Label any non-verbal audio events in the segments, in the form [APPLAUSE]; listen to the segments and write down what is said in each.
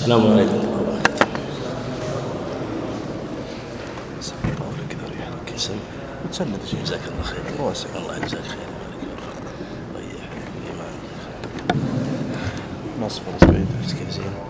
السلام عليكم ورحمة الله جزاك الله خير. الله يجزاك خير. ريح ما صفر بعيد زين.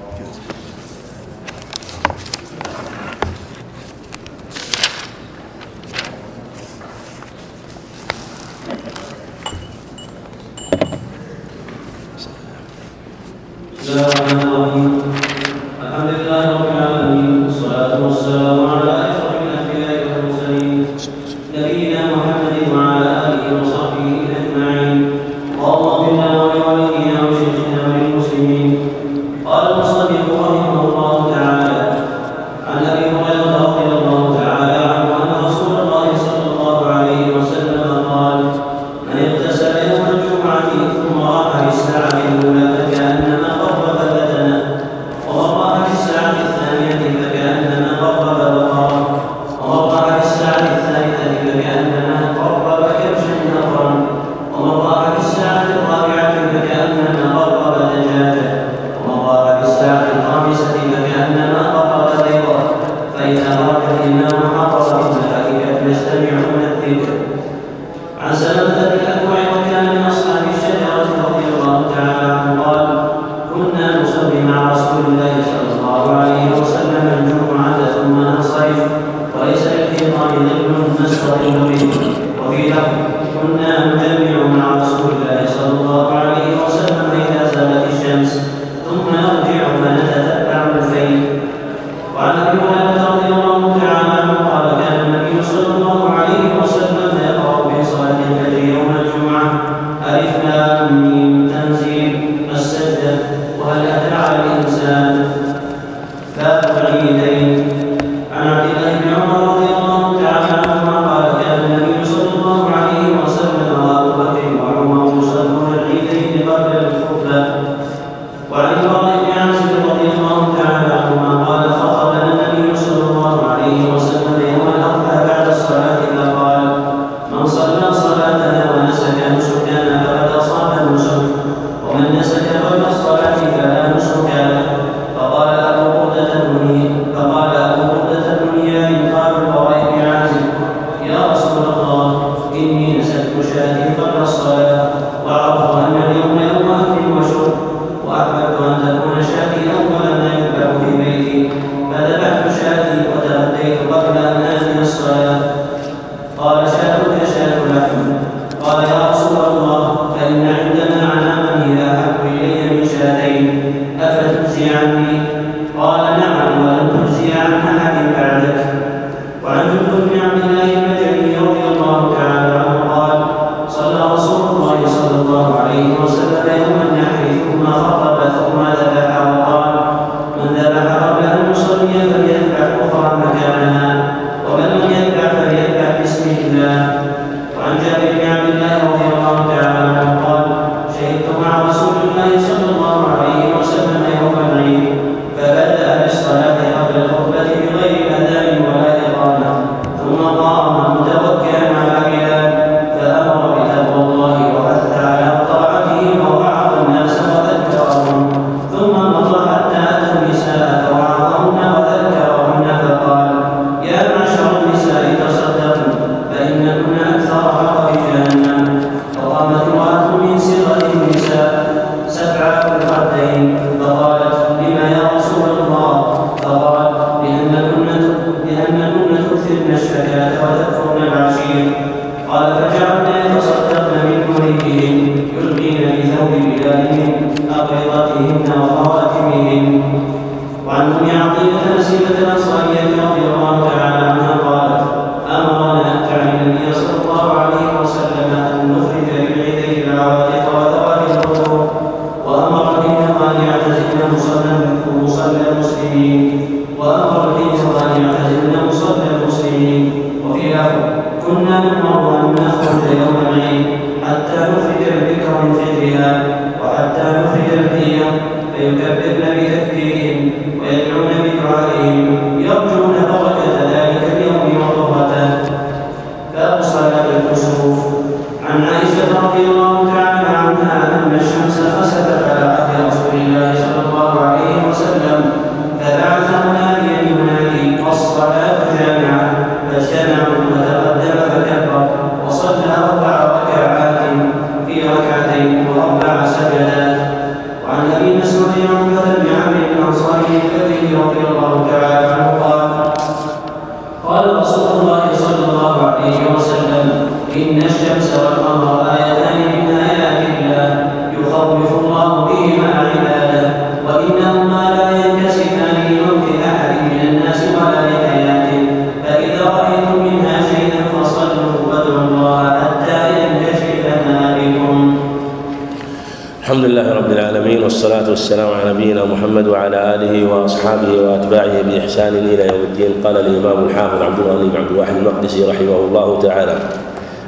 الإمام الحافظ عبد الغني بن عبد الواحد المقدسي رحمه الله تعالى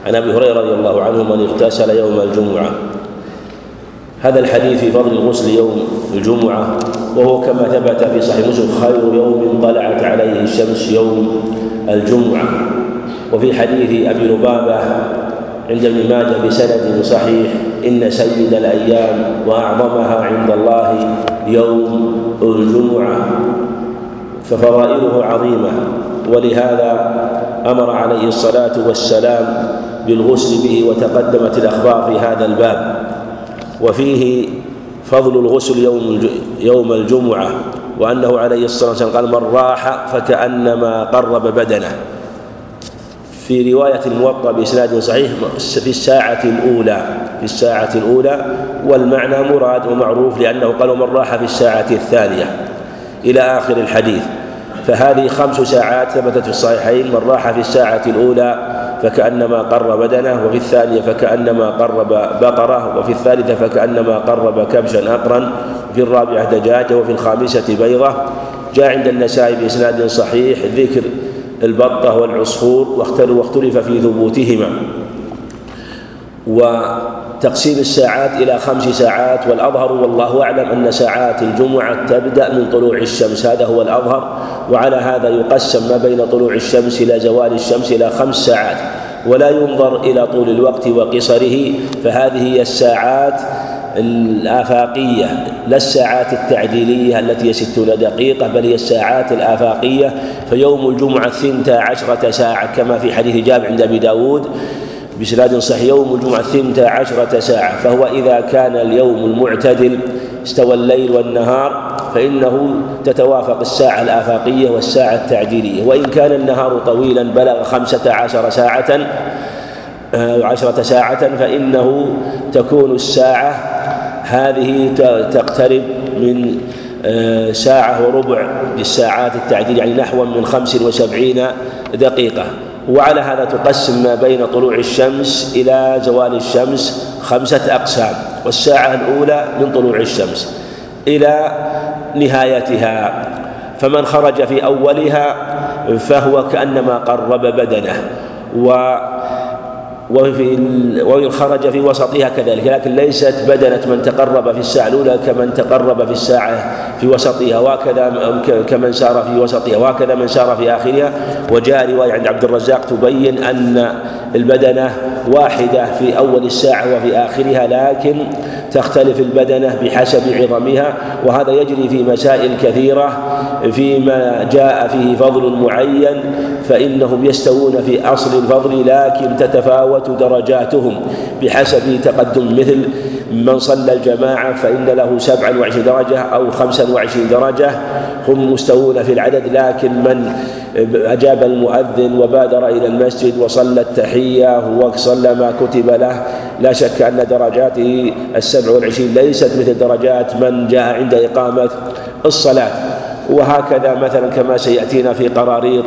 عن أبي هريرة رضي الله عنه من اغتسل يوم الجمعة. هذا الحديث في فضل الغسل يوم الجمعة وهو كما ثبت في صحيح مسلم خير يوم طلعت عليه الشمس يوم الجمعة. وفي حديث أبي لبابة عند ابن ماجه بسند صحيح إن سيد الأيام وأعظمها عند الله يوم الجمعة. ففضائله عظيمة ولهذا أمر عليه الصلاة والسلام بالغسل به وتقدمت الأخبار في هذا الباب. وفيه فضل الغسل يوم يوم الجمعة وأنه عليه الصلاة والسلام قال من راح فكأنما قرب بدنه. في رواية الموطأ بإسناد صحيح في الساعة الأولى في الساعة الأولى والمعنى مراد ومعروف لأنه قال ومن راح في الساعة الثانية. إلى آخر الحديث. فهذه خمس ساعات ثبتت في الصحيحين من راح في الساعة الأولى فكأنما قرب بدنه وفي الثانية فكأنما قرب بقرة وفي الثالثة فكأنما قرب كبشا أقرا وفي الرابعة دجاجة وفي الخامسة بيضة. جاء عند النسائي بإسناد صحيح ذكر البطة والعصفور واختلف في ثبوتهما. وتقسيم الساعات إلى خمس ساعات والأظهر والله أعلم أن ساعات الجمعة تبدأ من طلوع الشمس. هذا هو الأظهر وعلى هذا يقسم ما بين طلوع الشمس إلى زوال الشمس إلى خمس ساعات ولا ينظر إلى طول الوقت وقصره. فهذه هي الساعات الآفاقية لا الساعات التعديلية التي هي ستون دقيقة بل هي الساعات الآفاقية. فيوم الجمعة ثنتا عشرة ساعة كما في حديث جابر عند أبي داود بسناد صحيح يوم الجمعة ثنتا عشرة ساعة. فهو إذا كان اليوم المعتدل استوى الليل والنهار فإنه تتوافق الساعة الآفاقية والساعة التعديلية. وإن كان النهار طويلا بلغ خمسة عشر ساعة آه، عشرة ساعة فإنه تكون الساعة هذه تقترب من آه، ساعة وربع للساعات التعديل يعني نحو من خمس وسبعين دقيقة. وعلى هذا تقسم ما بين طلوع الشمس إلى زوال الشمس خمسة أقسام والساعة الأولى من طلوع الشمس إلى نهايتها. فمن خرج في أولها فهو كأنما قرب بدنه و وفي وإن خرج في وسطها كذلك. لكن ليست بدنة من تقرب في الساعة الأولى كمن تقرب في الساعة في وسطها. وهكذا كمن سار في وسطها. وهكذا من سار في آخرها. وجاء رواية عند عبد الرزاق تبين أن البدنة واحدة في أول الساعة وفي آخرها لكن تختلف البدنة بحسب عظمها. وهذا يجري في مسائل كثيرة فيما جاء فيه فضل معين فإنهم يستوون في أصل الفضل لكن تتفاوت درجاتهم بحسب تقدم مثل من صلى الجماعة فإن له سبعا وعشرين درجة أو خمسا وعشرين درجة. هم مستوون في العدد لكن من أجاب المؤذن وبادر إلى المسجد وصلى التحية وصلى ما كتب له. لا شك أن درجاته السبع والعشرين ليست مثل درجات من جاء عند إقامة الصلاة. وهكذا مثلا كما سيأتينا في قراريط.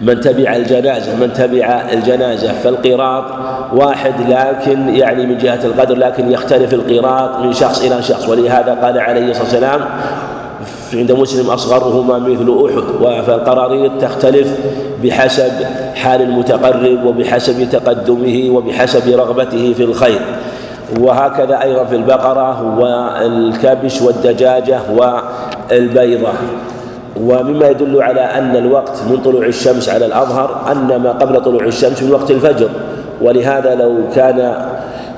من تبع الجنازة من تبع الجنازة فالقراط واحد لكن يعني من جهة القدر لكن يختلف القراط من شخص إلى شخص ولهذا قال عليه الصلاة والسلام عند مسلم أصغرهما مثل أحد فالقراريط تختلف بحسب حال المتقرب وبحسب تقدمه وبحسب رغبته في الخير وهكذا أيضا في البقرة والكبش والدجاجة والبيضة. ومما يدل على أن الوقت من طلوع الشمس على الأظهر أن ما قبل طلوع الشمس من وقت الفجر. ولهذا لو كان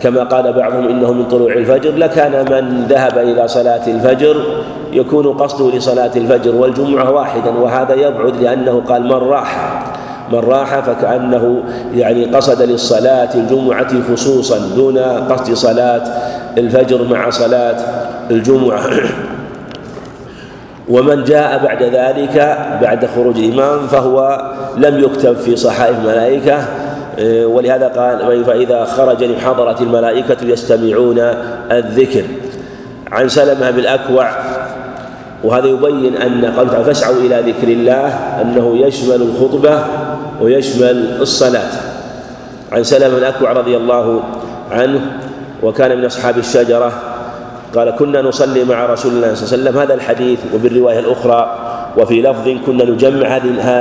كما قال بعضهم إنه من طلوع الفجر لكان من ذهب إلى صلاة الفجر يكون قصده لصلاة الفجر والجمعة واحدا وهذا يبعد لأنه قال من راح. من راح فكأنه يعني قصد للصلاة الجمعة خصوصا دون قصد صلاة الفجر مع صلاة الجمعة. [CLEARS THROAT] ومن جاء بعد ذلك بعد خروج الإمام فهو لم يكتب في صحائف الملائكة إيه، ولهذا قال فإذا خرج لحضرة الملائكة يستمعون الذكر. عن سلمة بالأكوع وهذا يبين أن تعالى فاسعوا إلى ذكر الله أنه يشمل الخطبة ويشمل الصلاة. عن سلمة الأكوع رضي الله عنه وكان من أصحاب الشجرة قال كنا نصلي مع رسول الله صلى الله عليه وسلم. هذا الحديث وبالرواية الأخرى وفي لفظ كنا نجمع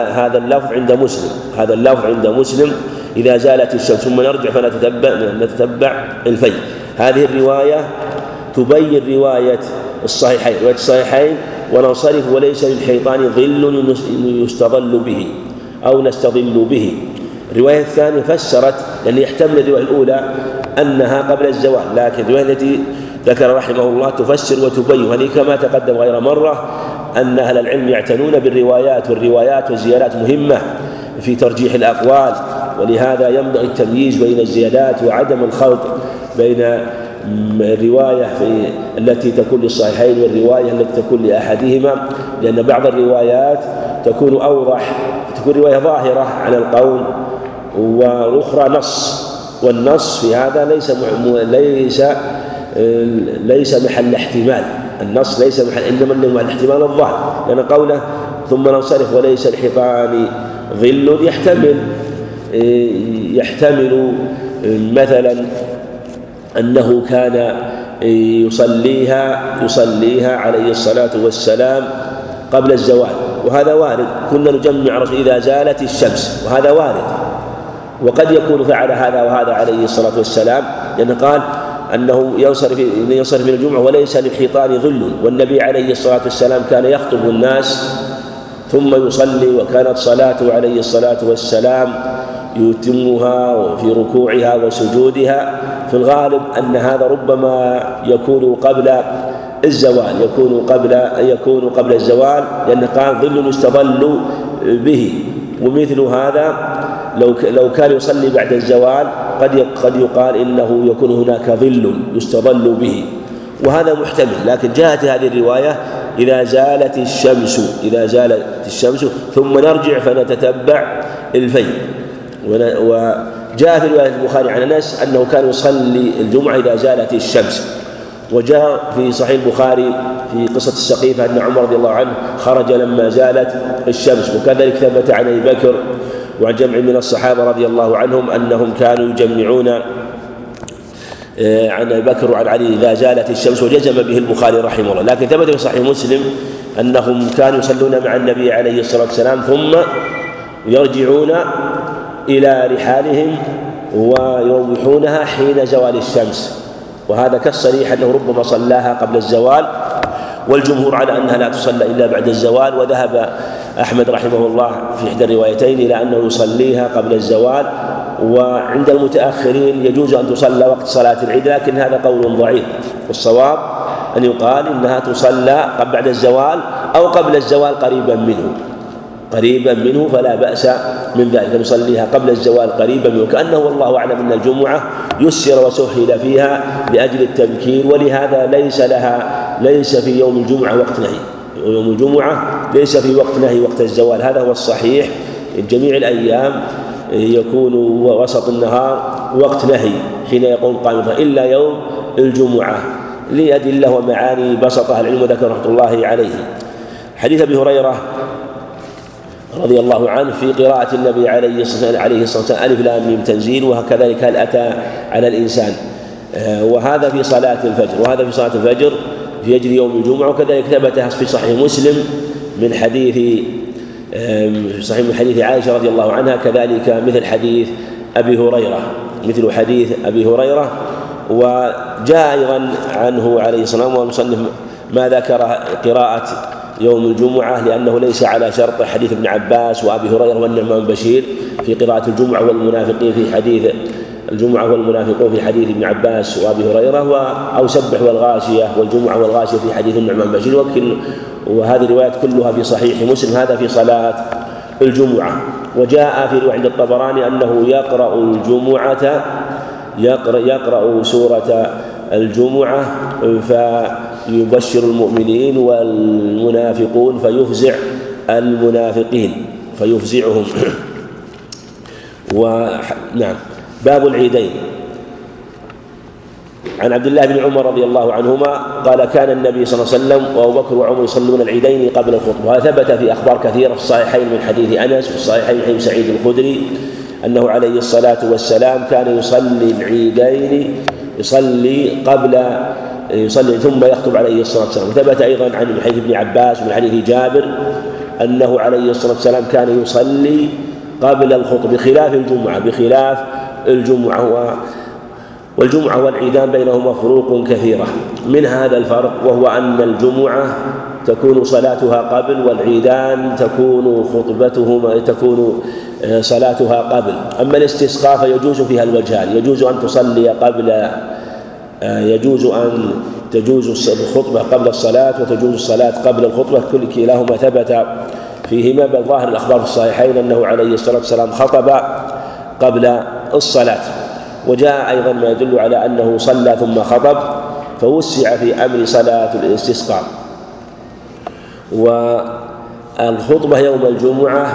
هذا اللفظ عند مسلم. هذا اللفظ عند مسلم. إذا زالت الشمس ثم نرجع فنتتبع نتتبع الفي هذه الرواية تبين رواية الصحيحين. رواية الصحيحين وننصرف وليس للحيطان ظل يستظل به أو نستظل به. الرواية الثانية فسرت لأن يحتمل الرواية الأولى أنها قبل الزوال لكن الرواية التي ذكر رحمه الله تفسر وتبين وهذه كما تقدم غير مرة أن أهل العلم يعتنون بالروايات والروايات والزيادات مهمة في ترجيح الأقوال ولهذا ينبغي التمييز بين الزيادات وعدم الخلط بين الرواية في التي تكون للصحيحين والرواية التي تكون لأحدهما لأن بعض الروايات تكون أوضح تكون رواية ظاهرة على القول والأخرى نص والنص في هذا ليس ليس ليس محل احتمال. النص ليس محل إنما إنه محل احتمال الظاهر. لأن قوله ثم ننصرف وليس الحيطان ظل يحتمل. يحتمل مثلا أنه كان يصليها يصليها عليه الصلاة والسلام قبل الزوال. وهذا وارد. كنا نجمع رسول إذا زالت الشمس. وهذا وارد. وقد يكون فعل هذا وهذا عليه الصلاة والسلام. لأنه قال أنه ينصرف ينصرف من الجمعة وليس للحيطان ظل والنبي عليه الصلاة والسلام كان يخطب الناس ثم يصلي وكانت صلاته عليه الصلاة والسلام يتمها في ركوعها وسجودها. في الغالب أن هذا ربما يكون قبل الزوال يكون قبل يكون قبل الزوال لأن قال ظل يستظل به ومثل هذا لو لو كان يصلي بعد الزوال قد قد يقال إنه يكون هناك ظل يستظل به. وهذا محتمل لكن جاءت هذه الرواية إذا زالت الشمس إذا زالت الشمس ثم نرجع فنتتبع الفي وجاء في رواية البخاري عن أنس أنه كان يصلي الجمعة إذا زالت الشمس. وجاء في صحيح البخاري في قصة السقيفة أن عمر رضي الله عنه خرج لما زالت الشمس وكذلك ثبت عن أبي بكر وعن جمع من الصحابة رضي الله عنهم أنهم كانوا يجمعون آه، عن أبي بكر وعن علي إذا زالت الشمس وجزم به البخاري رحمه الله. لكن ثبت في صحيح مسلم أنهم كانوا يصلون مع النبي عليه الصلاة والسلام ثم يرجعون إلى رحالهم ويروحونها حين زوال الشمس. وهذا كالصريح أنه ربما صلاها قبل الزوال والجمهور على أنها لا تصلى إلا بعد الزوال وذهب أحمد رحمه الله في إحدى الروايتين إلى أنه يصليها قبل الزوال وعند المتأخرين يجوز أن تصلى وقت صلاة العيد لكن هذا قول ضعيف. والصواب أن يقال إنها تصلى بعد الزوال أو قبل الزوال قريبا منه. قريبا منه فلا بأس من ذلك نصليها قبل الزوال قريبا منه. كأنه والله أعلم أن الجمعة يسر وسهل فيها لأجل التبكير ولهذا ليس لها ليس في يوم الجمعة وقت نهي يوم الجمعة ليس في وقت نهي وقت الزوال. هذا هو الصحيح. جميع الأيام يكون وسط النهار وقت نهي حين يقوم قائما إلا يوم الجمعة. لأدلة ومعاني بسطها العلم وذكر رحمة الله عليه. حديث أبي هريرة رضي الله عنه في قراءة النبي عليه الصلاة والسلام ألف لام ميم تنزيل وكذلك هل أتى على الإنسان. آه، وهذا في صلاة الفجر وهذا في صلاة الفجر في يجري يوم الجمعة وكذلك ثبت في صحيح مسلم من حديث صحيح من حديث عائشة رضي الله عنها كذلك مثل حديث أبي هريرة مثل حديث أبي هريرة وجاء أيضا عنه عليه الصلاة والسلام والمصنف ما ذكر قراءة يوم الجمعة لأنه ليس على شرط حديث ابن عباس وأبي هريرة والنعمان بشير في قراءة الجمعة والمنافقين في حديث الجمعة والمنافقون في حديث ابن عباس وأبي هريرة و أو سبح والغاشية والجمعة والغاشية في حديث النعمان بشير. وكل وهذه الروايات كلها في صحيح مسلم. هذا في صلاة الجمعة. وجاء في رواية عند الطبراني أنه يقرأ الجمعة يقرأ, يقرأ سورة الجمعة فيبشر المؤمنين والمنافقون فيفزع المنافقين. فيفزعهم. [CLEARS THROAT] ونعم باب العيدين. عن عبد الله بن عمر رضي الله عنهما قال كان النبي صلى الله عليه وسلم وأبو بكر وعمر يصلون العيدين قبل الخطبة. وهذا ثبت في أخبار كثيرة في الصحيحين من حديث أنس وفي الصحيحين من حديث سعيد الخدري أنه عليه الصلاة والسلام كان يصلي العيدين يصلي قبل يصلي ثم يخطب عليه الصلاة والسلام. وثبت أيضا عن حديث ابن عباس ومن حديث جابر أنه عليه الصلاة والسلام كان يصلي قبل الخطب بخلاف الجمعة بخلاف الجمعة والجمعة والعيدان بينهما فروق كثيرة. من هذا الفرق وهو أن الجمعة تكون صلاتها قبل والعيدان تكون خطبتهما تكون آه، صلاتها قبل. أما الاستسقاء فيجوز فيها الوجهان. يجوز أن تصلي قبل آه، يجوز أن تجوز الخطبة قبل الصلاة وتجوز الصلاة قبل الخطبة. كل كلاهما ثبت فيهما. بل ظاهر الأخبار في الصحيحين أنه عليه الصلاة والسلام خطب قبل الصلاة. وجاء أيضا ما يدل على أنه صلى ثم خطب فوسع في أمر صلاة الاستسقاء. والخطبة يوم الجمعة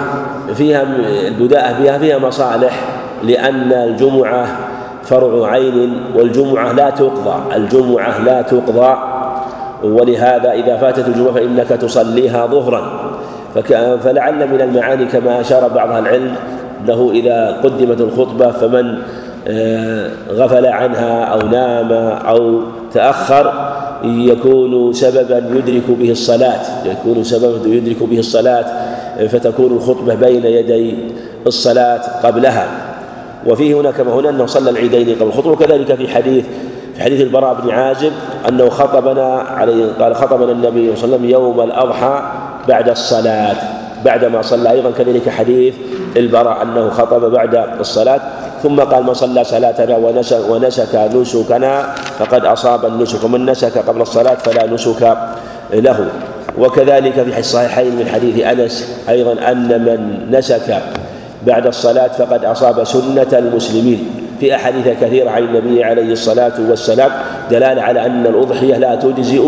فيها البداءة بها فيها مصالح لأن الجمعة فرع عين والجمعة لا تقضى الجمعة لا تقضى. ولهذا إذا فاتت الجمعة فإنك تصليها ظهرا. فلعل من المعاني كما أشار بعض العلم أنه إذا قدمت الخطبة فمن آه، غفل عنها أو نام أو تأخر يكون سببا يدرك به الصلاة يكون سببا يدرك به الصلاة فتكون الخطبة بين يدي الصلاة قبلها. وفيه هنا كما هنا أنه صلى العيدين قبل الخطبة وكذلك في حديث في حديث البراء بن عازب أنه خطبنا عليه قال خطبنا النبي صلى الله عليه وسلم يوم الأضحى بعد الصلاة. بعدما صلى. أيضا كذلك حديث البراء أنه خطب بعد الصلاة ثم قال من صلى صلاتنا ونسك, ونسك نسكنا فقد أصاب النسك ومن نسك قبل الصلاة فلا نسك له. وكذلك في الصحيحين من حديث أنس أيضا أن من نسك بعد الصلاة فقد أصاب سنة المسلمين. في أحاديث كثيرة عن النبي عليه الصلاة والسلام دلالة على أن الأضحية لا تجزئ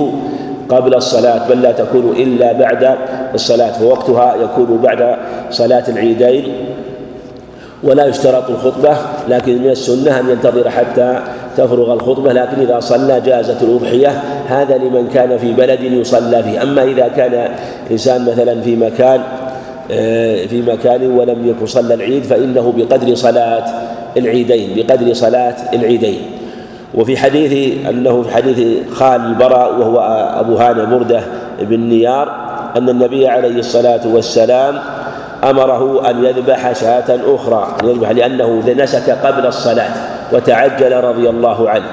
قبل الصلاة بل لا تكون إلا بعد الصلاة فوقتها يكون بعد صلاة العيدين. ولا يشترط الخطبة لكن من السنة أن ينتظر حتى تفرغ الخطبة لكن إذا صلى جازت الأضحية هذا لمن كان في بلد يصلى فيه. أما إذا كان إنسان مثلا في مكان آه، في مكان ولم يكن صلى العيد فإنه بقدر صلاة العيدين بقدر صلاة العيدين. وفي حديث أنه في حديث خال البراء وهو أبو هانة بردة بن نيار أن النبي عليه الصلاة والسلام أمره أن يذبح شاة أخرى أن يذبح لأنه نسك قبل الصلاة وتعجل رضي الله عنه.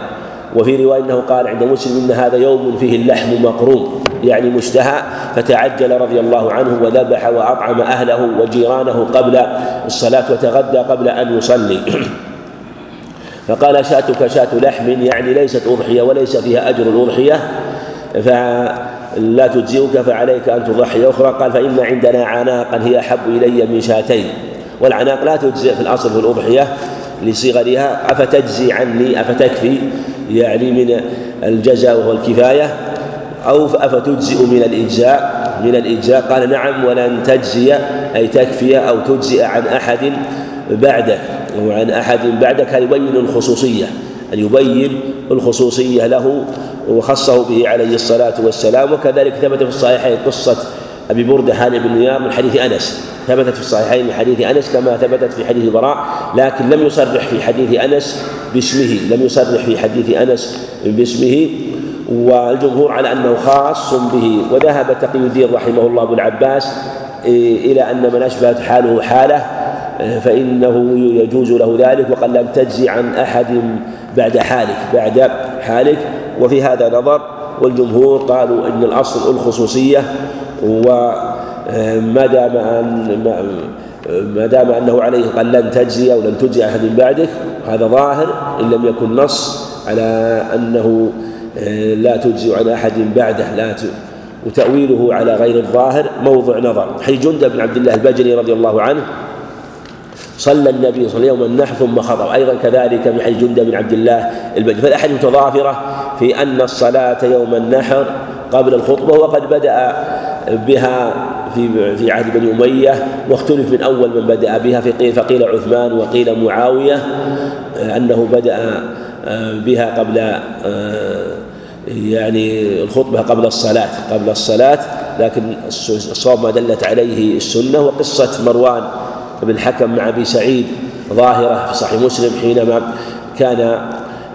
وفي رواية أنه قال عند مسلم إن هذا يوم فيه اللحم مقروم يعني مشتهى فتعجل رضي الله عنه وذبح وأطعم أهله وجيرانه قبل الصلاة وتغدى قبل أن يصلي. [CLEARS THROAT] فقال شأتك شاة لحم يعني ليست أضحية وليس فيها أجر الأضحية فلا تجزئك فعليك أن تضحي أخرى. قال فإن عندنا عناقا هي أحب إلي من شاتين. والعناق لا تجزئ في الأصل في الأضحية لصغرها. أفتجزي عني؟ أفتكفي؟ يعني من الجزاء وهو الكفاية. أو أفتجزئ من الإجزاء؟ من الإجزاء. قال نعم ولن تجزي أي تكفي أو تجزئ عن أحد بعدك. وعن أحد بعدك يبين الخصوصية أن يبين الخصوصية له وخصه به عليه الصلاة والسلام. وكذلك ثبت في الصحيحين قصة أبي بردة حال بن نيار من حديث أنس. ثبتت في الصحيحين من حديث أنس كما ثبتت في حديث البراء لكن لم يصرح في حديث أنس باسمه لم يصرح في حديث أنس باسمه. والجمهور على أنه خاص به وذهب تقي الدين رحمه الله أبو العباس إلى أن من أشبهت حاله حالة فإنه يجوز له ذلك وقد لم تجزي عن أحد بعد حالك بعد حالك. وفي هذا نظر والجمهور قالوا إن الأصل الخصوصية وما دام أن ما دام أنه عليه قال لن تجزي أو لن تجزي أحد بعدك هذا ظاهر إن لم يكن نص على أنه لا تجزي عن أحد بعده لا وتأويله على غير الظاهر موضع نظر. حي جندب بن عبد الله البجلي رضي الله عنه صلى النبي صلى الله عليه وسلم يوم النحر ثم خطب. أيضا كذلك من حديث جندة بن عبد الله البجلي. فالأحاديث متضافرة في أن الصلاة يوم النحر قبل الخطبة وقد بدأ بها في في عهد بني أمية واختلف من أول من بدأ بها فقيل فقيل عثمان وقيل معاوية أنه بدأ بها قبل يعني الخطبة قبل الصلاة قبل الصلاة لكن الصواب ما دلت عليه السنة وقصة مروان بن الحكم مع أبي سعيد ظاهرة في صحيح مسلم حينما كان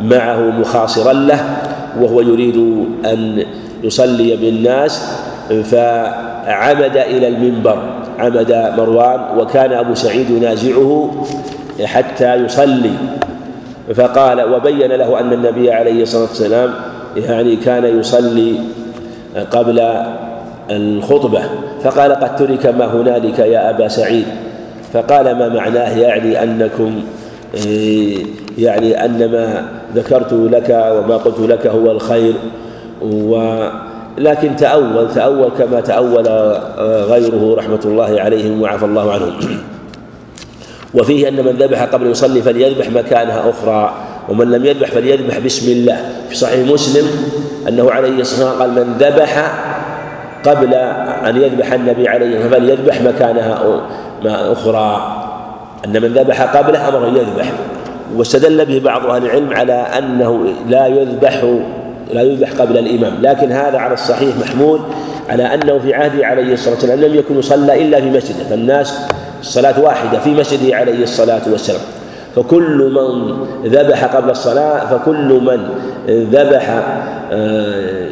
معه مخاصرا له وهو يريد أن يصلي بالناس فعمد إلى المنبر عمد مروان وكان أبو سعيد ينازعه حتى يصلي. فقال وبين له أن النبي عليه الصلاة والسلام يعني كان يصلي قبل الخطبة فقال قد ترك ما هنالك يا أبا سعيد. فقال ما معناه يعني أنكم يعني أن ما ذكرت لك وما قلت لك هو الخير. و لكن تأول تأول كما تأول غيره رحمة الله عليهم وعفى الله عنهم. وفيه أن من ذبح قبل يصلي فليذبح مكانها أخرى ومن لم يذبح فليذبح بسم الله. في صحيح مسلم أنه عليه الصلاة والسلام قال من ذبح قبل أن يذبح النبي عليه الصلاة والسلام فليذبح مكانها أخرى أن من ذبح قبله أمر أن يذبح. واستدل به بعض أهل العلم على أنه لا يذبح لا يذبح قبل الإمام. لكن هذا على الصحيح محمول على أنه في عهده عليه الصلاة والسلام لم يكن يصلى إلا في مسجده. فالناس الصلاة واحدة في مسجده عليه الصلاة والسلام. فكل من ذبح قبل الصلاة فكل من ذبح آه،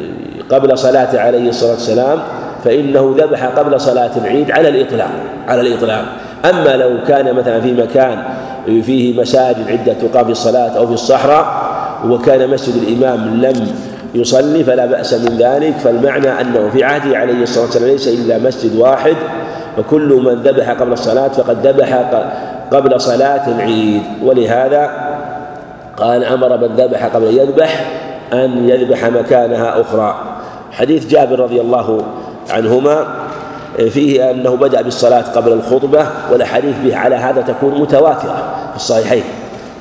قبل صلاة عليه الصلاة والسلام فإنه ذبح قبل صلاة العيد على الإطلاق على الإطلاق. أما لو كان مثلا في مكان فيه مساجد عدة تقام في الصلاة أو في الصحراء وكان مسجد الإمام لم يصلي فلا بأس من ذلك فالمعنى أنه في عهده عليه الصلاة والسلام ليس إلا مسجد واحد فكل من ذبح قبل الصلاة فقد ذبح قبل صلاة العيد. ولهذا قال أمر من ذبح قبل أن يذبح أن يذبح مكانها أخرى. حديث جابر رضي الله عنهما فيه أنه بدأ بالصلاة قبل الخطبة والأحاديث به على هذا تكون متواترة في الصحيحين.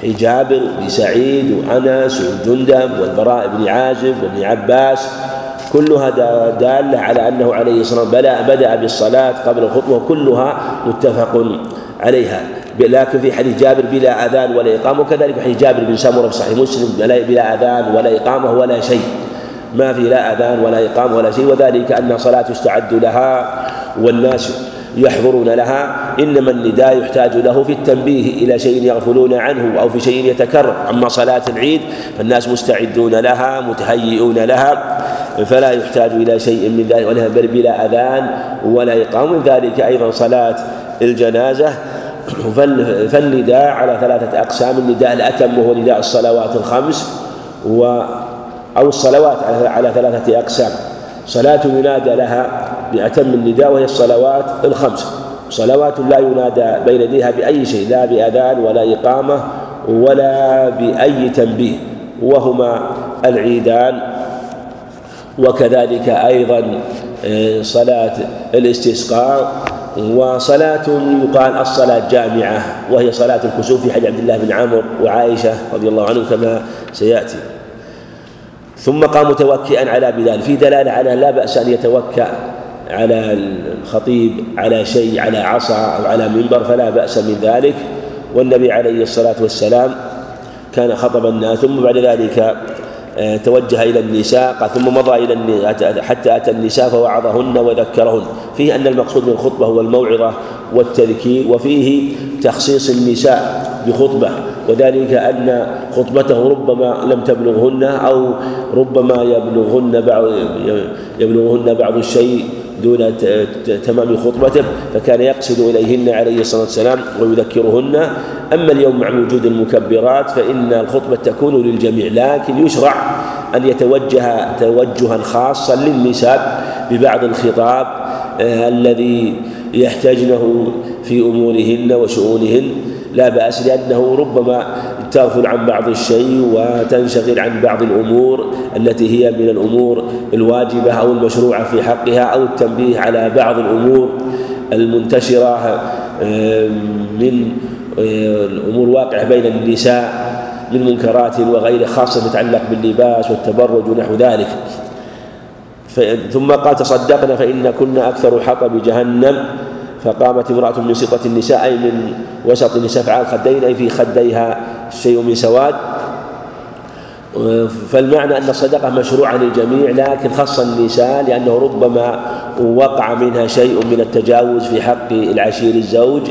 في جابر بن سعيد وأنس وجندب والبراء بن عازب وابن عباس. كلها دالة على أنه عليه الصلاة والسلام بدأ بالصلاة قبل الخطبة وكلها متفق عليها. لكن في حديث جابر بلا أذان ولا إقامة وكذلك في حديث جابر بن سمرة في صحيح مسلم بلا أذان ولا إقامة ولا شيء. ما في لا أذان ولا إقامة ولا شيء وذلك أن صلاة يستعد لها والناس يحضرون لها. إنما النداء يحتاج له في التنبيه إلى شيء يغفلون عنه أو في شيء يتكرر. أما صلاة العيد فالناس مستعدون لها متهيئون لها فلا يحتاج إلى شيء من ذلك ولها بل بلا أذان ولا إقام. ذلك أيضا صلاة الجنازة. فالنداء على ثلاثة أقسام النداء الأتم وهو نداء الصلوات الخمس و أو الصلوات على ثلاثة أقسام. صلاة ينادى لها بأتم النداء وهي الصلوات الخمس. صلوات لا ينادى بين يديها بأي شيء لا بأذان ولا إقامة ولا بأي تنبيه وهما العيدان. وكذلك أيضا آه، صلاة الاستسقاء. وصلاة يقال الصلاة جامعة وهي صلاة الكسوف في حديث عبد الله بن عمرو وعائشة رضي الله عنهم كما سيأتي. ثم قام متوكئا على بلال. في دلالة على لا بأس أن يتوكأ على الخطيب على شيء على عصا أو على منبر فلا بأس من ذلك. والنبي عليه الصلاة والسلام كان خطب الناس ثم بعد ذلك آه، توجه إلى النساء قال ثم مضى إلى حتى أتى النساء فوعظهن وذكرهن. فيه أن المقصود من الخطبة هو الموعظة والتذكير وفيه تخصيص النساء. بخطبة وذلك أن خطبته ربما لم تبلغهن أو ربما يبلغهن بعض يبلغهن بعض الشيء دون تمام خطبته فكان يقصد إليهن عليه الصلاة والسلام ويذكرهن. أما اليوم مع وجود المكبرات فإن الخطبة تكون للجميع لكن يشرع أن يتوجه توجها خاصا للنساء ببعض الخطاب آه، الذي يحتاجنه في أمورهن وشؤونهن. لا بأس لأنه ربما تغفل عن بعض الشيء وتنشغل عن بعض الأمور التي هي من الأمور الواجبة أو المشروعة في حقها أو التنبيه على بعض الأمور المنتشرة من الأمور الواقعة بين النساء من منكرات وغير خاصة تتعلق باللباس والتبرج ونحو ذلك. ثم قال تصدقنا فإن كنا أكثر حطب جهنم. فقامت امرأة من سطة النساء أي من وسط النساء فعال خدين أي في خديها شيء من سواد. فالمعنى أن الصدقة مشروعة للجميع لكن خص النساء لأنه ربما وقع منها شيء من التجاوز في حق العشير الزوج.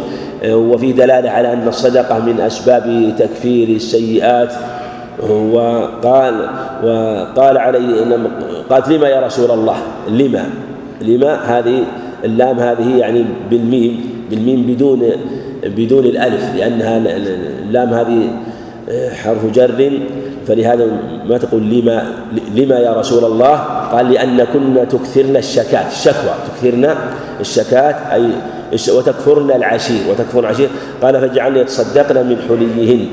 وفي دلالة على أن الصدقة من أسباب تكفير السيئات. وقال وقال علي قالت لما يا رسول الله؟ لما؟ لما؟ هذه اللام هذه يعني بالميم بالميم بدون بدون الألف لأنها اللام هذه حرف جر. فلهذا ما تقول لما لما يا رسول الله؟ قال لأن كنا تكثرن الشكات الشكوى تكثرن الشكات أي وتكفرن العشير وتكفرن العشير. قال فاجعلن يتصدقن من حليهن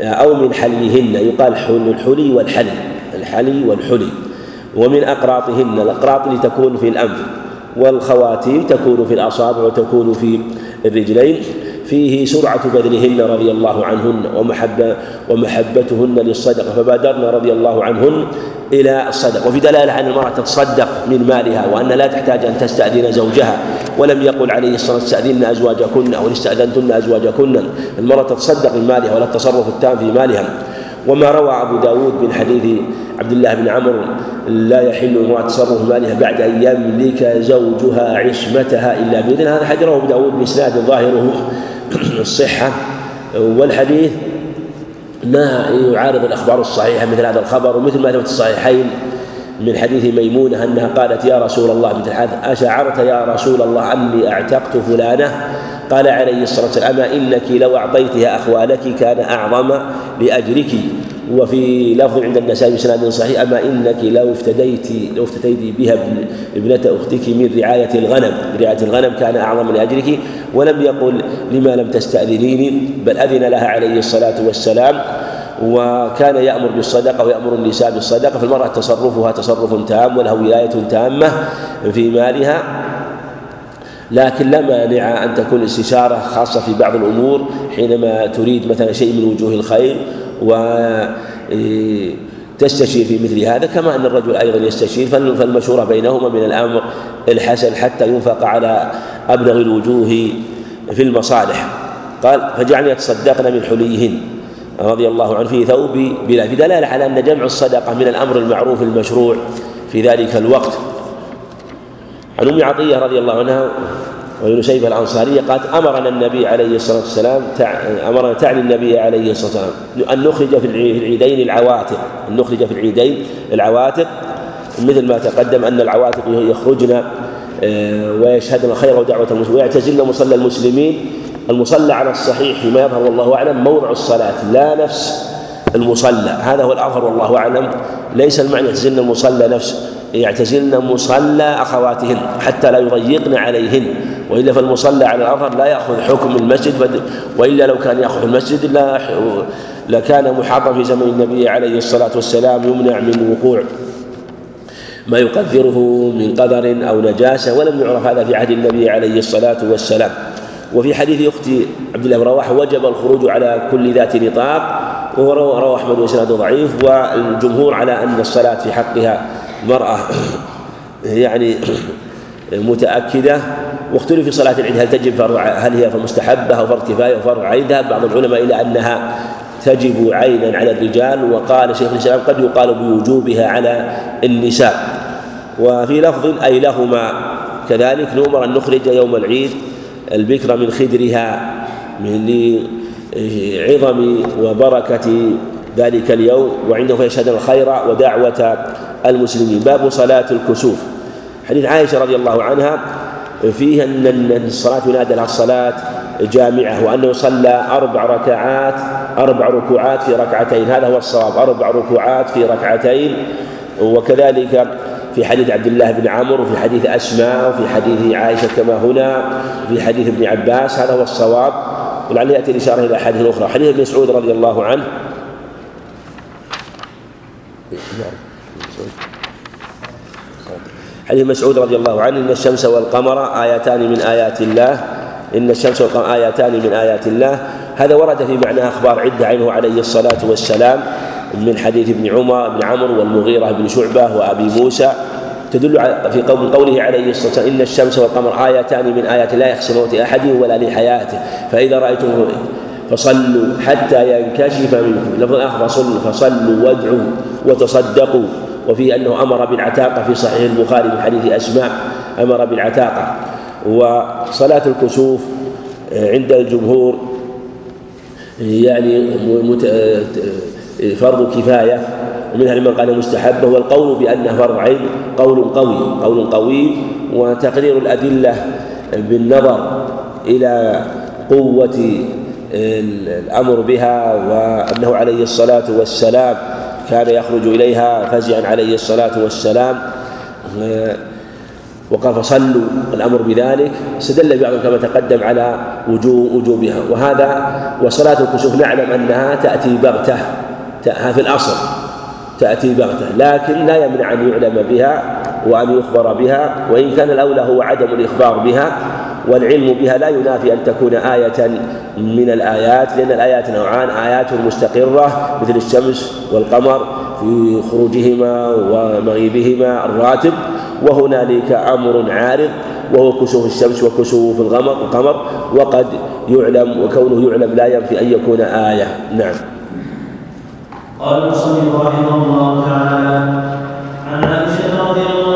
أو من حليهن. يقال الحلي والحلي الحلي والحلي. ومن أقراطهن الأقراط لتكون في الأنف. والخواتيم تكون في الأصابع وتكون في الرجلين. فيه سرعة بذلهن رضي الله عنهن ومحبة ومحبتهن للصدقة. فبادرن رضي الله عنهن إلى الصدقة. وفي دلالة أن المرأة تتصدق من مالها وأن لا تحتاج أن تستأذن زوجها. ولم يقل عليه الصلاة والسلام استأذن أزواجكن أو استأذنتن أزواجكن. المرأة تتصدق من مالها ولا التصرف التام في مالها. وما روى أبو داود من حديث عبد الله بن عمرو لا يحل امرأة تصرف مالها بعد أن يملك زوجها عصمتها إلا بإذن هذا حديث رواه أبو داود بإسناد ظاهره الصحة والحديث ما يعارض الأخبار الصحيحة مثل هذا الخبر ومثل ما ثبت الصحيحين من حديث ميمونة أنها قالت يا رسول الله مثل هذا أشعرت يا رسول الله أني أعتقت فلانة؟ قال عليه الصلاة والسلام أما إنك لو أعطيتها أخوالك كان أعظم لأجرك. وفي لفظ عند النسائي بسناد صحيح أما إنك لو افتديت لو افتديت بها ابنة أختك من رعاية الغنم. رعاية الغنم كان أعظم لأجرك ولم يقل لما لم تستأذنيني بل أذن لها عليه الصلاة والسلام وكان يأمر بالصدقة ويأمر النساء بالصدقة فالمرأة تصرفها تصرف تام ولها ولاية تامة في مالها. لكن لا مانع أن تكون الاستشارة خاصة في بعض الأمور حينما تريد مثلا شيء من وجوه الخير و تستشير في مثل هذا كما أن الرجل أيضا يستشير فالمشورة بينهما من الأمر الحسن حتى ينفق على أبلغ الوجوه في المصالح. قال فجعلنا يتصدقن من حليهن. رضي الله عنه في ثوب بلا في دلالة على أن جمع الصدقة من الأمر المعروف المشروع في ذلك الوقت. عن أم عطية رضي الله عنها وابن شيبة الأنصارية قالت أمرنا النبي عليه الصلاة والسلام أمرنا تعني النبي عليه الصلاة والسلام أن نخرج في العيدين العواتق أن نخرج في العيدين العواتق. مثل ما تقدم أن العواتق يخرجن آه، ويشهدن الخير ودعوة المسلمين ويعتزلن مصلى المسلمين. المصلى على الصحيح فيما يظهر والله أعلم موضع الصلاة لا نفس المصلى. هذا هو الأظهر والله أعلم. ليس المعنى يعتزلن المصلى نفس يعتزلن مصلى أخواتهن حتى لا يضيقن عليهن. وإلا فالمصلى على الأظهر لا يأخذ حكم المسجد وإلا لو كان يأخذ المسجد لا لكان محرم في زمن النبي عليه الصلاة والسلام يمنع من وقوع ما يقدره من قدر أو نجاسة ولم يعرف هذا في عهد النبي عليه الصلاة والسلام. وفي حديث أخت عبد الله بن رواحة وجب الخروج على كل ذات نطاق وهو روى أحمد وسناده ضعيف والجمهور على أن الصلاة في حقها مرأة يعني متأكدة واختلف في صلاة العيد. هل تجب فرض هل هي مستحبة أو فرض كفاية أو فرض عين؟ ذهب بعض العلماء إلى أنها تجب عينا على الرجال وقال شيخ الإسلام قد يقال بوجوبها على النساء. وفي لفظ أي لهما كذلك نؤمر أن نخرج يوم العيد البكر من خدرها من لعظم وبركة ذلك اليوم وعنده فيشهد الخير ودعوة المسلمين. باب صلاة الكسوف. حديث عائشة رضي الله عنها فيه أن الصلاة ينادى لها الصلاة جامعة وأنه صلى أربع ركعات أربع ركوعات في ركعتين. هذا هو الصواب أربع ركوعات في ركعتين. وكذلك في حديث عبد الله بن عمرو وفي حديث أسماء وفي حديث عائشة كما هنا في حديث ابن عباس. هذا هو الصواب. ولعل يأتي الإشارة إلى أحاديث أخرى. حديث ابن مسعود رضي الله عنه. حديث مسعود رضي الله عنه إن الشمس والقمر آيتان من آيات الله إن الشمس والقمر آيتان من آيات الله. هذا ورد في معنى أخبار عدة عنه عليه الصلاة والسلام من حديث ابن عمر بن عمرو والمغيرة بن شعبة وأبي موسى. تدل في قول قوله عليه الصلاة والسلام إن الشمس والقمر آيتان من آيات الله يخشى موت أحد ولا لحياته. فإذا رأيتم فصلوا حتى ينكشف منكم. لفظ آخر فصلوا وادعوا وتصدقوا. وفي أنه أمر بالعتاقة في صحيح البخاري من حديث أسماء أمر بالعتاقة. وصلاة الكسوف آه، عند الجمهور يعني آه، فرض كفاية. ومنها لمن قال مستحبة والقول بأنه فرض عين قول قوي قول قوي. وتقرير الأدلة بالنظر إلى قوة آه، الأمر بها وأنه عليه الصلاة والسلام كان يخرج إليها فزعا عليه الصلاة والسلام. وقال فصلوا الأمر بذلك. استدل بعض كما تقدم على وجوب وجوبها. وهذا وصلاة الكسوف نعلم أنها تأتي بغتة في الأصل تأتي بغتة لكن لا يمنع أن يعلم بها وأن يخبر بها وإن كان الأولى هو عدم الإخبار بها والعلم بها لا ينافي أن تكون آية من الآيات لأن الآيات نوعان آيات مستقرة مثل الشمس والقمر في خروجهما ومغيبهما الراتب وهنالك أمر عارض وهو كسوف الشمس وكسوف القمر وقد يعلم وكونه يعلم لا ينفي أن يكون آية. نعم. قال المصنف رحمه الله تعالى عن عائشة رضي الله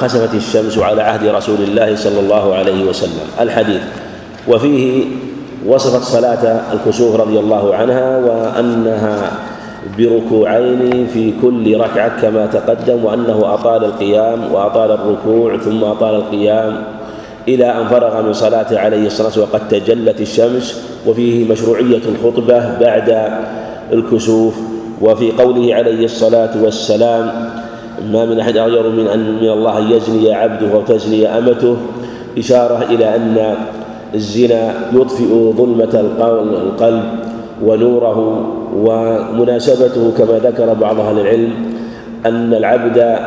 خسفت الشمس على عهد رسول الله صلى الله عليه وسلم. الحديث وفيه وصفت صلاة الكسوف رضي الله عنها وأنها بركوعين في كل ركعة كما تقدم وأنه أطال القيام وأطال الركوع ثم أطال القيام إلى أن فرغ من صلاته عليه الصلاة والسلام وقد تجلت الشمس. وفيه مشروعية الخطبة بعد الكسوف. وفي قوله عليه الصلاة والسلام ما من أحد أغير من أن من الله أن يزني عبده وتزني أمته. إشارة إلى أن الزنا يطفئ ظلمة القلب ونوره ومناسبته كما ذكر بعض أهل العلم أن العبد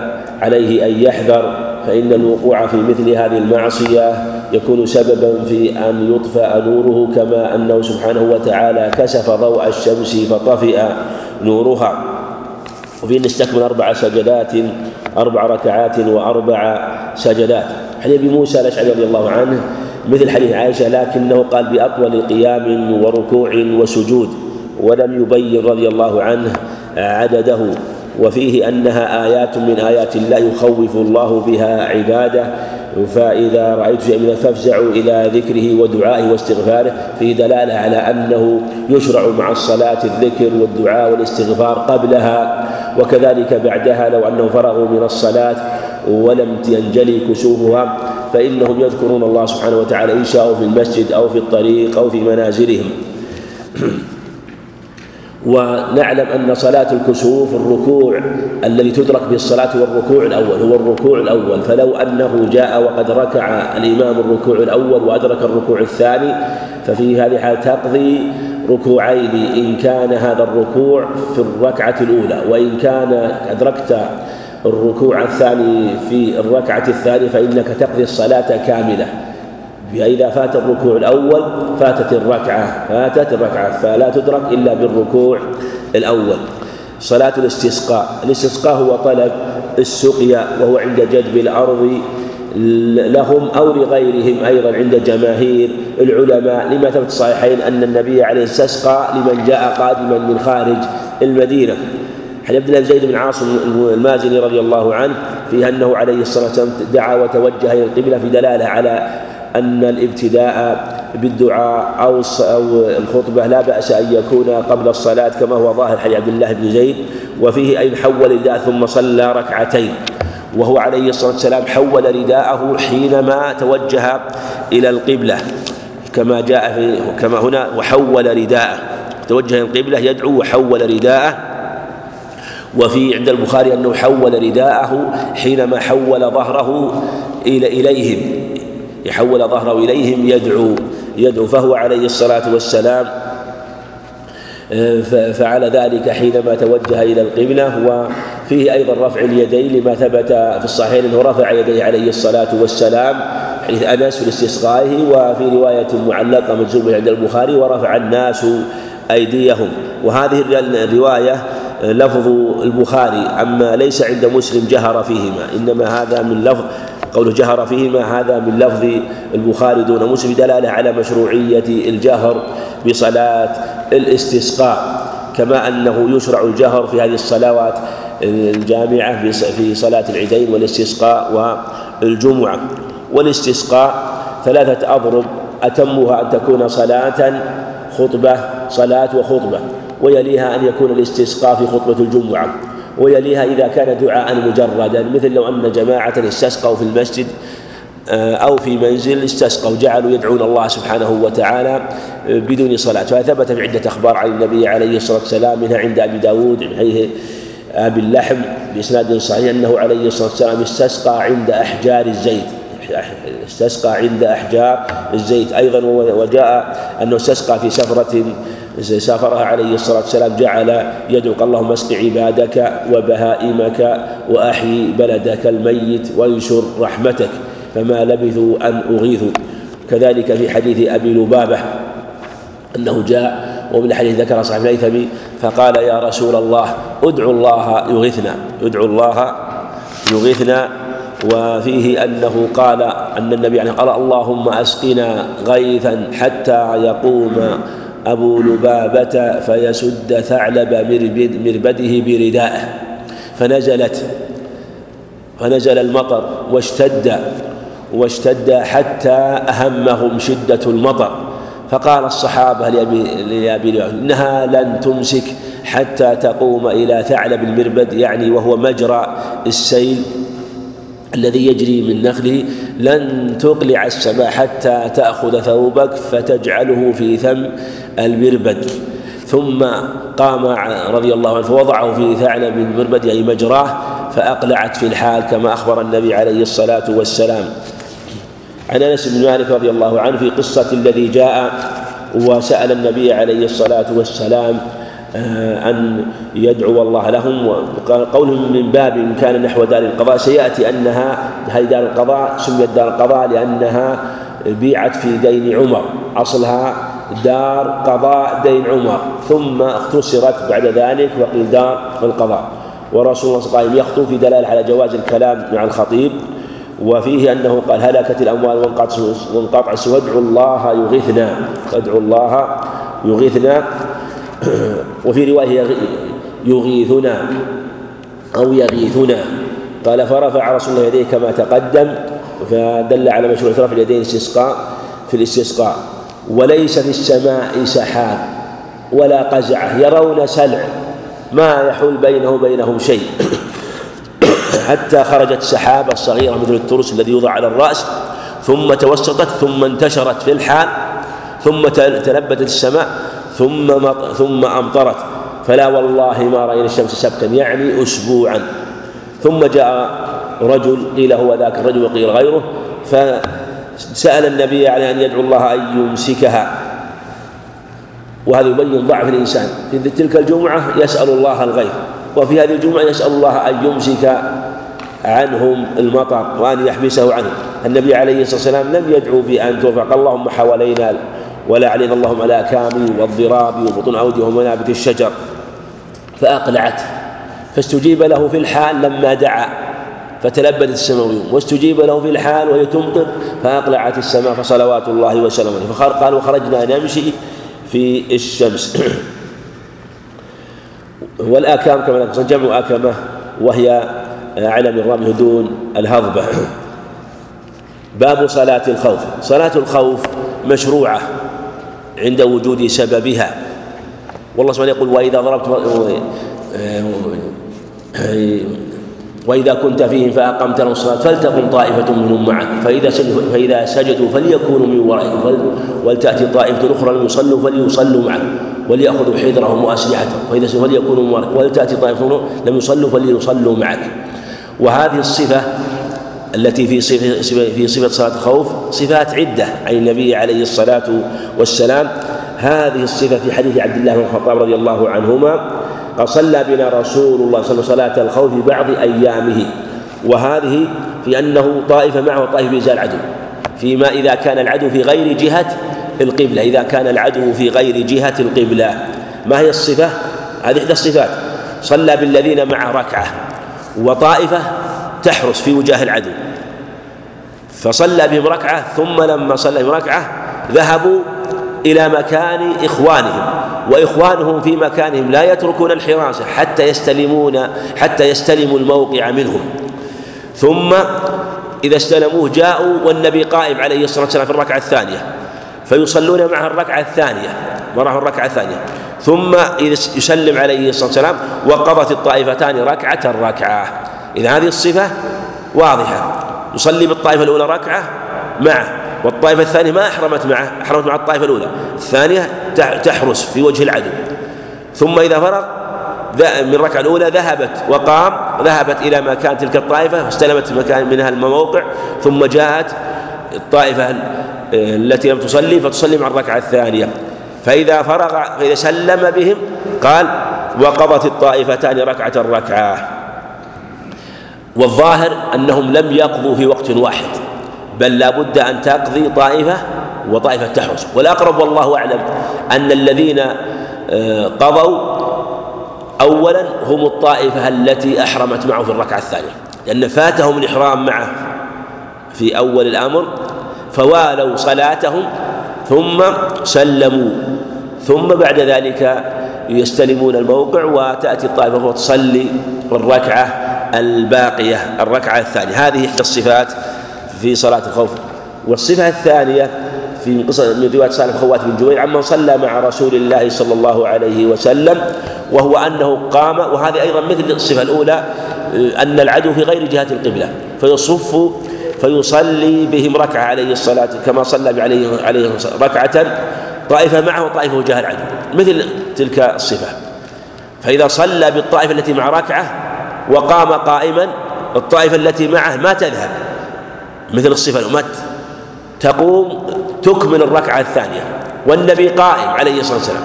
عليه أن يحذر فإن الوقوع في مثل هذه المعصية يكون سببا في أن يطفأ نوره كما أنه سبحانه وتعالى كشف ضوء الشمس فطفئ نورها وفي أن استكمل أربع سجدات أربع ركعات وأربع سجدات. حديث أبي موسى الأشعري رضي الله عنه مثل حديث عائشة لكنه قال بأطول قيام وركوع وسجود ولم يبين رضي الله عنه عدده. وفيه أنها آيات من آيات الله يخوف الله بها عباده. فإذا رأيت شيئا فافزعوا إلى ذكره ودعائه واستغفاره. فيه دلالة على أنه يشرع مع الصلاة الذكر والدعاء والاستغفار قبلها. وكذلك بعدها لو أنهم فرغوا من الصلاة ولم ينجلي كسوفها فإنهم يذكرون الله سبحانه وتعالى إن شاءوا في المسجد أو في الطريق أو في منازلهم. ونعلم أن صلاة الكسوف الركوع الذي تدرك به الصلاة هو الركوع الأول هو الركوع الأول. فلو أنه جاء وقد ركع الإمام الركوع الأول وأدرك الركوع الثاني ففي هذه الحالة تقضي ركوعين إن كان هذا الركوع في الركعة الأولى وإن كان أدركت الركوع الثاني في الركعة الثانية فإنك تقضي الصلاة كاملة. فإذا فات الركوع الأول فاتت الركعة فاتت الركعة فلا تدرك إلا بالركوع الأول. صلاة الاستسقاء الاستسقاء هو طلب السقيا وهو عند جدب الأرض لهم أو لغيرهم أيضا عند جماهير العلماء. لما ثبت الصحيحين أن النبي عليه استسقى لمن جاء قادما من خارج المدينة. حديث عبد الله زيد بن عاصم المازني رضي الله عنه في أنه عليه الصلاة والسلام دعا وتوجه إلى القبلة في دلالة على أن الابتداء بالدعاء أو أو الخطبة لا بأس أن يكون قبل الصلاة كما هو ظاهر حديث عبد الله بن زيد. وفيه أن حول رداء ثم صلى ركعتين. وهو عليه الصلاة والسلام حول رداءه حينما توجه إلى القبلة. كما جاء في كما هنا وحول رداءه. توجه إلى القبلة يدعو وحول رداءه. وفي عند البخاري أنه حول رداءه حينما حول ظهره إلى إليهم. يحول ظهره إليهم يدعو يدعو. فهو عليه الصلاة والسلام آه، فعل ذلك حينما توجه إلى القبلة وفيه أيضا رفع اليدين لما ثبت في الصحيح أنه رفع يديه عليه الصلاة والسلام حيث أنس في استسقائه وفي رواية معلقة مجزومة عند البخاري ورفع الناس أيديهم. وهذه الرواية لفظ البخاري أما ليس عند مسلم جهر فيهما إنما هذا من لفظ قوله جهر فيهما هذا من لفظ البخاري دون مسلم دلالة على مشروعية الجهر بصلاة الاستسقاء. كما أنه يشرع الجهر في هذه الصلوات الجامعة في صلاة العيدين والاستسقاء والجمعة. والاستسقاء ثلاثة أضرب. أتمها أن تكون صلاة خطبة صلاة وخطبة. ويليها أن يكون الاستسقاء في خطبة الجمعة. ويليها إذا كان دعاء مجردا. مثل لو أن جماعة استسقوا في المسجد آه، أو في منزل استسقوا جعلوا يدعون الله سبحانه وتعالى آه، بدون صلاة. فثبت في عدة أخبار عن النبي عليه الصلاة والسلام منها عند أبي داود من حيث أبي اللحم بإسناد صحيح أنه عليه الصلاة والسلام استسقى عند أحجار الزيت. استسقى عند أحجار الزيت. أيضا وجاء أنه استسقى في سفرة سافرها عليه الصلاة والسلام جعل يدعو اللهم اسق عبادك وبهائمك وأحيي بلدك الميت وانشر رحمتك فما لبثوا أن أغيثوا. كذلك في حديث أبي لبابة أنه جاء ومن الحديث ذكر صاحب الهيثمي فقال يا رسول الله ادعو الله يغيثنا ادعو الله يغيثنا وفيه أنه قال أن النبي يعني قال اللهم أسقنا غيثا حتى يقوم أبو لبابة فيسد ثعلب مربد مربده بردائه. فنزلت فنزل المطر واشتد واشتد حتى أهمهم شدة المطر. فقال الصحابة لأبي, لأبي إنها لن تمسك حتى تقوم إلى ثعلب المربد يعني وهو مجرى السيل الذي يجري من نخله. لن تقلع السماء حتى تأخذ ثوبك فتجعله في ثم المربد. ثم قام رضي الله عنه فوضعه في ثعلب المربد يعني مجراه فأقلعت في الحال كما أخبر النبي عليه الصلاة والسلام. عن أنس بن مالك رضي الله عنه في قصة الذي جاء وسأل النبي عليه الصلاة والسلام آه، أن يدعو الله لهم وقال قولهم من باب إن كان نحو دار القضاء سيأتي أنها هذه دار القضاء سميت دار القضاء لأنها بيعت في دين عمر أصلها دار قضاء دين عمر ثم اختصرت بعد ذلك وقيل دار القضاء. ورسول الله قائم يخطب في دلالة على جواز الكلام مع الخطيب وفيه أنه قال هلكت الأموال وانقطع وادعوا الله يغيثنا. وادعوا الله يغيثنا. [CLEARS THROAT] وفي رواية يغيثنا أو يغيثنا. قال فرفع رسول الله يديه كما تقدم فدل على مشروع رفع اليدين استسقاء في الاستسقاء. وليس في السماء سحاب ولا قزعة يرون سلع. ما يحول بينه وبينهم شيء. [CLEARS THROAT] حتى خرجت سحابة صغيرة مثل الترس الذي يوضع على الرأس ثم توسطت ثم انتشرت في الحال ثم تلبدت السماء ثم ثم أمطرت. فلا والله ما رأينا الشمس سبتا يعني أسبوعا. ثم جاء رجل قيل هو ذاك الرجل وقيل غيره فسأل النبي عليه أن يدعو الله أن يمسكها. وهذا يبين ضعف الإنسان. في تلك الجمعة يسأل الله الغيث وفي هذه الجمعة يسأل الله أن يمسك عنهم المطر وأن يحبسه عنهم. النبي عليه الصلاة والسلام لم يدعو بأن توفق. اللهم حوالينا ولا علينا اللهم على كامي والضراب وبطون أودية ومنابت الشجر. فأقلعته فاستجيب له في الحال لما دعا. فتلبدت السماء واستجيب له في الحال وهي تمطر. فأقلعت السماء فصلوات الله وسلامه. فقال وخرجنا نمشي في الشمس. [CLEARS THROAT] والآكام كما جمع آكمة وهي أعلى من رمي دون الهضبة. باب صلاة الخوف. صلاة الخوف مشروعة عند وجود سببها. والله سبحانه يقول وإذا ضربت وإذا كنت فيهم فأقمت لهم الصلاة فلتقم طائفة منهم معك. فإذا سجدوا فإذا سجدوا فليكونوا من ورائهم. ولتأتي طائفة أخرى لم يصلوا فليصلوا معك. وليأخذوا حذرهم وأسلحتهم. فإذا فليكونوا من ورائهم. ولتأتي طائفة لم يصلوا فليصلوا معك. وهذه الصفة التي في صفة في صفة صلاة الخوف صفات عدة عن النبي عليه الصلاة والسلام. هذه الصفة في حديث عبد الله بن الخطاب رضي الله عنهما قال صلى بنا رسول الله صلى الله عليه وسلم صلاة الخوف في بعض أيامه. وهذه في أنه طائفة معه وطائفة بإزاء العدو. فيما إذا كان العدو في غير جهة القبلة إذا كان العدو في غير جهة القبلة. ما هي الصفة؟ هذه إحدى الصفات. صلى بالذين معه ركعة. وطائفة تحرس في وجاه العدو. فصلى بهم ركعة ثم لما صلى بهم ركعة ذهبوا إلى مكان إخوانهم وإخوانهم في مكانهم لا يتركون الحراسة حتى يستلمون حتى يستلموا الموقع منهم. ثم إذا استلموه جاءوا والنبي قائم عليه الصلاة والسلام في الركعة الثانية. فيصلون معه الركعة الثانية وراءه الركعة الثانية. ثم يسلم عليه الصلاة والسلام وقضت الطائفتان ركعة ركعة إذا هذه الصفة واضحة. يصلي بالطائفة الأولى ركعة معه والطائفة الثانية ما أحرمت معه أحرمت مع الطائفة الأولى. الثانية تحرس في وجه العدو. ثم إذا فرغ من الركعة الأولى ذهبت وقام ذهبت إلى مكان تلك الطائفة واستلمت مكان منها الموقع ثم جاءت الطائفة التي لم تصلي فتصلي مع الركعة الثانية. فإذا فرغ فإذا سلم بهم قال وقضت الطائفتان ركعة ركعة والظاهر أنهم لم يقضوا في وقت واحد بل لا بد أن تقضي طائفة وطائفة تحرس. والأقرب والله أعلم أن الذين آه، قضوا أولا هم الطائفة التي أحرمت معه في الركعة الثانية. لأن فاتهم الإحرام معه في أول الأمر فوالوا صلاتهم ثم سلموا. ثم بعد ذلك يستلمون الموقع وتأتي الطائفة وتصلي الركعة الباقية الركعة الثانية. هذه إحدى الصفات في صلاة الخوف. والصفة الثانية في من رواية سالم خوات بن جبير عمن صلى مع رسول الله صلى الله عليه وسلم وهو أنه قام. وهذه أيضا مثل الصفة الأولى أن العدو في غير جهة القبلة فيصف فيصلي بهم ركعة عليه الصلاة كما صلى عليه عليه ركعة طائفة معه وطائفة وجاه العدو مثل تلك الصفة. فإذا صلى بالطائفة التي مع ركعة وقام قائما الطائفة التي معه ما تذهب. مثل الصفة الأمت تقوم تكمل الركعة الثانية والنبي قائم عليه الصلاة والسلام.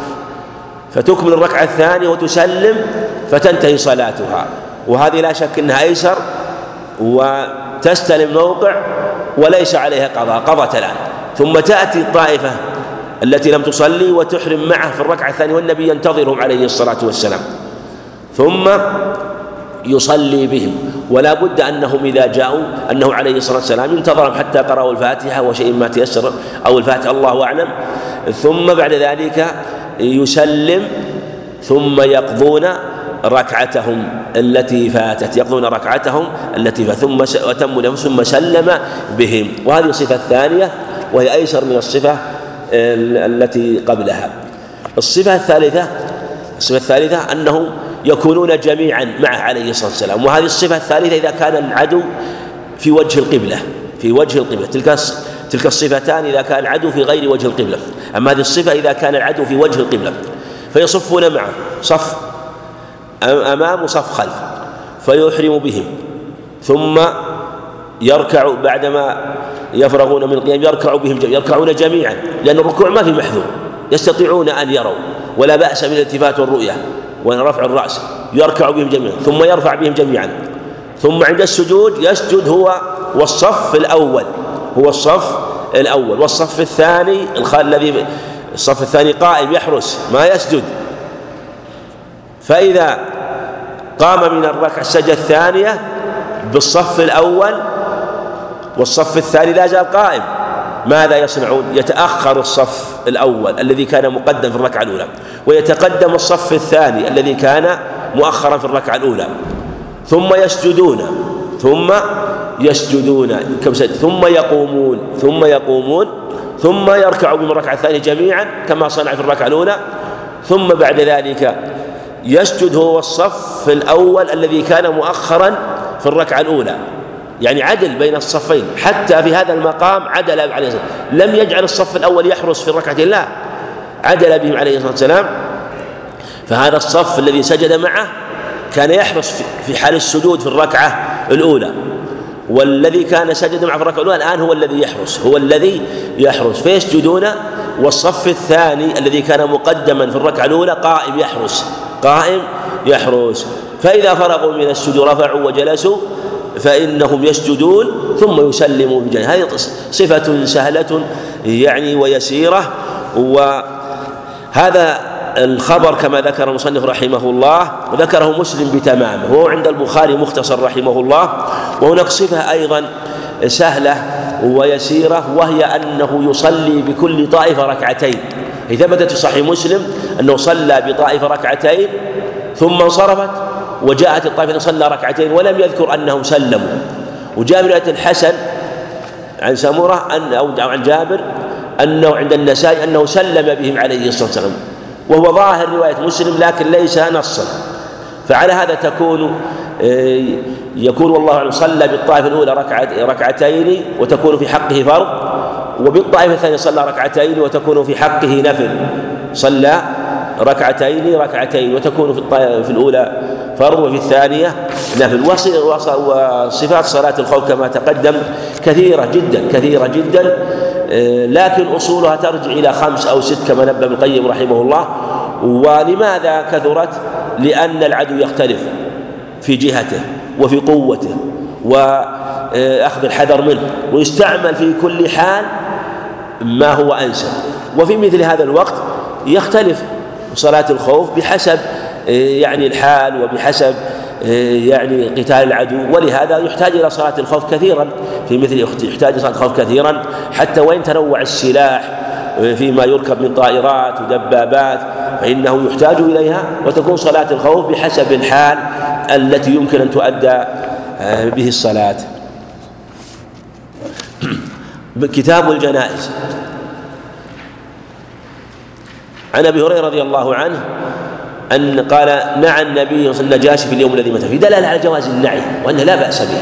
فتكمل الركعة الثانية وتسلم فتنتهي صلاتها. وهذه لا شك أنها أيسر وتستلم موقع وليس عليها قضاء قضت الآن. ثم تأتي الطائفة التي لم تصلي وتحرم معه في الركعة الثانية والنبي ينتظرهم عليه الصلاة والسلام. ثم يصلي بهم. ولا بد أنهم إذا جاءوا أنه عليه الصلاة والسلام انتظرهم حتى قرأوا الفاتحة وشيء ما تيسر أو الفاتحة الله أعلم. ثم بعد ذلك يسلم ثم يقضون ركعتهم التي فاتت يقضون ركعتهم التي فاتت ثم وتم لهم ثم سلم بهم. وهذه الصفة الثانية وهي أيسر من الصفة التي قبلها. الصفة الثالثة الصفة الثالثة أنه يكونون جميعا معه عليه الصلاة والسلام. وهذه الصفة الثالثة إذا كان العدو في وجه القبلة في وجه القبلة. تلك تلك الصفتان إذا كان العدو في غير وجه القبلة. أما هذه الصفة إذا كان العدو في وجه القبلة فيصفون معه. صف أمام وصف خلف فيحرم بهم. ثم يركع بعدما يفرغون من القيام يركع بهم جميعا يركعون جميعا لأن الركوع ما في محذور. يستطيعون أن يروا ولا بأس من الالتفات والرؤية ورفع الرأس. يركع بهم جميعا ثم يرفع بهم جميعا. ثم عند السجود يسجد هو والصف الأول هو الصف الأول. والصف الثاني الذي الصف الثاني قائم يحرس ما يسجد. فإذا قام من الركعة السجدة الثانية بالصف الأول والصف الثاني لا زال قائم. ماذا يصنعون؟ يتأخر الصف الأول الذي كان مقدم في الركعة الأولى ويتقدم الصف الثاني الذي كان مؤخرا في الركعة الأولى. ثم يسجدون ثم يسجدون ثم يقومون ثم يقومون ثم يركعوا من الركعة الثانية جميعا كما صنع في الركعة الأولى. ثم بعد ذلك يسجد هو الصف الأول الذي كان مؤخرا في الركعة الأولى. يعني عدل بين الصفين. حتى في هذا المقام عدل عليه الصلاة لم يجعل الصف الأول يحرس في الركعتين لا عدل بهم عليه الصلاة والسلام. فهذا الصف الذي سجد معه كان يحرس في حال السجود في الركعة الأولى. والذي كان سجد معه في الركعة الأولى الآن هو الذي يحرس. هو الذي يحرس. فيسجدون والصف الثاني الذي كان مقدما في الركعة الأولى قائم يحرس. قائم يحرس. فإذا فرغوا من السجود رفعوا وجلسوا فإنهم يسجدون ثم يسلموا بجنة هذه صفة سهلة يعني ويسيرة. وهذا الخبر كما ذكر المصنف رحمه الله ذكره مسلم بتمامه. وهو عند البخاري مختصر رحمه الله. وهناك صفة أيضا سهلة ويسيرة وهي أنه يصلي بكل طائفة ركعتين. ثبتت في صحيح مسلم أنه صلى بطائفة ركعتين ثم انصرفت وجاءت الطائفة صلى ركعتين ولم يذكر أنهم سلموا. وجاء من رواية الحسن عن سمرة أن أو عن جابر أنه عند النسائي أنه سلم بهم عليه الصلاة والسلام. وهو ظاهر رواية مسلم لكن ليس نصا. فعلى هذا تكون آه، يكون والله صلى بالطائفة الأولى ركعتين وتكون في حقه فرض. وبالطائفة الثانية صلى ركعتين وتكون في حقه نفل. صلى ركعتين ركعتين وتكون في في الأولى فرض وفي الثانية نفل. وصفات صلاة الخوف كما تقدم كثيرة جدا كثيرة جدا. آه، لكن أصولها ترجع إلى خمس أو ست كما نبه ابن القيم رحمه الله. ولماذا كثرت؟ لأن العدو يختلف في جهته وفي قوته وأخذ الحذر منه ويستعمل في كل حال ما هو أنسب. وفي مثل هذا الوقت يختلف صلاة الخوف بحسب آه، يعني الحال وبحسب آه، يعني قتال العدو. ولهذا يحتاج إلى صلاة الخوف كثيرا. في مثل يحتاج إلى صلاة الخوف كثيرا حتى وإن تنوع السلاح آه، فيما يركب من طائرات ودبابات فإنه يحتاج إليها. وتكون صلاة الخوف بحسب الحال التي يمكن أن تؤدى به الصلاة. كتاب الجنائز. عن أبي هريرة رضي الله عنه أن قال نعى النبي صلى النجاشي في اليوم الذي مات فيه. دلالة على جواز النعي وانه لا بأس به.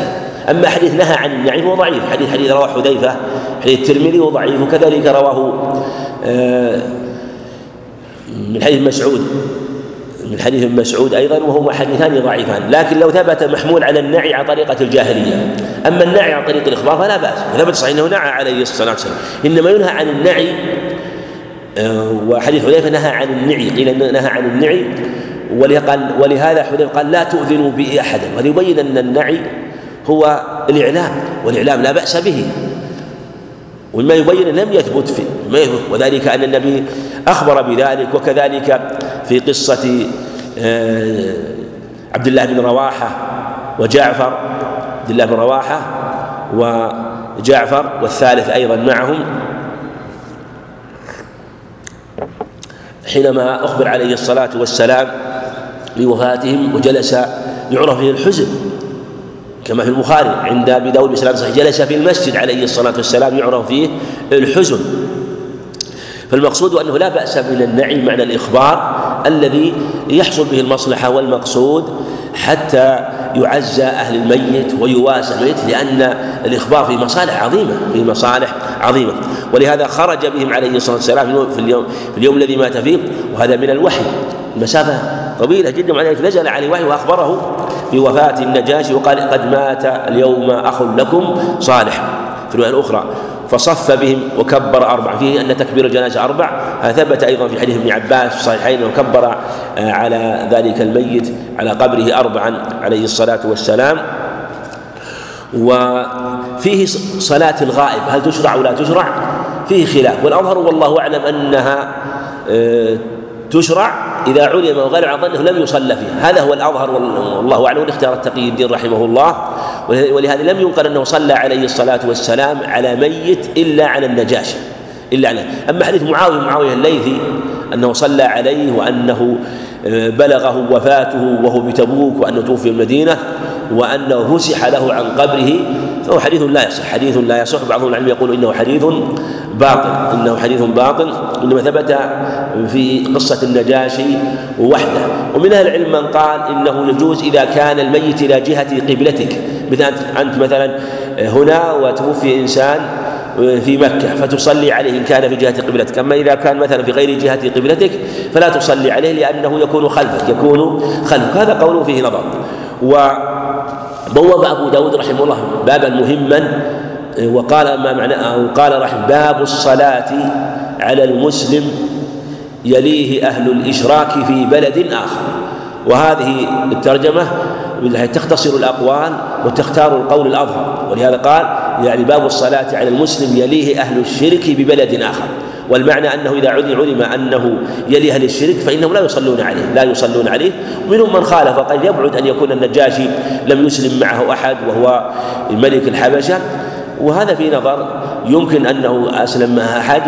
أما حديث نهى عن النعي فهو ضعيف. حديث حديث رواه حذيفة حديث الترمذي وضعيف وكذلك رواه آه، من حديث مسعود. من حديث ابن مسعود أيضا وهما حديثان ضعيفان. لكن لو ثبت محمول على النعي على طريقة الجاهلية. أما النعي عن طريق الإخبار فلا بأس. ثبت صحيح أنه نعى عليه الصلاة والسلام. إنما ينهى عن النعي آه، وحديث حذيفة نهى عن النعي قيل نهى عن النعي. ولهذا حذيفة قال لا تؤذنوا بي احدا. وهذا يبين أن النعي هو الإعلام والإعلام لا بأس به. وما يبين لم يثبت في وذلك أن النبي أخبر بذلك وكذلك في قصة آه، عبد الله بن رواحة وجعفر عبد الله بن رواحة وجعفر والثالث أيضا معهم. حينما أخبر عليه الصلاة والسلام بوفاتهم وجلس يعرف فيه الحزن كما في البخاري عند أبي داود بسلام صحيح جلس في المسجد عليه الصلاة والسلام يعرف فيه الحزن. فالمقصود أنه لا بأس من النعي معنى الإخبار الذي يحصل به المصلحة والمقصود حتى يعزى أهل الميت ويواسى الميت لأن الإخبار في مصالح عظيمة في مصالح عظيمة. ولهذا خرج بهم عليه الصلاة والسلام في اليوم في اليوم الذي مات فيه وهذا من الوحي. المسافة طويلة جدا مع ذلك نزل عليه الوحي وأخبره بوفاة النجاشي وقال قد مات اليوم أخ لكم صالح. في الروايه الاخرى فصف بهم وكبر أربع. فيه أن تكبير الجنازة أربع. هذا ثبت أيضا في حديث ابن عباس في الصحيحين أنه كبر آه، على ذلك الميت على قبره أربعا عليه الصلاة والسلام. وفيه صلاة الغائب. هل تشرع أو لا تشرع؟ فيه خلاف. والأظهر والله أعلم أنها آه، تشرع إذا علم وغلب على ظنه لم يصلى فيه هذا هو الأظهر والله أعلم. والاختيار التقي الدين رحمه الله. ولهذا لم ينقل أنه صلى عليه الصلاة والسلام على ميت إلا على النجاشي إلا على أما حديث معاوية معاوية الليثي أنه صلى عليه وأنه آه، بلغه وفاته وهو بتبوك وأنه توفي المدينة وأنه فسح له عن قبره فهو حديث لا يصح. حديث لا يصح. بعضهم العلم يقول إنه حديث باطل. إنه حديث باطل. إنما ثبت في قصة النجاشي وحده. ومن أهل العلم من قال إنه يجوز إذا كان الميت إلى جهة قبلتك. مثلا أنت مثلا هنا وتوفي إنسان في مكة فتصلي عليه إن كان في جهة قبلتك. أما إذا كان مثلا في غير جهة قبلتك فلا تصلي عليه لأنه يكون خلفك يكون خلفك. هذا قول فيه نظر. وبوب أبو داود رحمه الله بابا مهما وقال ما معنى أو قال رحمه باب الصلاة على المسلم يليه أهل الإشراك في بلد آخر. وهذه الترجمة تختصر الأقوال وتختار القول الأظهر. ولهذا قال يعني باب الصلاة على المسلم يليه أهل الشرك ببلد آخر. والمعنى أنه إذا علم أنه يلي أهل الشرك فإنهم لا يصلون عليه لا يصلون عليه. ومنهم من خالف وقد يبعد أن يكون النجاشي لم يسلم معه أحد وهو ملك الحبشة. وهذا في نظر يمكن أنه أسلم معه أحد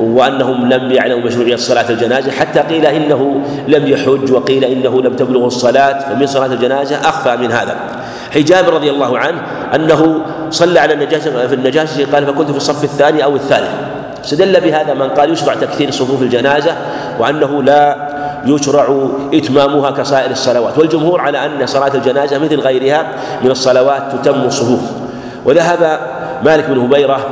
وأنهم لم يعلموا مشروعية صلاة الجنازة. حتى قيل إنه لم يحج وقيل إنه لم تبلغه الصلاة فمن صلاة الجنازة أخفى من هذا. حجاب رضي الله عنه أنه صلى على النجاشي في النجاشي قال فكنت في الصف الثاني أو الثالث. استدل بهذا من قال يشرع تكثير صفوف الجنازة وأنه لا يشرع إتمامها كسائر الصلوات والجمهور على أن صلاة الجنازة مثل غيرها من الصلوات تتم الصفوف. وذهب مالك بن هبيرة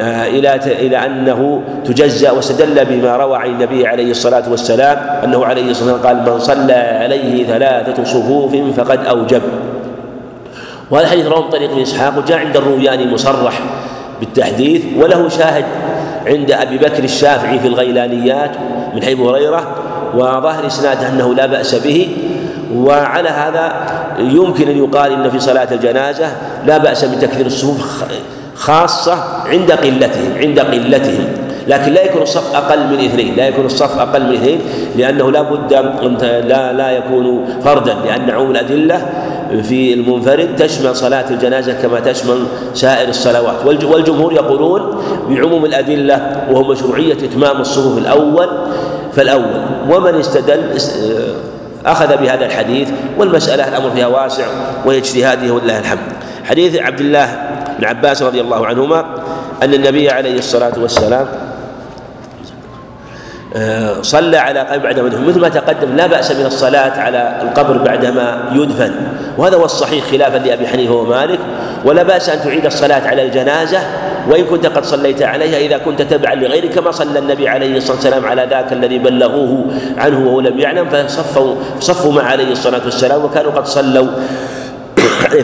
آه، إلى إلى أنه تجزأ واستدل بما روى عن النبي عليه الصلاة والسلام أنه عليه الصلاة والسلام قال من صلى عليه ثلاثة صفوف فقد أوجب. وهذا الحديث رواه طريق ابن إسحاق وجاء عند الروياني مصرح بالتحديث وله شاهد عند أبي بكر الشافعي في الغيلانيات من حيث هريرة وظاهر إسناده أنه لا بأس به. وعلى هذا يمكن أن يقال إن في صلاة الجنازة لا بأس من تكثير الصفوف خاصة عند قلتهم عند قلتهم. لكن لا يكون الصف أقل من اثنين لا يكون الصف أقل من اثنين لأنه لا بد لا لا يكون فردا لأن عموم الأدلة في المنفرد تشمل صلاة الجنازة كما تشمل سائر الصلوات. والجمهور يقولون بعموم الأدلة وهو مشروعية إتمام الصفوف الأول فالأول ومن استدل أخذ بهذا الحديث والمسألة الأمر فيها واسع واجتهاده ولله الحمد. حديث عبد الله بن عباس رضي الله عنهما أن النبي عليه الصلاة والسلام آه، صلى على قبر بعد مدفن مثل ما تقدم لا بأس من الصلاة على القبر بعدما يدفن. وهذا هو الصحيح خلافا لأبي حنيفة ومالك ولا بأس أن تعيد الصلاة على الجنازة وإن كنت قد صليت عليها إذا كنت تبعا لغيرك كما صلى النبي عليه الصلاة والسلام على ذاك الذي بلغوه عنه وهو لم يعلم فصفوا صفوا مع عليه الصلاة والسلام وكانوا قد صلوا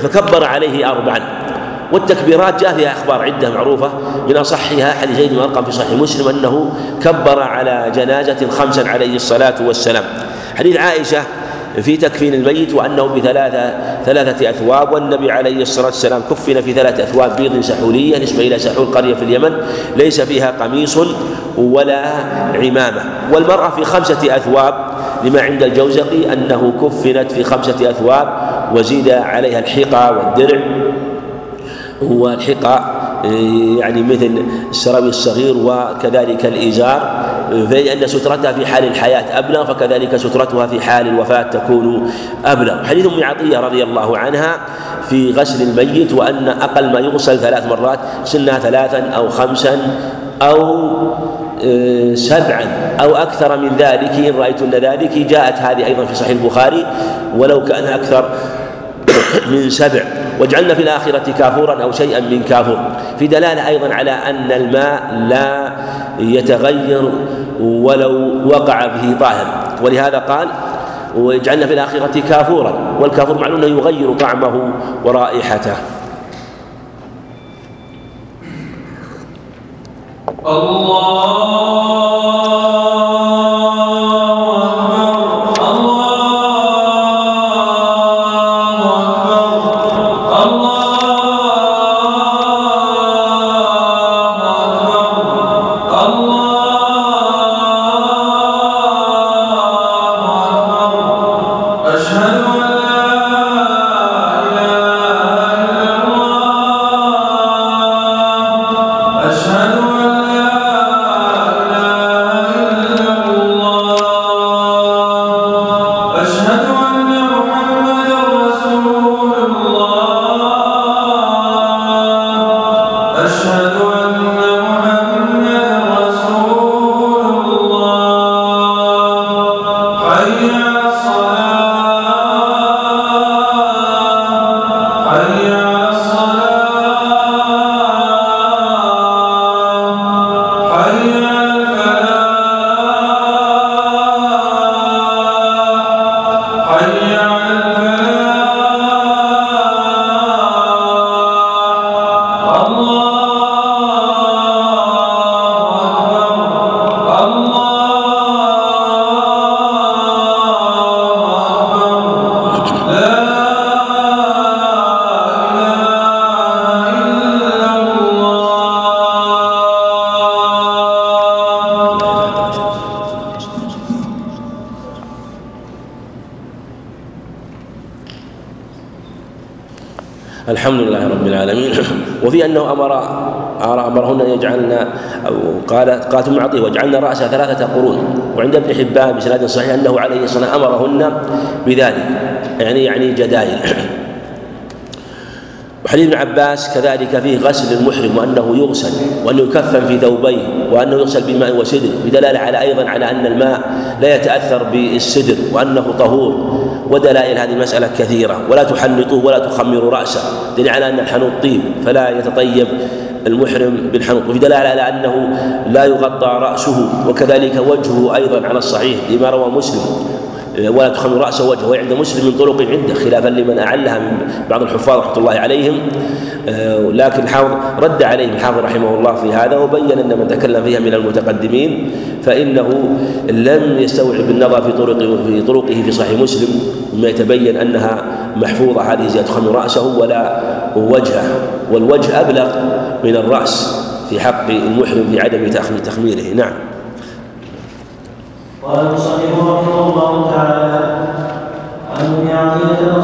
فكبر عليه أربعا. والتكبيرات جاء فيها أخبار عدة معروفة من أصحها حديث زيد بن في صحيح مسلم أنه كبر على جنازة خمسا عليه الصلاة والسلام. حديث عائشة في تكفين الميت وانه بثلاثة ثلاثة أثواب. والنبي عليه الصلاة والسلام كفن في ثلاثة أثواب بيض سحولية نسبه إلى سحول قرية في اليمن ليس فيها قميص ولا عمامة. والمرأة في خمسة أثواب لما عند الجوزقي أنه كفنت في خمسة أثواب وزيد عليها الحقى والدرع. والحقى يعني مثل السراوي الصغير وكذلك الإزار. فإن سترتها في حال الحياة أبلغ فكذلك سترتها في حال الوفاة تكون أبلغ. حديث أم عطية رضي الله عنها في غسل الميت وأن أقل ما يغسل ثلاث مرات سنها ثلاثا أو خمسا أو آه، سبعا أو أكثر من ذلك. إن رأيتن ذلك جاءت هذه أيضا في صحيح البخاري ولو كان أكثر [COUGHS] من سبع. واجعلنا في الآخرة كافورا أو شيئا من كافور. في دلالة أيضا على أن الماء لا يتغير ولو وقع به طاهر. ولهذا قال واجعلنا في الآخرة كافورا. والكافور معلوم أنه يغير طعمه ورائحته. الله الحمد لله رب العالمين. [LAUGHS] وفي أنه أمر أمرهن أن يجعلن قالت قالت أم عطية واجعلن راسها ثلاثة قرون وعند ابن حبان بسناد صحيح أنه عليه الصلاة والسلام أمرهن بذلك يعني يعني جدائل. [COUGHS] وحديث ابن عباس كذلك فيه غسل المحرم وأنه يغسل وانه يكفن في ثوبيه وأنه يغسل بماء وسدر بدلالة على أيضا على أن الماء لا يتأثر بالسدر وأنه طهور. ودلائل هذه المسألة كثيرة ولا تحنطوه ولا تخمروا رأسه دليل على أن الحنوط طيب فلا يتطيب المحرم بالحنوط. وفي دلالة على أنه لا يغطى رأسه وكذلك وجهه أيضا على الصحيح لما روى مسلم. ولا تخمر راسه وجهه وهي عند مسلم من طرق عدة خلافا لمن أعلها من بعض الحفاظ رحمة الله عليهم. آه، لكن الحافظ رد عليه الحافظ رحمه الله في هذا وبين أن من تكلم فيها من المتقدمين فإنه لم يستوعب النظر في طرق في طرقه في صحيح مسلم. مما يتبين أنها محفوظة. هذه زيادة تخمر رأسه ولا وجهه والوجه أبلغ من الرأس في حق المحرم في عدم تخميره. نعم. قال المصنف رحمه الله تعالى عن ام عقيله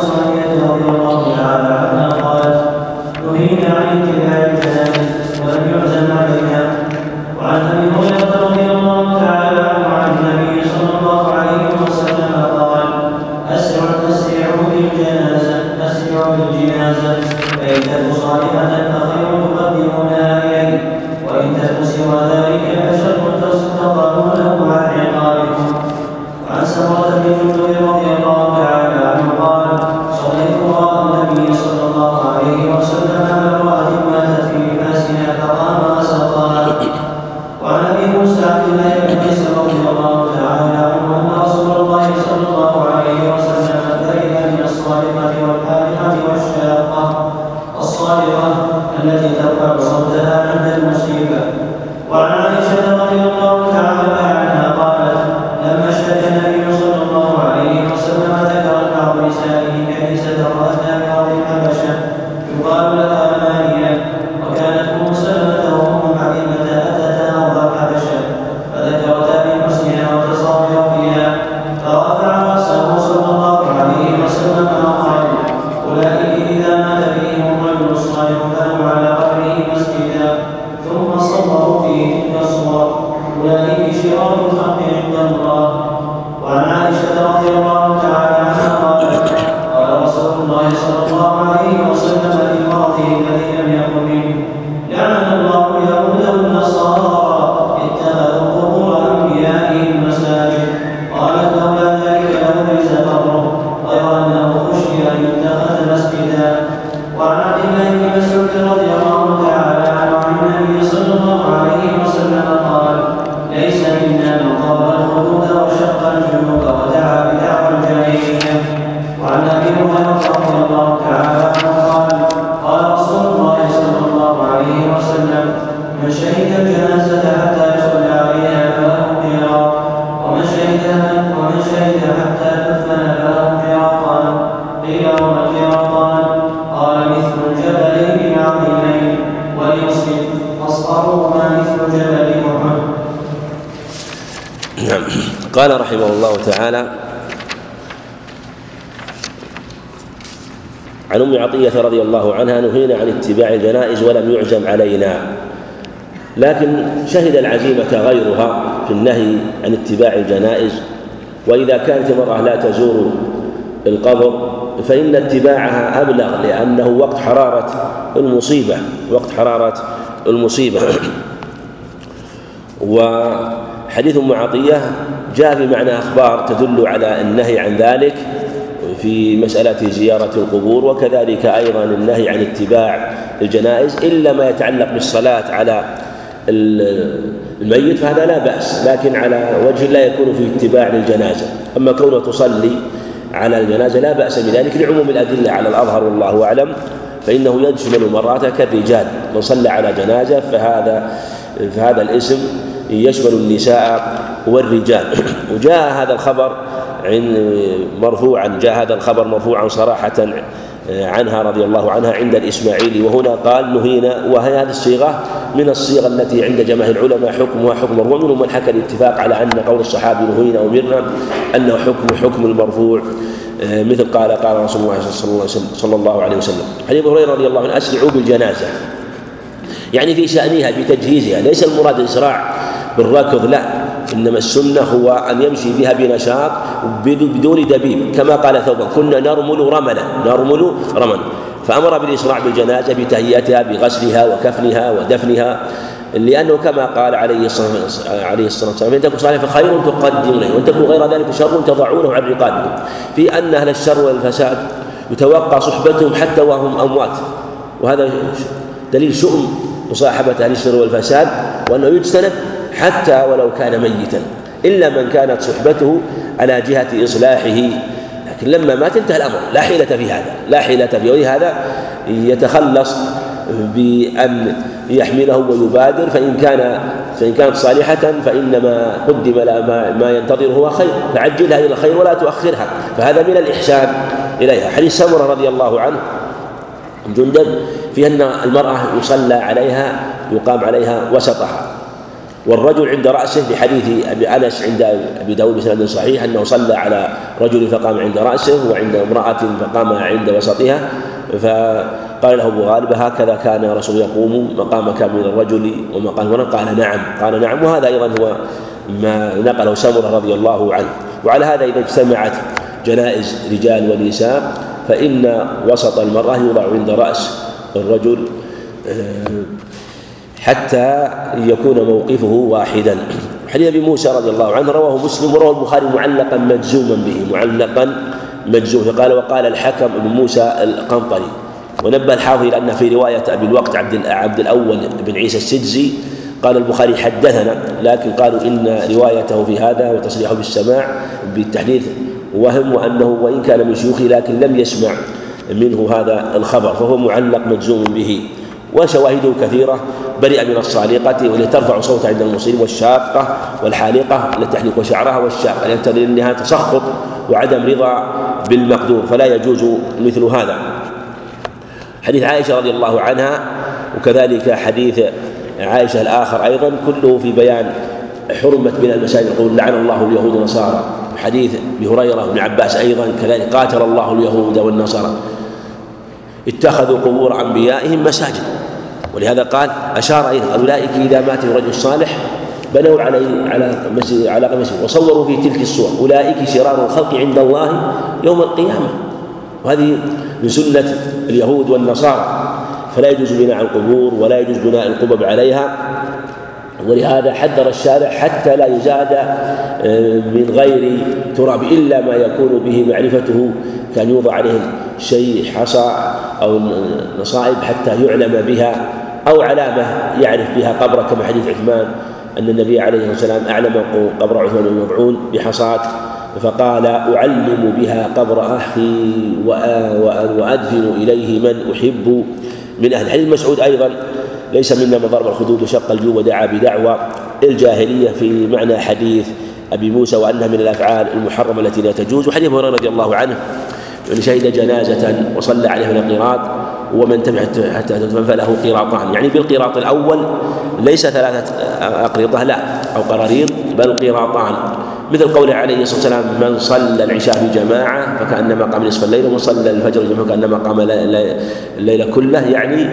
عطيه رضي الله عنها نهينا عن اتباع الجنائز ولم يعزم علينا. لكن شهد العزيمة غيرها في النهي عن اتباع الجنائز. وإذا كانت المرأة لا تزور القبر فإن اتباعها أبلغ لأنه وقت حرارة المصيبة وقت حرارة المصيبة. وحديث أم عطية جاء في معنى أخبار تدل على النهي عن ذلك. في مسألة زيارة القبور وكذلك أيضا النهي عن اتباع الجنائز إلا ما يتعلق بالصلاة على الميت فهذا لا بأس لكن على وجه لا يكون فيه اتباع للجنازة. أما كونه تصلي على الجنازة لا بأس بذلك لعموم الأدلة على الأظهر والله أعلم فإنه يشمل مرات كالرجال. من صلى على جنازة فهذا فهذا الاسم يشمل النساء والرجال. وجاء هذا الخبر مرفوعا جاء هذا الخبر مرفوعا صراحة عنها رضي الله عنها عند الإسماعيلي وهنا قال نهينا وهي هذه الصيغة من الصيغ التي عند جماهير العلماء حكمها حكم مرفوع ومنهم من حكى الاتفاق على أن قول الصحابي نهينا أمرنا أنه حكم حكم المرفوع مثل قال قال رسول الله صلى الله عليه وسلم حديث هريرة رضي الله عنه أسرعوا بالجنازة. يعني في شأنها بتجهيزها. ليس المراد الإسراع بالركض لا. إنما السنة هو أن يمشي بها بنشاط بدون دبيب كما قال ثوبان كنا نرمل رملا نرمل رملا. فأمر بالإسراع بالجنازة بتهيئتها بغسلها وكفنها ودفنها لأنه كما قال عليه الصلاة عليه الصلاة والسلام إن تكن صالحا فخير تقدمونه وإن تكن غير ذلك شر تضعونه عن رقابكم في أن أهل الشر والفساد يتوقع صحبتهم حتى وهم أموات. وهذا دليل شؤم مصاحبة أهل الشر والفساد وأنه يجتنب حتى ولو كان ميتا إلا من كانت صحبته على جهة إصلاحه. لكن لما مات انتهى الأمر لا حيلة في هذا لا حيلة في ولهذا يتخلص بأن يحمله ويبادر فإن كان فإن كانت صالحة فإنما قدم لها ما, ما ينتظره هو خير. فعجلها إلى الخير ولا تؤخرها. فهذا من الإحسان إليها. حديث سمرة رضي الله عنه جندب في أن المرأة يصلى عليها يقام عليها وسطها. والرجل عند رأسه بحديث أبي أنس عند أبي داود بسند صحيح أنه صلى على رجل فقام عند رأسه وعند امرأة فقام عند وسطها فقال له أبو غالب هكذا كان رسول يقوم مقامك من الرجل ومقام المرأة قال نعم قال نعم. وهذا أيضا هو ما نقله سمرة رضي الله عنه. وعلى هذا إذا اجتمعت جنائز رجال ونساء فإن وسط المرأة يوضع عند رأس الرجل حتى يكون موقفه واحدا. حديث أبي موسى رضي الله عنه رواه مسلم ورواه البخاري معلقا مجزوما به معلقا مجزوما قال وقال الحكم ابن موسى القنطري. ونبه الحافظ إلى أن في رواية أبي الوقت عبد عبد الأول بن عيسى السجزي قال البخاري حدثنا لكن قالوا إن روايته في هذا وتصريحه بالسماع بالتحديث وهم وأنه وإن كان من شيوخه لكن لم يسمع منه هذا الخبر فهو معلق مجزوم به. وشواهده كثيرة برئ من الصالقة والتي ترفع صوتها عند المصيب والشاقة والحالقة التي تحلق شعرها والشاقة يقتضي أنها تسخط وعدم رضا بالمقدور فلا يجوز مثل هذا. حديث عائشة رضي الله عنها وكذلك حديث عائشة الآخر أيضا كله في بيان حرمة من المساجد يقول لعن الله اليهود والنصارى. حديث ابي هريره بن عباس أيضا كذلك قاتل الله اليهود والنصارى. اتخذوا قبور أنبيائهم مساجد. ولهذا قال أشار إلى أولئك إذا مات رجل صالح بنوا عليه على مسجد على مسجد وصوروا في تلك الصور. أولئك شرار الخلق عند الله يوم القيامة. وهذه من سنة اليهود والنصارى. فلا يجوز بناء القبور ولا يجوز بناء القبب عليها. ولهذا حذر الشارع حتى لا يزاد آه، من غير تراب إلا ما يكون به معرفته كان يوضع عليه شيء حصى أو نصائب حتى يعلم بها أو علامة يعرف بها قبره كما حديث عثمان أن النبي عليه الصلاة والسلام أعلم قبر عثمان بن مضعون بحصاة فقال أعلم بها قبر أخي وأدفن إليه من أحب من أهل. حديث مسعود أيضا ليس منا من ضرب الخدود وشق الجوب ودعا بدعوى الجاهلية في معنى حديث أبي موسى وأنها من الأفعال المحرمة التي لا تجوز. وحديث هريرة رضي الله عنه من شهد جنازة وصلى عليها القراط ومن تبع حتى تدفن فله قراطان. يعني بالقراط الأول ليس ثلاثة أقرطة لا أو قراريط بل قراطان. مثل قوله عليه الصلاة والسلام من صلى العشاء في جماعة فكأنما قام نصف الليل ومن صلى الفجر جماعة فكأنما قام الليل كله. يعني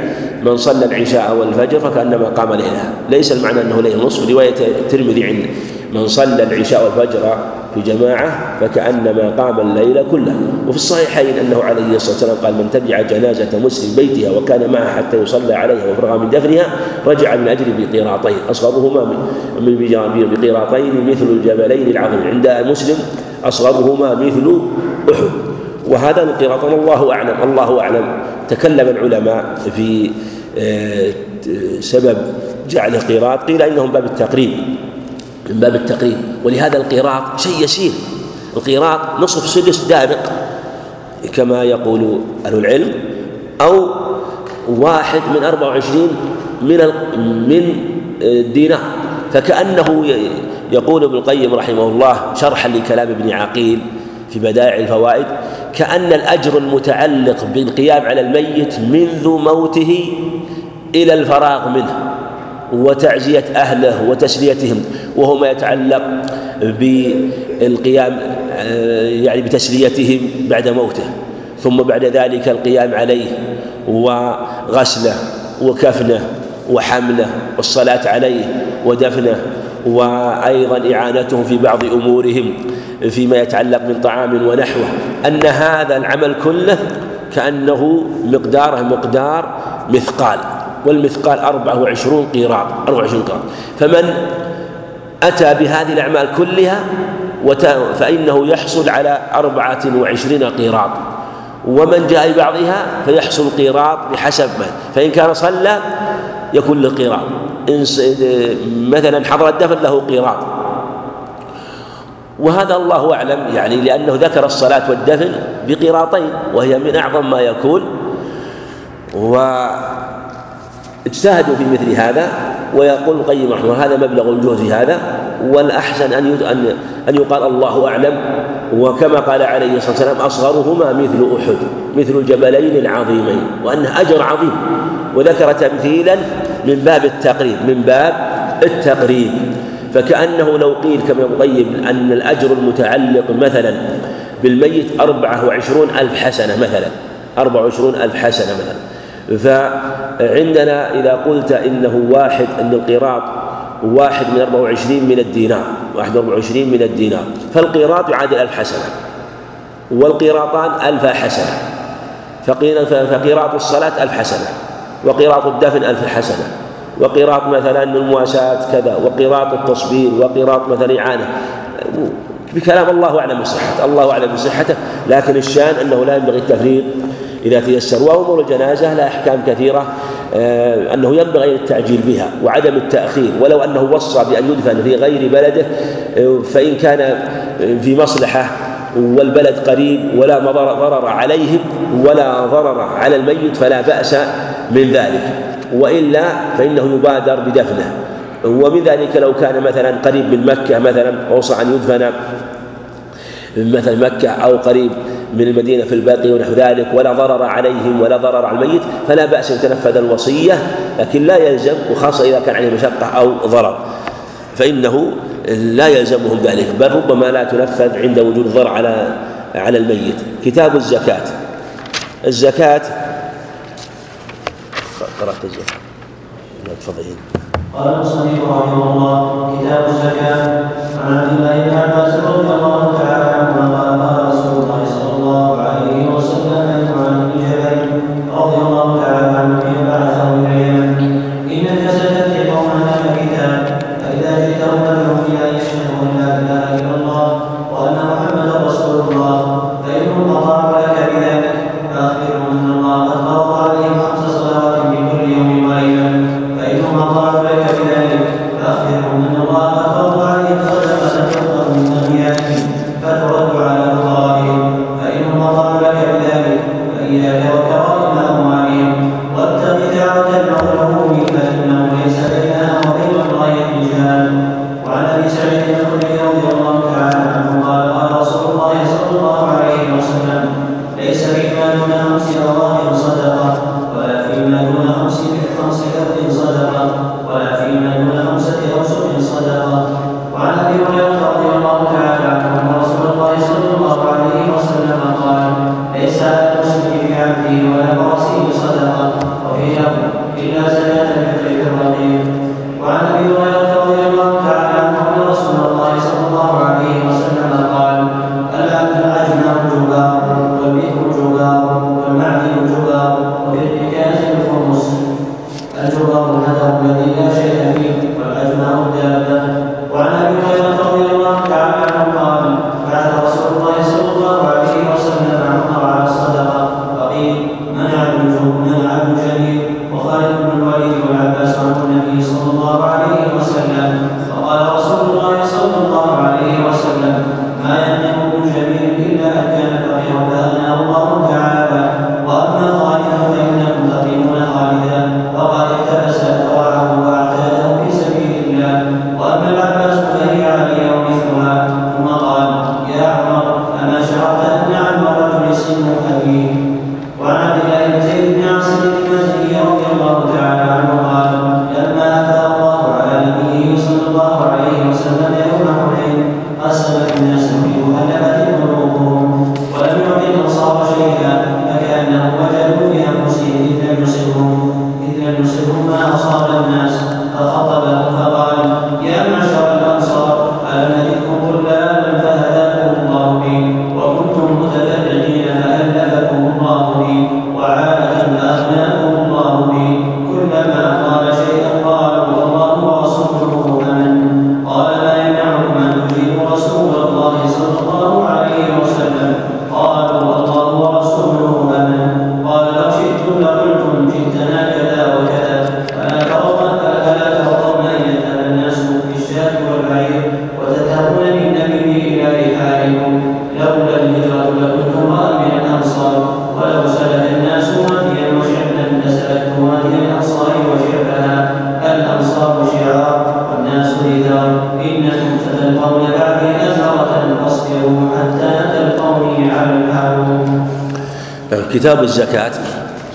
من صلى العشاء والفجر فكأنما قام ليلها. ليس المعنى أنه ليل نصف رواية الترمذي عند من صلى العشاء والفجر في جماعة فكأنما قام الليل كله. وفي الصحيحين أنه عليه الصلاة والسلام قال من تبع جنازة مسلم بيتها وكان معها حتى يصلى عليها وفرغ من دفنها رجع من أجل بقيراطين. أصغرهما من بقيراطين مثل الجبلين العظيم. عند مسلم أصغرهما مثل أحد. وهذا القراط الله أعلم. الله أعلم. تكلم العلماء في آه، سبب جعل القراط قيل إنه من باب التقريب. من باب التقريب. ولهذا القراط شيء يسير. القراط نصف سدس دابق كما يقول أهل العلم أو واحد من أربعة وعشرين من من الدينار فكأنه يقول ابن القيم رحمه الله شرحا لكلام ابن عقيل في بدائع الفوائد كأن الأجر المتعلق بالقيام على الميت منذ موته إلى الفراغ منه. وتعزية أهله وتسليتهم وهو ما يتعلق بالقيام يعني بتسليتهم بعد موته ثم بعد ذلك القيام عليه وغسله وكفنه وحمله والصلاة عليه ودفنه وأيضا إعانتهم في بعض أمورهم فيما يتعلق من طعام ونحوه. أن هذا العمل كله كأنه مقداره مقدار مثقال. والمثقال أربعة وعشرون قيراط أربعة وعشرون قيراط. فمن أتى بهذه الأعمال كلها فإنه يحصل على أربعة وعشرين قيراط. ومن جاء ببعضها فيحصل قيراط بحسب ما فإن كان صلى يكون له قيراط. مثلا حضر الدفن له قيراط. وهذا الله أعلم يعني لأنه ذكر الصلاة والدفن بقيراطين وهي من أعظم ما يكون. و اجتهدوا في مثل هذا ويقول القيم رحمه الله هذا مبلغ الجهد في هذا والأحسن أن أن أن يقال الله أعلم. وكما قال عليه الصلاة والسلام أصغرهما مثل أحد مثل الجبلين العظيمين وأنه أجر عظيم. وذكر تمثيلا من باب التقريب من باب التقريب. فكأنه لو قيل كما القيم أن الأجر المتعلق مثلا بالميت أربعة وعشرون ألف حسنة مثلا أربعة وعشرون ألف حسنة مثلا. فعندنا إذا قلت إنه واحد أن القيراط واحد من أربعة وعشرين من الدينار واحد وأربعة وعشرين من الدينار. فالقيراط يعادل ألف حسنة والقيراطان ألف حسنة. فقيراط الصلاة ألف حسنة وقيراط الدفن ألف حسنة وقيراط مثلا المواساة كذا وقيراط التصبير وقيراط مثلا إعانة. بكلام الله أعلم بصحته الله أعلم بصحته لكن الشان أنه لا ينبغي التفريط إذا تيسر وأمور الجنازة لها أحكام كثيرة آه، أنه ينبغي التعجيل بها وعدم التأخير ولو أنه وصى بأن يدفن في غير بلده آه، فإن كان في مصلحة والبلد قريب ولا ضرر عليهم ولا ضرر على الميت فلا بأس من ذلك. وإلا فإنه يبادر بدفنه. ومن ذلك لو كان مثلا قريب من مكة مثلا أوصى أن يدفن مثل مكة أو قريب من المدينة في الباقي ونحو ذلك ولا ضرر عليهم ولا ضرر على الميت فلا بأس أن تنفذ الوصية لكن لا يلزم وخاصة إذا كان عليه مشقة أو ضرر. فإنه لا يلزمهم ذلك بل ربما لا تنفذ عند وجود ضرر على على الميت. كتاب الزكاة. الزكاة. قرأت الزكاة. تفضلين قال المصنف رحمه الله كتاب الزكاة عن عبد الله بن عباس رضي الله تعالى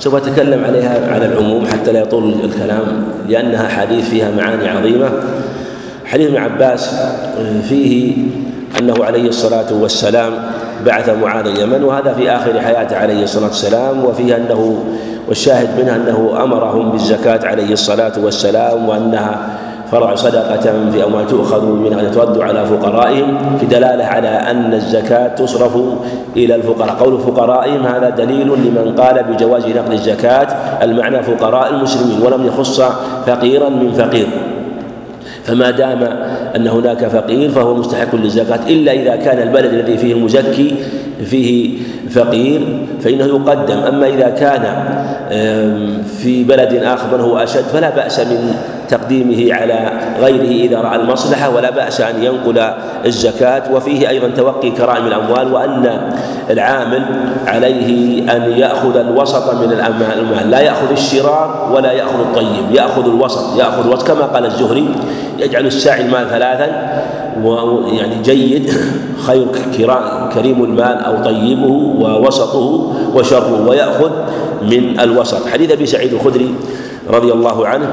سوف أتكلم عليها على العموم حتى لا يطول الكلام لأنها حديث فيها معاني عظيمة. حديث ابن عباس فيه أنه عليه الصلاة والسلام بعث معاذ اليمن وهذا في آخر حياته عليه الصلاة والسلام وفيه أنه والشاهد منها أنه أمرهم بالزكاة عليه الصلاة والسلام وأنها فرع صدقة في أموال تؤخذ منها ترد على فقرائهم في دلالة على أن الزكاة تصرف إلى الفقراء. قول فقرائهم هذا دليل لمن قال بجواز نقل الزكاة. المعنى فقراء المسلمين ولم يخص فقيرا من فقير. فما دام أن هناك فقير فهو مستحق للزكاة إلا إذا كان البلد الذي فيه المزكي فيه فقير فإنه يقدم. أما إذا كان في بلد آخر من هو أشد فلا بأس من تقديمه على غيره إذا رأى المصلحة ولا بأس أن ينقل الزكاة. وفيه أيضا توقي كرائم الأموال وأن العامل عليه أن يأخذ الوسط من المال لا يأخذ الشرار ولا يأخذ الطيب يأخذ الوسط يأخذ الوسط. كما قال الزهري يجعل الساعي المال ثلاثا ويعني جيد [LAUGHS] خير كريم المال أو طيبه ووسطه وشره ويأخذ من الوسط. حديث أبي سعيد الخدري رضي الله عنه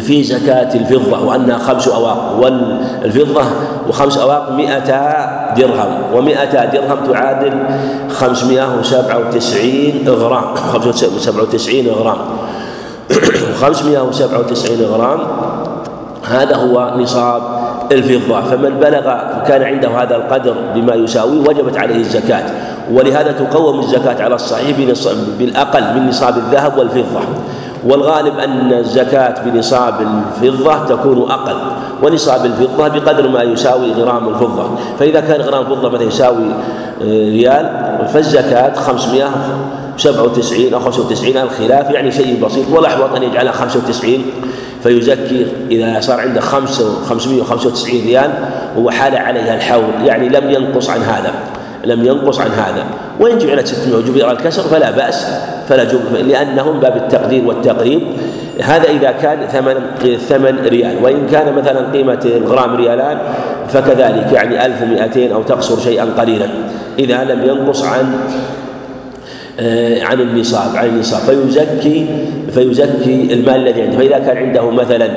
في زكاة الفضة وأنها خمس أواق والفضة وخمس أواق مئة درهم ومئة درهم تعادل خمسمائة وسبعة وتسعين غرام خمسمائة وسبعة وتسعين غرام [COUGHS] خمسمائة وسبعة وتسعين غرام هذا هو نصاب الفضة. فمن بلغ كان عنده هذا القدر بما يساوي وجبت عليه الزكاة. ولهذا تقوم الزكاة على الصحيح بالأقل من نصاب الذهب والفضة. والغالب أن الزكاة بنصاب الفضة تكون أقل ونصاب الفضة بقدر ما يساوي غرام الفضة. فإذا كان غرام الفضة مثلا يساوي آه، ريال فالزكاة 597 أو 95 الخلاف يعني شيء بسيط. والأحوط أن يجعلها 95 فيزكي إذا صار عنده 595 ريال وهو حال عليها الحول يعني لم ينقص عن هذا. لم ينقص عن هذا. وإن جعلت 600 وجبر الكسر فلا بأس فلا جبر لأنهم باب التقدير والتقريب. هذا إذا كان ثمن ثمن ريال. وإن كان مثلا قيمة الغرام ريالان فكذلك يعني 1200 أو تقصر شيئا قليلا. إذا لم ينقص عن آه، عن النصاب عن النصاب. فيزكي فيزكي المال الذي عنده. فإذا كان عنده مثلا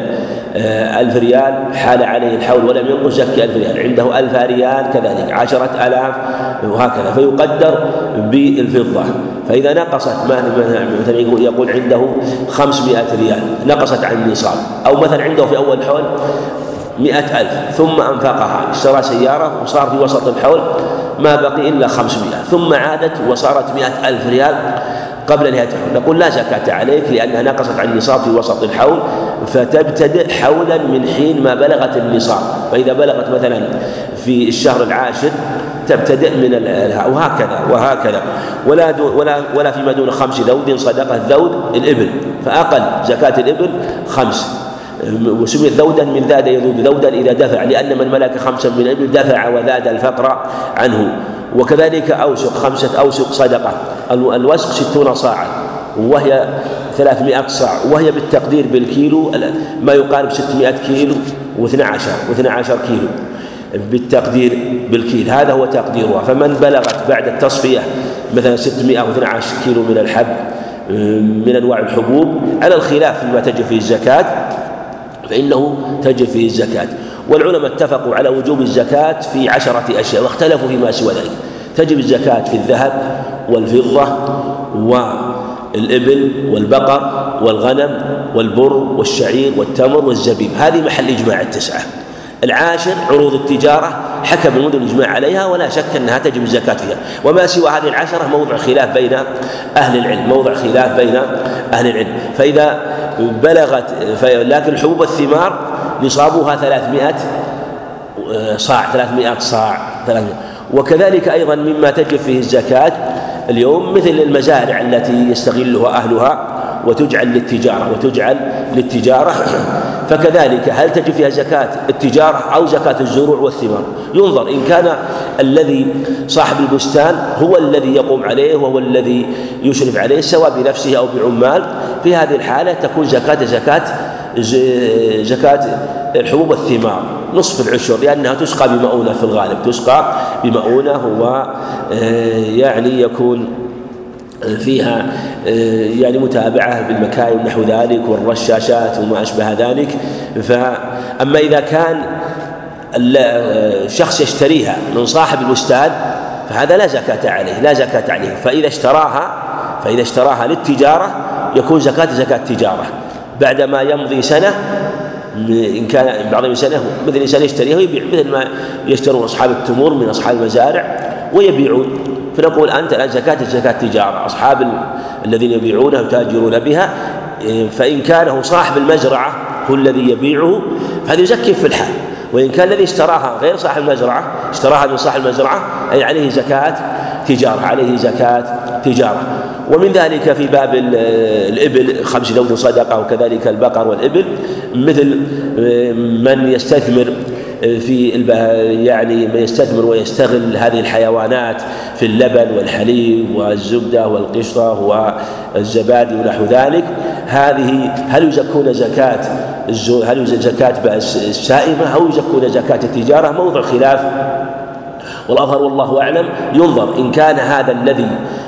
ألف ريال حال عليه الحول ولم ينقص زكي ألف ريال. عنده ألف ريال كذلك. عشرة آلاف وهكذا. فيقدر بالفضة. فإذا نقصت مثلا يقول عنده خمسمائة ريال. نقصت عن النصاب. أو مثلا عنده في أول الحول مئة ألف. ثم أنفقها. اشترى سيارة وصار في وسط الحول ما بقي إلا خمسمائة. ثم عادت وصارت مئة ألف ريال. قبل نهاية الحول نقول لا زكاة عليك لأنها نقصت عن النصاب في وسط الحول فتبتدئ حولا من حين ما بلغت النصاب. فإذا بلغت مثلا في الشهر العاشر تبتدئ من وهكذا وهكذا. ولا ولا ولا فيما دون خمس ذود صدقة ذود الإبل. فأقل زكاة الإبل خمس. وسميت ذودا من ذاد يذود ذودا إذا دفع لأن من ملك خمسا من الإبل دفع وذاد الفقر عنه. وكذلك أوسق خمسة أوسق صدقة. الوسق ستون صاعا وهي ثلاثمائة صاع وهي بالتقدير بالكيلو ما يقارب ستمائة كيلو واثنى عشر واثنى عشر كيلو بالتقدير بالكيل. هذا هو تقديرها. فمن بلغت بعد التصفية مثلا 612 كيلو من الحب من أنواع الحبوب على الخلاف فيما تجب فيه الزكاة فإنه تجب فيه الزكاة. والعلماء اتفقوا على وجوب الزكاة في عشرة أشياء واختلفوا فيما سوى ذلك. تجب الزكاة في الذهب والفضة والإبل والبقر والغنم والبر والشعير والتمر والزبيب. هذه محل إجماع التسعة. العاشر عروض التجارة حكم المدن الإجماع عليها ولا شك أنها تجب الزكاة فيها. وما سوى هذه العشرة موضع خلاف بين أهل العلم موضع خلاف بين أهل العلم. فإذا بلغت لكن الحبوب الثمار نصابها ثلاثمائة صاع ثلاثمائة صاع ثلاثمائة. وكذلك أيضا مما تجب فيه الزكاة اليوم مثل المزارع التي يستغلها أهلها وتجعل للتجارة وتجعل للتجارة. [COUGHS] فكذلك هل تجب فيها زكاة التجارة أو زكاة الزروع والثمار؟ ينظر إن كان الذي صاحب البستان هو الذي يقوم عليه وهو الذي يشرف عليه سواء بنفسه أو بعمال في هذه الحالة تكون زكاة زكاة زكاة الحبوب والثمار نصف العشر لأنها تسقى بمؤونة في الغالب تسقى بمؤونة ويعني يكون فيها آه، يعني متابعة بالمكاين نحو ذلك والرشاشات وما أشبه ذلك. فأما إذا كان الشخص يشتريها من صاحب البستان فهذا لا زكاة عليه لا زكاة عليه. فإذا اشتراها فإذا اشتراها للتجارة يكون زكاة زكاة تجارة. بعدما يمضي سنة إن كان بعض سنة مثل الإنسان يشتريها ويبيع مثل ما يشترون أصحاب التمور من أصحاب المزارع ويبيعون. فنقول أنت الآن زكاة زكاة تجارة أصحاب الذين يبيعونها ويتاجرون بها فإن كان هو صاحب المزرعة هو الذي يبيعه فهذا يزكي في الحال. وإن كان الذي اشتراها غير صاحب المزرعة اشتراها من صاحب المزرعة أي عليه زكاة تجارة عليه زكاة تجارة. ومن ذلك في باب الإبل خمس ذود صدقة وكذلك البقر والإبل. مثل من يستثمر في يعني من يستثمر ويستغل هذه الحيوانات في اللبن والحليب والزبدة والقشطة والزبادي ونحو ذلك. هذه هل يزكون زكاة هل زكاة السائمة أو يزكون زكاة التجارة؟ موضع خلاف. والأظهر والله أعلم ينظر إن كان هذا الذي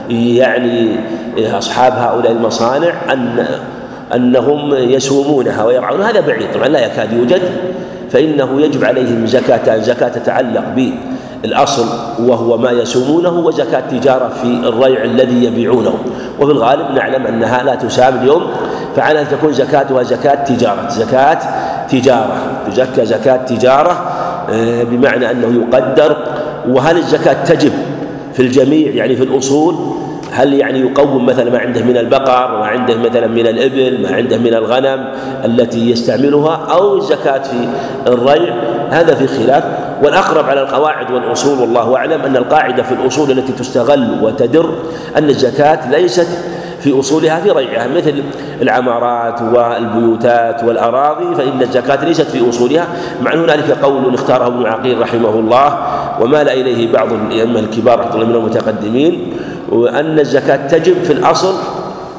يعني أصحاب هؤلاء المصانع أن أنهم يسومونها ويرعون. هذا بعيد طبعا لا يكاد يوجد فإنه يجب عليهم زكاة زكاة تتعلق بالأصل وهو ما يسومونه وزكاة تجارة في الريع الذي يبيعونه. وفي الغالب نعلم أنها لا تسام اليوم فعلى أن تكون زكاتها زكاة تجارة. زكاة تجارة. تزكى زكاة تجارة آه، بمعنى أنه يقدر. وهل الزكاة تجب في الجميع يعني في الأصول؟ هل يعني يقوم مثلا ما عنده من البقر ما عنده مثلا من الإبل ما عنده من الغنم التي يستعملها أو الزكاة في الريع؟ هذا في خلاف. والأقرب على القواعد والأصول والله أعلم أن القاعدة في الأصول التي تستغل وتدر أن الزكاة ليست في أصولها في ريعها مثل العمارات والبيوتات والأراضي فإن الزكاة ليست في أصولها. مع هنالك قول اختاره ابن عقيل رحمه الله ومال إليه بعض الأئمة الكبار رحمه الله من المتقدمين. وأن الزكاة تجب في الأصل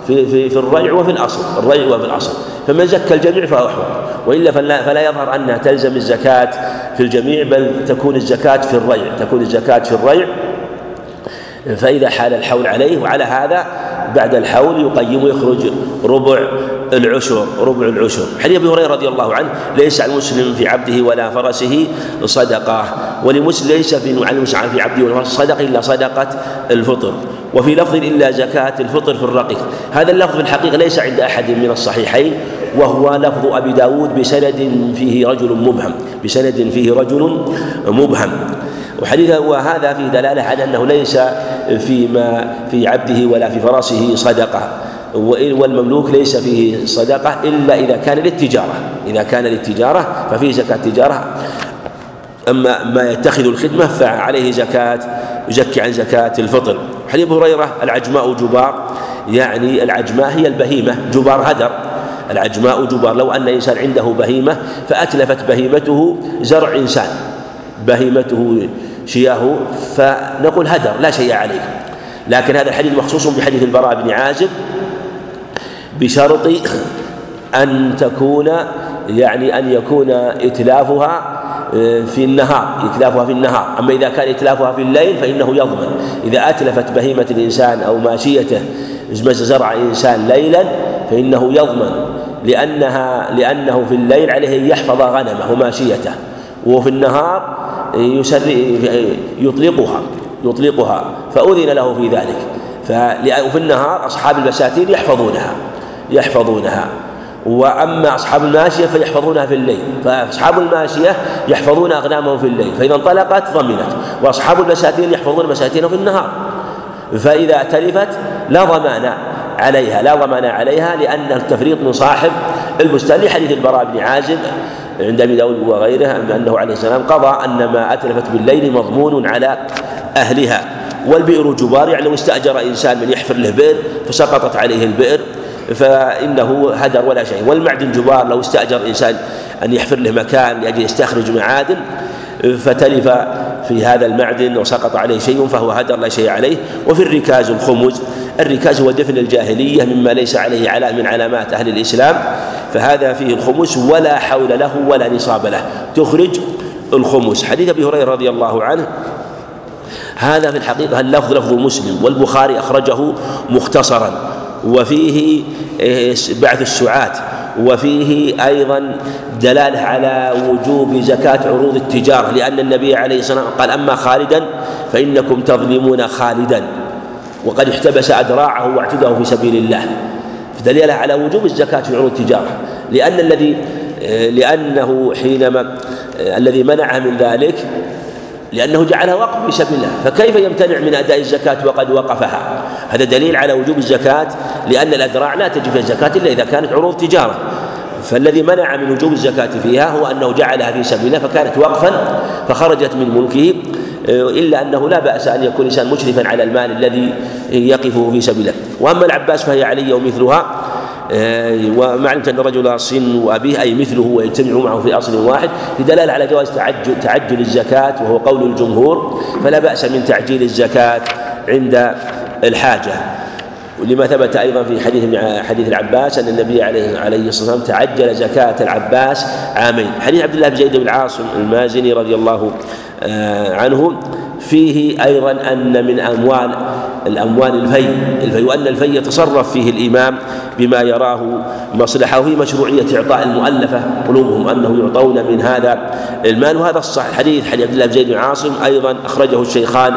في في في الريع وفي الأصل الريع وفي الأصل. فمن زكى الجميع فهو أحوط. وإلا فلا, فلا يظهر أنها تلزم الزكاة في الجميع بل تكون الزكاة في الريع تكون الزكاة في الريع. فإذا حال الحول عليه وعلى هذا بعد الحول يقيم ويخرج ربع العشر ربع العشر. حديث أبي هريرة رضي الله عنه ليس على المسلم في عبده ولا فرسه صدقة. ولمسلم ليس في في عبده ولا فرسه صدقة إلا صدقة الفطر. وفي لفظ إلا زكاة الفطر في الرقيق. هذا اللفظ في الحقيقة ليس عند أحد من الصحيحين وهو لفظ أبي داود بسند فيه رجل مبهم بسند فيه رجل مبهم. وحديث وهذا فيه دلالة على أنه ليس فيما في عبده ولا في فرسه صدقة. والمملوك ليس فيه صدقة إلا إذا كان للتجارة. إذا كان للتجارة ففيه زكاة تجارة أما ما يتخذ الخدمة فعليه زكاة يزكي عن زكاة الفطر. حديث أبو هريرة العجماء جبار يعني العجماء هي البهيمة جبار هدر العجماء جبار لو أن إنسان عنده بهيمة فأتلفت بهيمته زرع إنسان بهيمته شياه فنقول هدر لا شيء عليه لكن هذا الحديث مخصوص بحديث البراء بن عازب بشرط أن تكون يعني أن يكون إتلافها في النهار إتلافها في النهار. أما إذا كان إتلافها في الليل فإنه يضمن إذا أتلفت بهيمة الإنسان أو ماشيته زرع إنسان ليلا فإنه يضمن لأنها لأنه في الليل عليه أن يحفظ غنمه وماشيته. وفي النهار يسر يطلقها يطلقها. فأذن له في ذلك. وفي النهار أصحاب البساتين يحفظونها يحفظونها. وأما أصحاب الماشية فيحفظونها في الليل فأصحاب الماشية يحفظون اغنامهم في الليل فإذا انطلقت ضمنت وأصحاب البساتين يحفظون بساتينهم في النهار فإذا تلفت لا ضمان عليها لا ضمان عليها لأن التفريط من صاحب البستان لحديث البراء بن عازب عند أبي داود وغيره أنه عليه السلام قضى أن ما اتلفت بالليل مضمون على أهلها والبئر جبار يعني لو استأجر إنسان من يحفر له بئر فسقطت عليه البئر فإنه هدر ولا شيء. والمعدن جبار لو استأجر إنسان أن يحفر له مكان لأجل يستخرج معادن فتلف في هذا المعدن وسقط عليه شيء فهو هدر لا شيء عليه. وفي الركاز الخمس الركاز هو دفن الجاهلية مما ليس عليه على من علامات أهل الإسلام فهذا فيه الخمس ولا حول له ولا نصاب له. تخرج الخمس. حديث أبي هريرة رضي الله عنه هذا في الحقيقة اللفظ لفظ مسلم والبخاري أخرجه مختصرا. وفيه إيه، بعث السعاة وفيه أيضا دلالة على وجوب زكاة عروض التجارة لأن النبي عليه الصلاة والسلام قال أما خالدا فإنكم تظلمون خالدا. وقد احتبس أدراعه واعتده في سبيل الله. دليل على وجوب الزكاة في عروض التجارة. لأن الذي إيه، لأنه حينما إيه، الذي منعه من ذلك لأنه جعلها وقف في سبيل الله. فكيف يمتنع من أداء الزكاة وقد وقفها؟ هذا دليل على وجوب الزكاة لأن الأدراع لا تجب الزكاة إلا إذا كانت عروض تجارة. فالذي منع من وجوب الزكاة فيها هو أنه جعلها في سبيل الله فكانت وقفا فخرجت من ملكه إلا أنه لا بأس أن يكون إنسان مشرفا على المال الذي يقفه في سبيل الله. وأما العباس فهي علي ومثلها. آه، ومعلمة أن الرجل صن وأبيه أي مثله ويجتمع معه في أصل واحد في دلالة على جواز تعجل, تعجل الزكاة وهو قول الجمهور فلا بأس من تعجيل الزكاة عند الحاجة. ولما ثبت أيضا في حديث حديث العباس أن النبي عليه عليه الصلاة والسلام تعجل زكاة العباس عامين. حديث عبد الله بن زيد بن عاصم المازني رضي الله عنه. فيه أيضا أن من أموال الأموال الفيء الفيء وأن الفيء يتصرف فيه الإمام بما يراه مصلحة وفي مشروعية إعطاء المؤلفة قلوبهم أنه يعطون من هذا المال. وهذا الصح الحديث حديث عبد الله بن زيد بن عاصم أيضا أخرجه الشيخان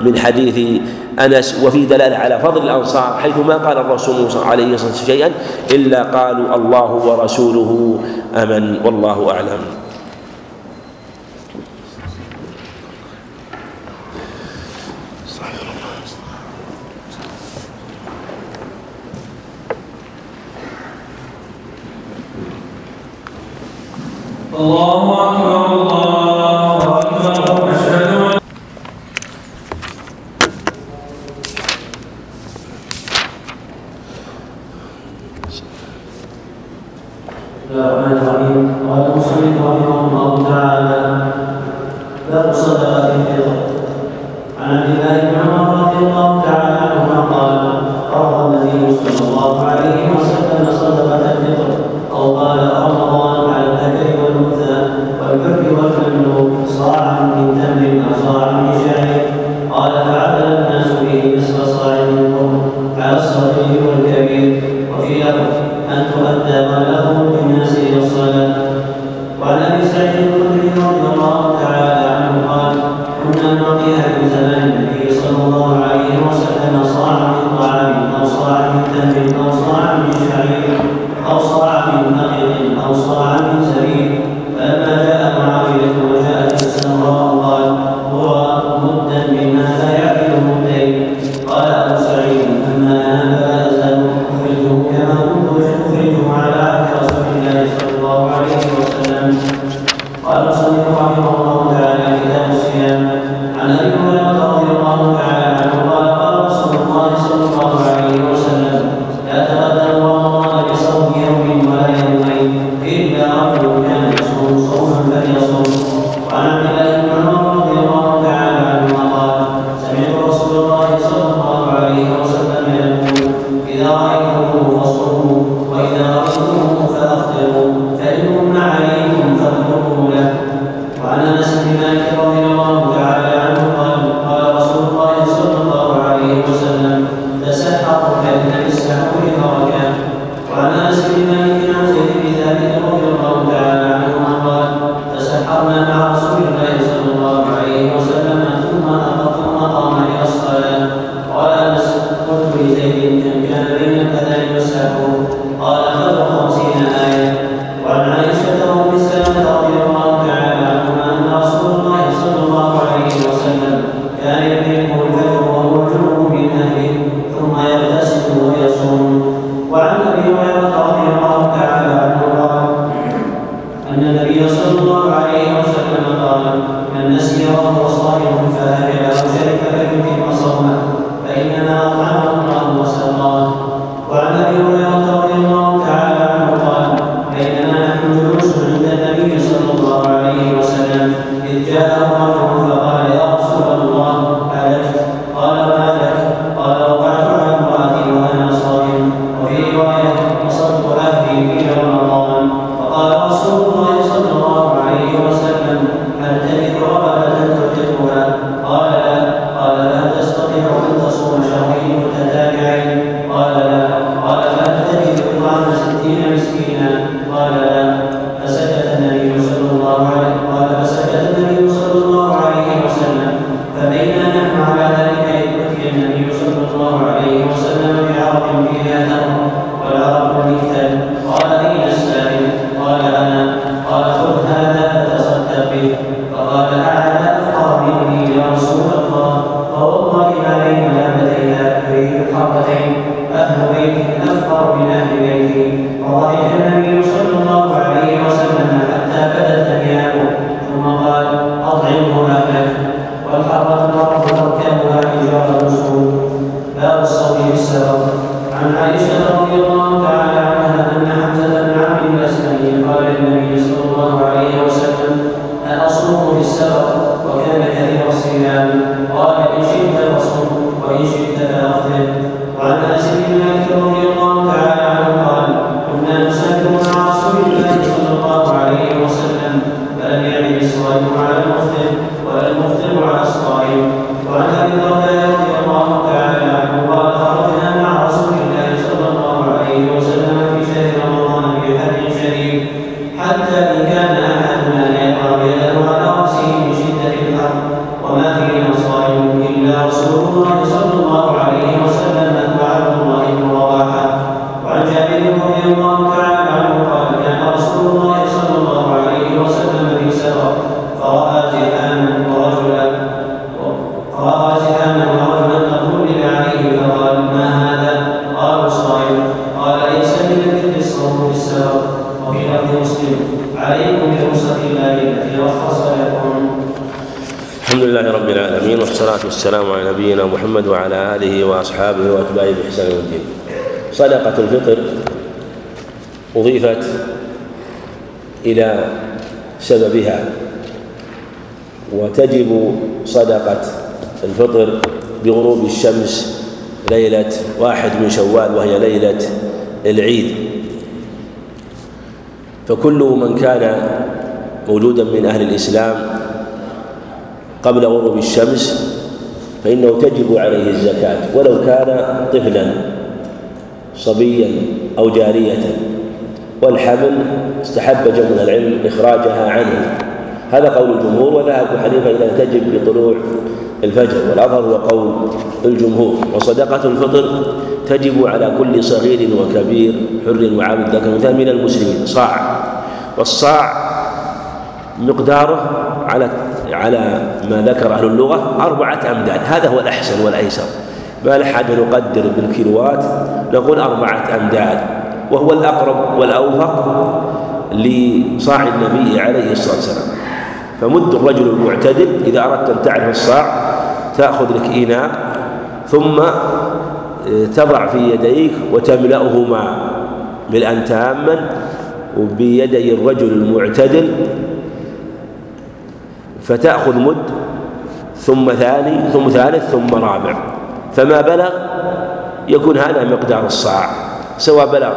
من حديث أنس وفي دلالة على فضل الأنصار حيث ما قال الرسول صلى الله عليه وسلم شيئا إلا قالوا الله ورسوله أمن والله أعلم. الله أكبر. الله محمد وعلى آله وأصحابه وأتباعه بإحسان الدين. صدقة الفطر أضيفت إلى سببها وتجب صدقة الفطر بغروب الشمس ليلة واحد من شوال وهي ليلة العيد. فكل من كان موجودا من أهل الإسلام قبل غروب الشمس فإنه تجب عليه الزكاة ولو كان طفلا صبيا أو جارية. والحمل استحب جمع العلم إخراجها عنه. هذا قول الجمهور وذهب حنيفة إلى تجب بطلوع الفجر. والأظهر هو قول الجمهور. وصدقة الفطر تجب على كل صغير وكبير حر وعابد. ذكر مثال من المسلمين صاع. والصاع مقداره على على ما ذكر أهل اللغة أربعة أمداد. هذا هو الأحسن والأيسر. ما لحاجة نقدر بالكيلوات نقول أربعة أمداد. وهو الأقرب والأوفق لصاع النبي عليه الصلاة والسلام. فمد الرجل المعتدل إذا أردت أن تعرف الصاع تأخذ لك إناء ثم تضع في يديك وتملأهما ملءا تاما. وبيدي الرجل المعتدل فتأخذ مد ثم ثاني ثم ثالث ثم رابع. فما بلغ يكون هذا مقدار الصاع. سواء بلغ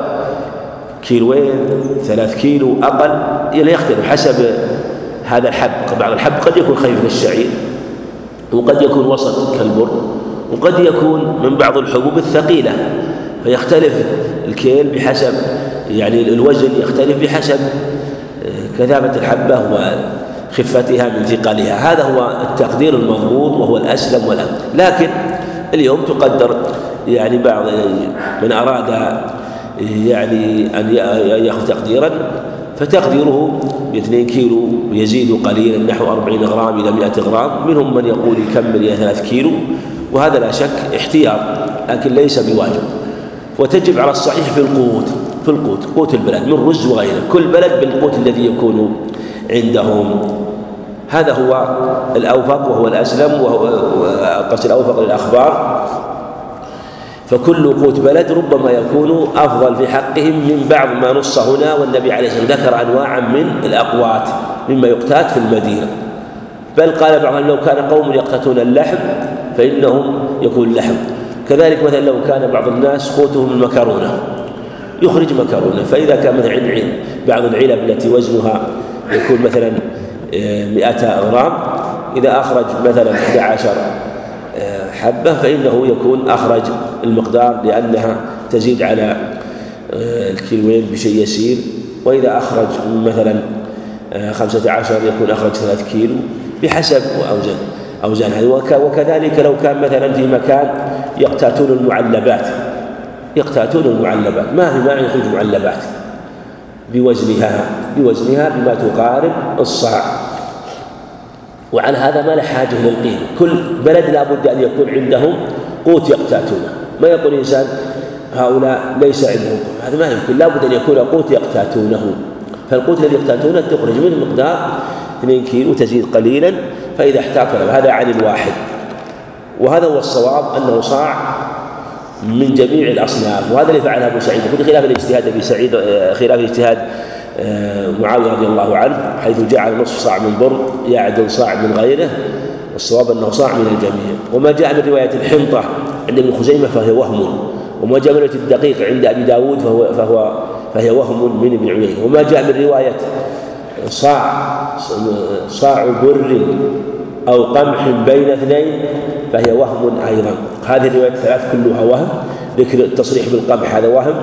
كيلوين ثلاث كيلو أقل يعني يختلف حسب هذا الحب بعض الحب قد يكون خفيف كالشعير وقد يكون وسط كالبر وقد يكون من بعض الحبوب الثقيلة. فيختلف الكيل بحسب يعني الوزن يختلف بحسب كثافة الحبة وخفتها من ثقلها. هذا هو التقدير المضبوط وهو الأسلم والأمن. لكن اليوم تقدر يعني بعض من أراد يعني أن يأخذ تقديرا فتقديره باثنين كيلو يزيد قليلا نحو أربعين غرام إلى مئة غرام. منهم من يقول يكمل إلى ثلاث كيلو وهذا لا شك احتياط لكن ليس بواجب. وتجب على الصحيح في القوت في القوت قوت البلد من رز وغيره. كل بلد بالقوت الذي يكون عندهم. هذا هو الأوفق وهو الأسلم وهو قصد الأوفق للأخبار. فكل قوت بلد ربما يكون أفضل في حقهم من بعض ما نص هنا والنبي عليه الصلاة والسلام ذكر أنواعا من الأقوات مما يقتات في المدينة. بل قال بعضهم لو كان قوم يقتاتون اللحم فإنهم يكون لحم. كذلك مثلا لو كان بعض الناس قوتهم المكرونة يخرج مكرونة فإذا كان مثلا بعض العلب التي وزنها يكون مثلا 100 غرام إذا أخرج مثلا 11 حبة فإنه يكون أخرج المقدار لأنها تزيد على الكيلوين بشيء يسير. وإذا أخرج مثلا خمسة عشر يكون أخرج ثلاث كيلو بحسب أوزان أوزان هذه. وكذلك لو كان مثلا في مكان يقتاتون المعلبات يقتاتون المعلبات. ما في ما يخرج معلبات؟ بوزنها بوزنها بما تقارب الصاع. وعلى هذا ما له حاجة للقيمة كل بلد لابد أن يكون عندهم قوت يقتاتونه ما يقول الإنسان هؤلاء ليس عندهم هذا ما يمكن. لابد أن يكون قوت يقتاتونه. فالقوت الذي يقتاتونه تخرج منه مقدار 2 كيلو تزيد قليلا فإذا احتاط هذا عن الواحد. وهذا هو الصواب أنه صاع من جميع الأصناف. وهذا اللي فعله أبو سعيد. في خلاف الاجتهاد أبي سعيد خلاف الاجتهاد آه، معاوية رضي الله عنه حيث جعل نصف صاع من بر يعدل صاع من غيره الصواب أنه صاع من الجميع. وما جاء من رواية الحنطة عند ابن خزيمة فهي وهم وما جاء من رواية الدقيق عند أبي داود فهو, فهو فهي وهم من ابن عيينة وما جاء من رواية صاع صاع بر أو قمح بين اثنين فهي وهم أيضا. هذه الروايات الثلاث كلها وهم ذكر التصريح بالقمح هذا وهم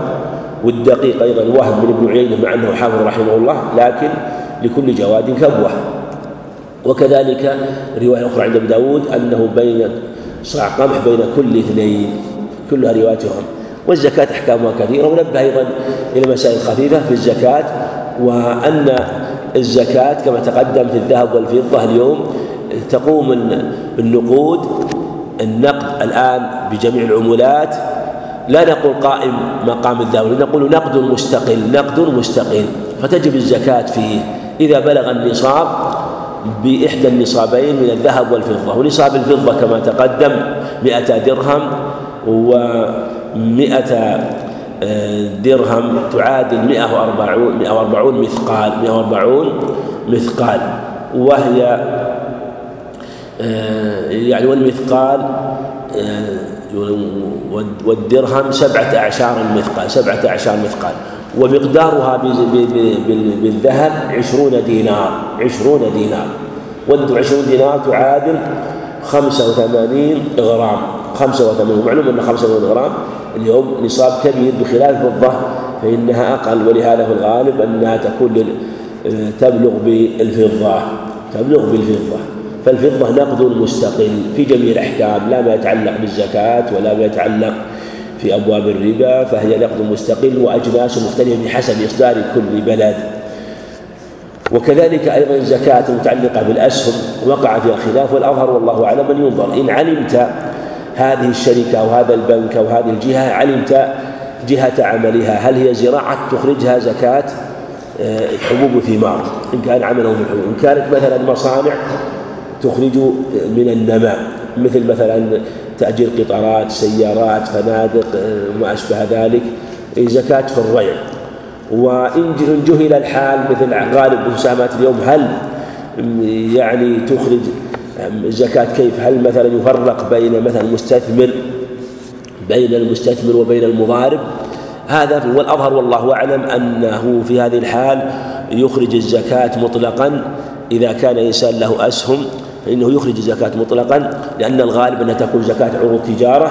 والدقيق أيضا وهم من ابن عيينة مع أنه حافظ رحمه الله لكن لكل جواد كبوة. وكذلك رواية أخرى عند أبي داود أنه بين صاع قمح بين كل اثنين. كلها روايات وهم. والزكاة أحكامها كثيرة ونبه أيضا إلى مسائل خفيفة في الزكاة وأن الزكاة كما تقدم في الذهب والفضة اليوم تقوم النقود النقد الآن بجميع العمولات. لا نقول قائم مقام الذهب نقول نقد مستقل نقد مستقل. فتجب الزكاة فيه. إذا بلغ النصاب بإحدى النصابين من الذهب والفضة ونصاب الفضة كما تقدم مئة درهم ومئة آه، درهم تعادل مئة وأربعون مئة وأربعون مثقال مئة وأربعون مثقال. وهي يعني والمثقال آه، والدرهم سبعة أعشار المثقال سبعة أعشار مثقال. ومقدارها بالذهب عشرون دينار عشرون دينار. وعشرون دينار تعادل خمسة وثمانين غرام. خمسة وثمانين معلوم أن خمسة وثمانين غرام. اليوم نصاب كبير بخلاف الفضة فإنها أقل. ولهذا في الغالب أنها تكون تبلغ بالفضة تبلغ بالفضة. فالفضة نقد مستقل في جميع الأحكام لا ما يتعلق بالزكاة ولا ما يتعلق في أبواب الربا فهي نقد مستقل وأجناس مختلفة بحسب إصدار كل بلد. وكذلك أيضا الزكاة المتعلقة بالأسهم وقع فيها خلاف والأظهر والله أعلم أن ينظر. إن علمت هذه الشركة أو هذا البنك أو هذه الجهة علمت جهة عملها هل هي زراعة تخرجها زكاة؟ آه، حبوب ثمار إن كان عمله في الحبوب إن كانت مثلا مصانع تخرج من النماء مثل مثلا تأجير قطارات سيارات فنادق وما أشبه ذلك زكاة في الريع وإن جهل الحال مثل غالب مساهمات اليوم هل يعني تخرج الزكاة كيف؟ هل مثلا يفرق بين مثلا المستثمر بين المستثمر وبين المضارب؟ هذا والأظهر والله أعلم أنه في هذه الحال يخرج الزكاة مطلقا إذا كان إنسان له أسهم فإنه يخرج الزكاة مطلقا لأن الغالب أنها تكون زكاة عروض تجارة.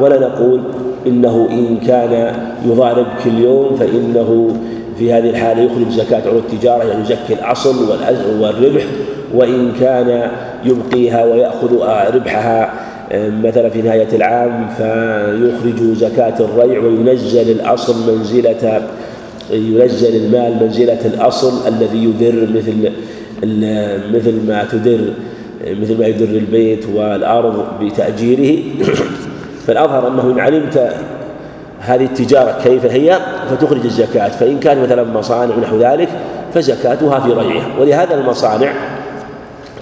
ولا نقول إنه إن كان يضارب كل يوم فإنه في هذه الحالة يخرج زكاة عروض التجارة يعني يزكي الأصل والربح. وإن كان يبقيها ويأخذ ربحها مثلا في نهاية العام فيخرج زكاة الريع وينزل الأصل منزلة ينزل المال منزلة الأصل الذي يدر مثل مثل ما تدر. مثل ما يدر البيت والأرض بتأجيره. [CLEARS THROAT] فالأظهر أنه إن علمت هذه التجارة كيف هي فتخرج الزكاة. فإن كان مثلا مصانع ونحو ذلك فزكاتها في ريعها. ولهذا المصانع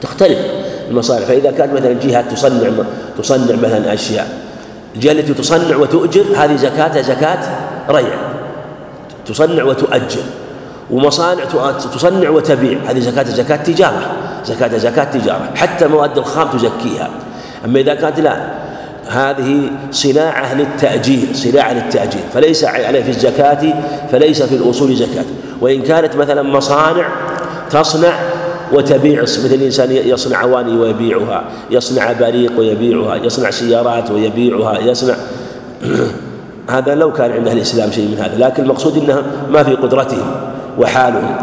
تختلف. المصانع فإذا كانت مثلا جهة تصنع تصنع مثلا أشياء الجهة التي تصنع وتؤجر هذه زكاتها زكاة ريع. تصنع وتؤجر. ومصانع تصنع وتبيع. هذه زكاة زكاة تجارة. زكاة زكاة تجارة. حتى المواد الخام تزكيها. أما إذا كانت لا هذه صناعة للتأجير صناعة للتأجير. فليس عليه في الزكاة فليس في الأصول زكاة. وإن كانت مثلا مصانع تصنع وتبيع مثل الإنسان يصنع أواني ويبيعها يصنع بريق ويبيعها يصنع سيارات ويبيعها يصنع [CLEARS THROAT] هذا لو كان عند الإسلام شيء من هذا. لكن المقصود أنها ما في قدرتهم. وحالهم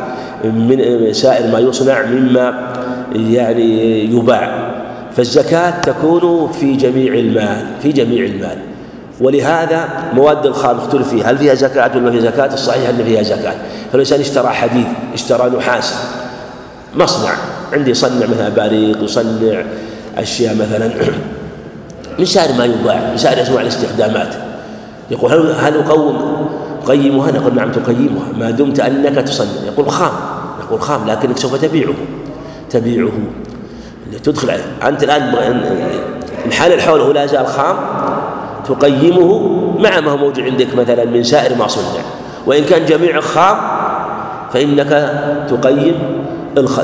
من سائر ما يصنع مما يعني يباع. فالزكاة تكون في جميع المال في جميع المال. ولهذا مواد الخام اختلف فيها هل فيها زكاة ولا فيها زكاة؟ الصحيح أن فيها زكاة. فالإنسان اشترى حديد اشترى نحاس مصنع. عندي يصنع مثلا باريق يصنع أشياء مثلا. [CLEARS THROAT] من سائر ما يباع من سائر أنواع الاستخدامات. يقول هل هل أقوم تقيمها؟ نقول نعم تقيمها. ما دمت أنك تصنع يقول خام. نقول خام لكنك سوف تبيعه. تبيعه. تدخل أنت الآن الحال الحول لا زال خام. تقيمه مع ما هو موجود عندك مثلا من سائر ما صنع. وإن كان جميع خام فإنك تقيم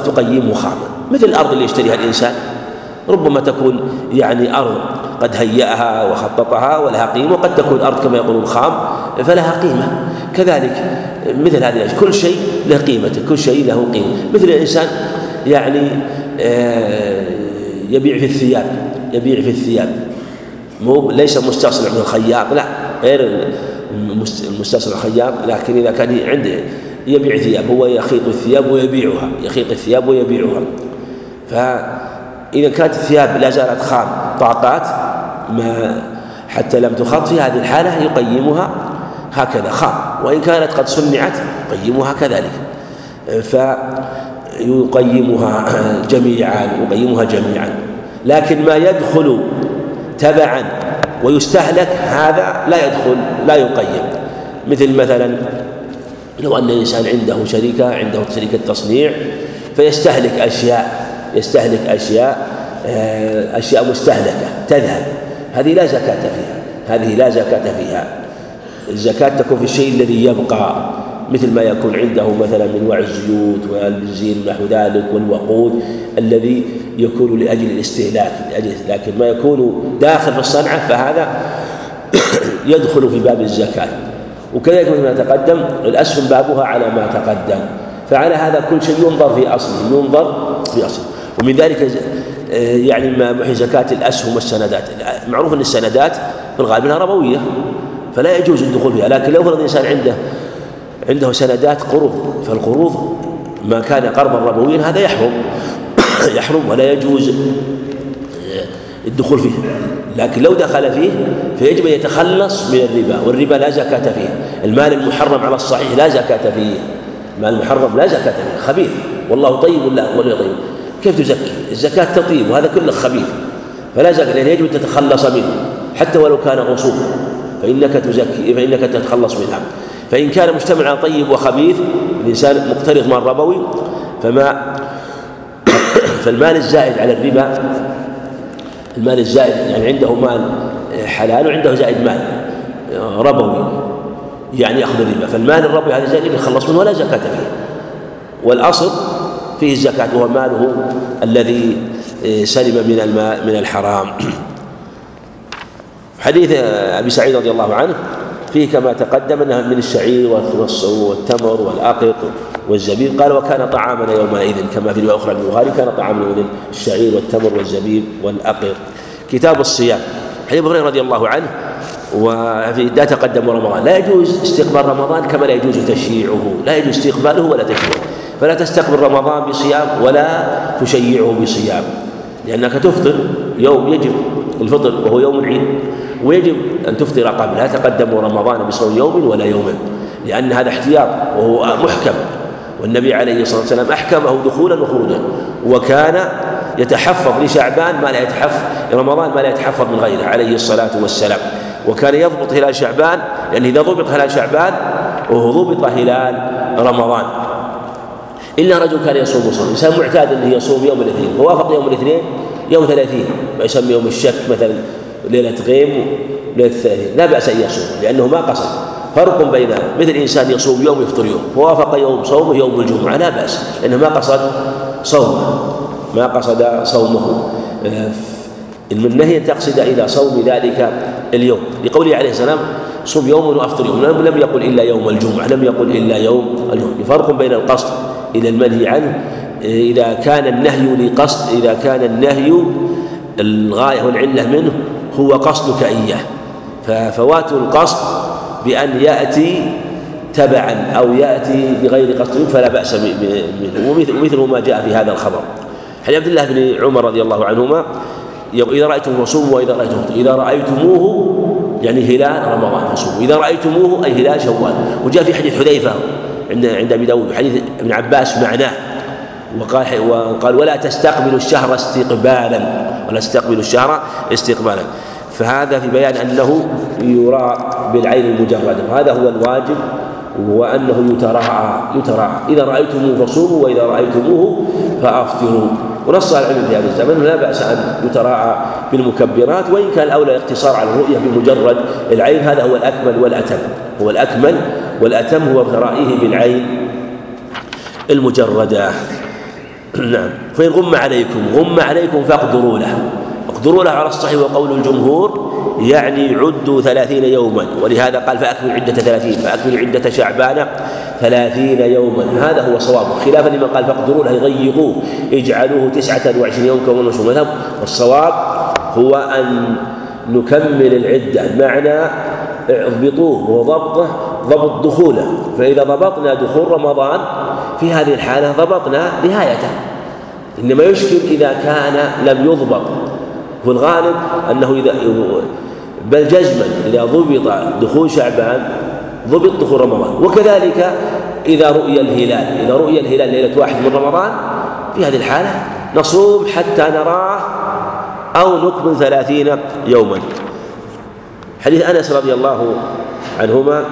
تقيمه خاما. مثل الأرض اللي يشتريها الإنسان. ربما تكون يعني أرض قد هيأها وخططها ولها قيمة وقد تكون أرض كما يقولون خام فلها قيمة. كذلك مثل هذه الأشياء كل شيء له قيمته كل شيء له قيمة. مثل الإنسان يعني آه، يبيع في الثياب يبيع في الثياب. مو ليس مستصنع من الخياط لا غير المستصنع الخياط لكن إذا كان عنده يبيع ثياب هو يخيط الثياب ويبيعها يخيط الثياب ويبيعها. فإذا كانت الثياب لا زالت خام طاقات ما حتى لم تخط في هذه الحالة يقيمها هكذا خام وإن كانت قد صنعت يقيمها كذلك. فيقيمها جميعا يقيمها جميعا. لكن ما يدخل تبعا ويستهلك هذا لا يدخل لا يقيم. مثل مثلا لو أن الإنسان عنده شركة عنده شركة تصنيع فيستهلك أشياء يستهلك أشياء آه، أشياء مستهلكة تذهب. هذه لا زكاة فيها. هذه لا زكاة فيها. الزكاة تكون في الشيء الذي يبقى مثل ما يكون عنده مثلا من وعي الزيوت والبنزين ونحو ذلك والوقود الذي يكون لأجل الاستهلاك لأجل لكن ما يكون داخل في الصنعة فهذا [COUGHS] يدخل في باب الزكاة. وكذلك مثل ما تقدم الأسهم بابها على ما تقدم. فعلى هذا كل شيء ينظر في أصله ينظر في أصله. ومن ذلك يعني ما زكاة الأسهم والسندات. معروف أن السندات في الغالب أنها ربوية فلا يجوز الدخول فيها لكن لو فرض الإنسان عنده عنده سندات قروض فالقروض ما كان قرضا ربويا هذا يحرم [COUGHS] يحرم ولا يجوز الدخول فيه. لكن لو دخل فيه فيجب أن يتخلص من الربا والربا لا زكاة فيه. المال المحرم على الصحيح لا زكاة فيه. المال المحرم لا زكاة فيه خبيث. والله طيب ولا ولا طيب. كيف تزكي؟ الزكاة تطيب وهذا كله خبيث. فلا زكاة لأن يجب أن تتخلص منه حتى ولو كان غصوب فإنك تزكي فإنك تتخلص منها فإن كان مجتمعا طيب وخبيث الإنسان مقترض مال ربوي فما [COUGHS] فالمال الزائد على الربا المال الزائد يعني عنده مال حلال وعنده زائد مال ربوي يعني يأخذ الربا. فالمال الربوي هذا زائد يخلص منه ولا زكاة فيه. والأصل فيه الزكاة وهو ماله الذي سلم من الماء من الحرام. [CLEARS THROAT] حديث أبي سعيد رضي الله عنه فيه كما تقدم أنها من الشعير والتمر والأقط والزبيب. قال وكان طعامنا يومئذ كما في رواية أخرى البخاري كان طعامنا يومئذ الشعير والتمر والزبيب والأقط. كتاب الصيام. حديث ابو هريرة رضي الله عنه وفي لا تقدم رمضان. لا يجوز استقبال رمضان كما لا يجوز تشييعه. لا يجوز استقباله ولا تشييعه. فلا تستقبل رمضان بصيام ولا تشيعه بصيام لأنك تفطر يوم يجب الفطر وهو يوم العيد ويجب أن تفطر قبل لا تقدم رمضان بصوم يوم ولا يوم لأن هذا احتياط وهو محكم والنبي عليه الصلاة والسلام أحكمه دخولا وخروجا وكان يتحفظ لشعبان ما لا يتحفظ رمضان ما لا يتحفظ من غيره عليه الصلاة والسلام وكان يضبط هلال شعبان لأن إذا ضبط هلال شعبان وهو ضبط هلال رمضان. إلا رجل كان يصوم صوم. إنسان معتاد أنه يصوم يوم الاثنين. فوافق يوم الاثنين؟ يوم ثلاثين. ما يسمى يوم الشك مثلا ليلة غيم وليلة الثلاثين. لا بأس أن يصوم لأنه ما قصد. فرق بين مثل إنسان يصوم يوم يفطر يوم فوافق يوم صومه يوم الجمعة لا بأس. لأنه ما قصد صومه ما قصد صومه. النهي أن تقصد إلى صوم ذلك اليوم. لقوله عليه السلام صوم يوم وأفطر يوم. لم يقل إلا يوم الجمعة لم يقل إلا يوم الجمعة. فرق بين القصد إلى المنهي عنه إذا كان النهي لقصد إذا كان النهي الغاية والعلة منه هو قصدك إياه. ففوات القصد بأن يأتي تبعا أو يأتي بغير قصد فلا بأس منه. ومثله ما جاء في هذا الخبر. حديث عبد الله بن عمر رضي الله عنهما إذا رأيتم فصوموا وإذا رأيتم إذا رأيتموه يعني هلال رمضان فصوموا إذا رأيتموه أي هلال شوال. وجاء في حديث حذيفة عند عند أبي داود وحديث ابن عباس معناه. وقال وقال ولا تستقبلوا الشهر استقبالا ولا تستقبلوا الشهر استقبالا. فهذا في بيان أنه يرى بالعين المجردة. وهذا هو الواجب وأنه يتراعى يتراعى إذا رأيتموه فصوموا وإذا رأيتموه فأفطروا. ونص العلم في هذا الزمن لا بأس أن يتراعى بالمكبرات وإن كان الأولى الاقتصار على الرؤية بمجرد العين هذا هو الأكمل والأتم. هو الأكمل والأتم هو ترائيه بالعين المجردة. [CLEARS THROAT] نعم. فإن غم عليكم غم عليكم فاقدروا له. اقدروا له على الصحيح وقول الجمهور يعني عدوا ثلاثين يوما. ولهذا قال فأكملوا عدة ثلاثين فأكملوا عدة شعبان ثلاثين يوما. هذا هو صواب. خلافا لمن قال فاقدروا له يغيقوه اجعلوه تسعة وعشرين يوم كما نشوف مذهب والصواب هو أن نكمل العدة. معنى اضبطوه وضبطه ضبط دخوله فإذا ضبطنا دخول رمضان في هذه الحالة ضبطنا نهايته. إنما يشكل إذا كان لم يضبط. في الغالب أنه إذا بل جزما إذا ضبط دخول شعبان ضبط دخول رمضان. وكذلك إذا رؤي الهلال إذا رؤي الهلال ليلة واحد من رمضان في هذه الحالة نصوم حتى نراه أو نكمل ثلاثين يوما. حديث أنس رضي الله عنهما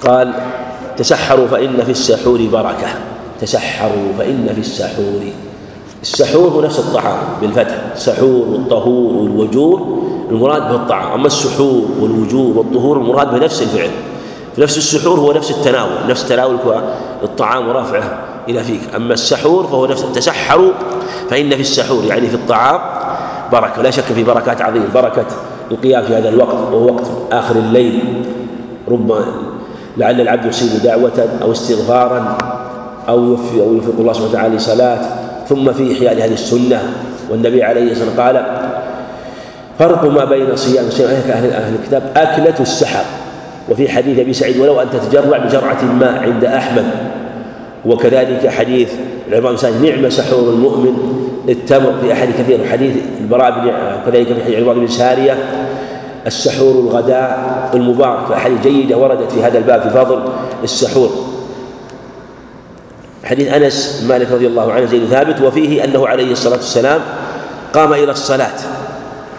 قال تسحروا فإن في السحور بركة. تسحروا فإن في السحور. السحور هو نفس الطعام بالفتح. سحور والطهور والوجور المراد به الطعام. أما السحور والوجور والطهور المراد بنفس الفعل. نفس السحور هو نفس التناول. نفس تناول الطعام ورفعه إلى فيك. أما السحور فهو نفس تسحروا فإن في السحور يعني في الطعام بركة. لا شك في بركات عظيمة. بركة القيام في هذا الوقت وهو وقت آخر الليل. ربما لعل العبد يصيب دعوة أو استغفارا أو يوفق الله سبحانه وتعالى صلاة ثم في إحياء هذه السنة. والنبي عليه الصلاة والسلام قال فرق ما بين صيام أهل أهل الكتاب أكلة السحر. وفي حديث أبي سعيد ولو أن تتجرع بجرعة ماء عند أحمد. وكذلك حديث العمام بن نعم سحور المؤمن. التمر في أحد كثير حديث البراء بن كذلك في حديث عمار بن سارية. السحور الغداء المبارك في أحاديث جيدة وردت في هذا الباب في فضل السحور. حديث أنس مالك رضي الله عنه زيد ثابت وفيه أنه عليه الصلاة والسلام قام إلى الصلاة.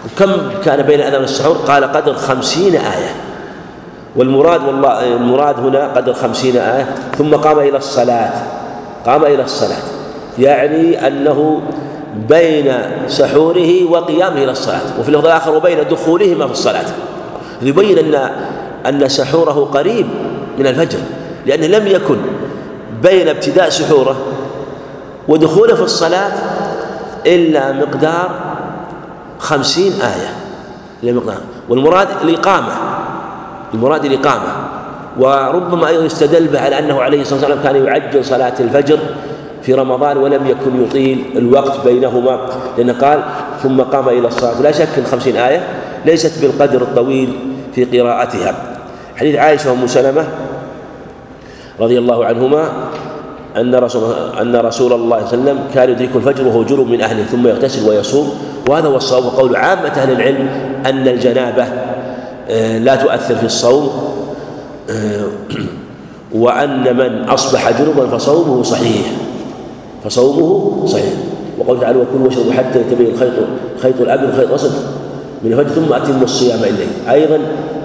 وكم كان بين أذان السحور؟ قال قدر خمسين آية. والمراد والله المراد هنا قدر خمسين آية ثم قام إلى الصلاة. قام إلى الصلاة. يعني أنه بين سحوره وقيامه إلى الصلاة. وفي اللفظ الآخر وبين دخولهما في الصلاة. يبين أن أن سحوره قريب من الفجر لأنه لم يكن بين ابتداء سحوره ودخوله في الصلاة إلا مقدار خمسين آية. إلا مقدار. والمراد الإقامة المراد الإقامة. وربما أيضا استدل به على أنه عليه الصلاة والسلام كان يعجل صلاة الفجر في رمضان ولم يكن يطيل الوقت بينهما لأنه قال ثم قام إلى الصلاة. لا شك أن خمسين آية ليست بالقدر الطويل في قراءتها. حديث عائشة وأم سلمة رضي الله عنهما أن رسول أن رسول الله صلى الله عليه وسلم كان يدرك الفجر وهو جنب من أهله ثم يغتسل ويصوم وهذا هو الصواب وقول عامة أهل العلم أن الجنابة آه، لا تؤثر في الصوم آه، [CLEARS THROAT] وأن من أصبح جنبا فصومه صحيح. فصومه صحيح. وقال تعالى وكلوا واشربوا حتى يتبين الخيط الخيط الابيض والخيط الاسود من الفجر ثم أتموا الصيام إليه. أيضا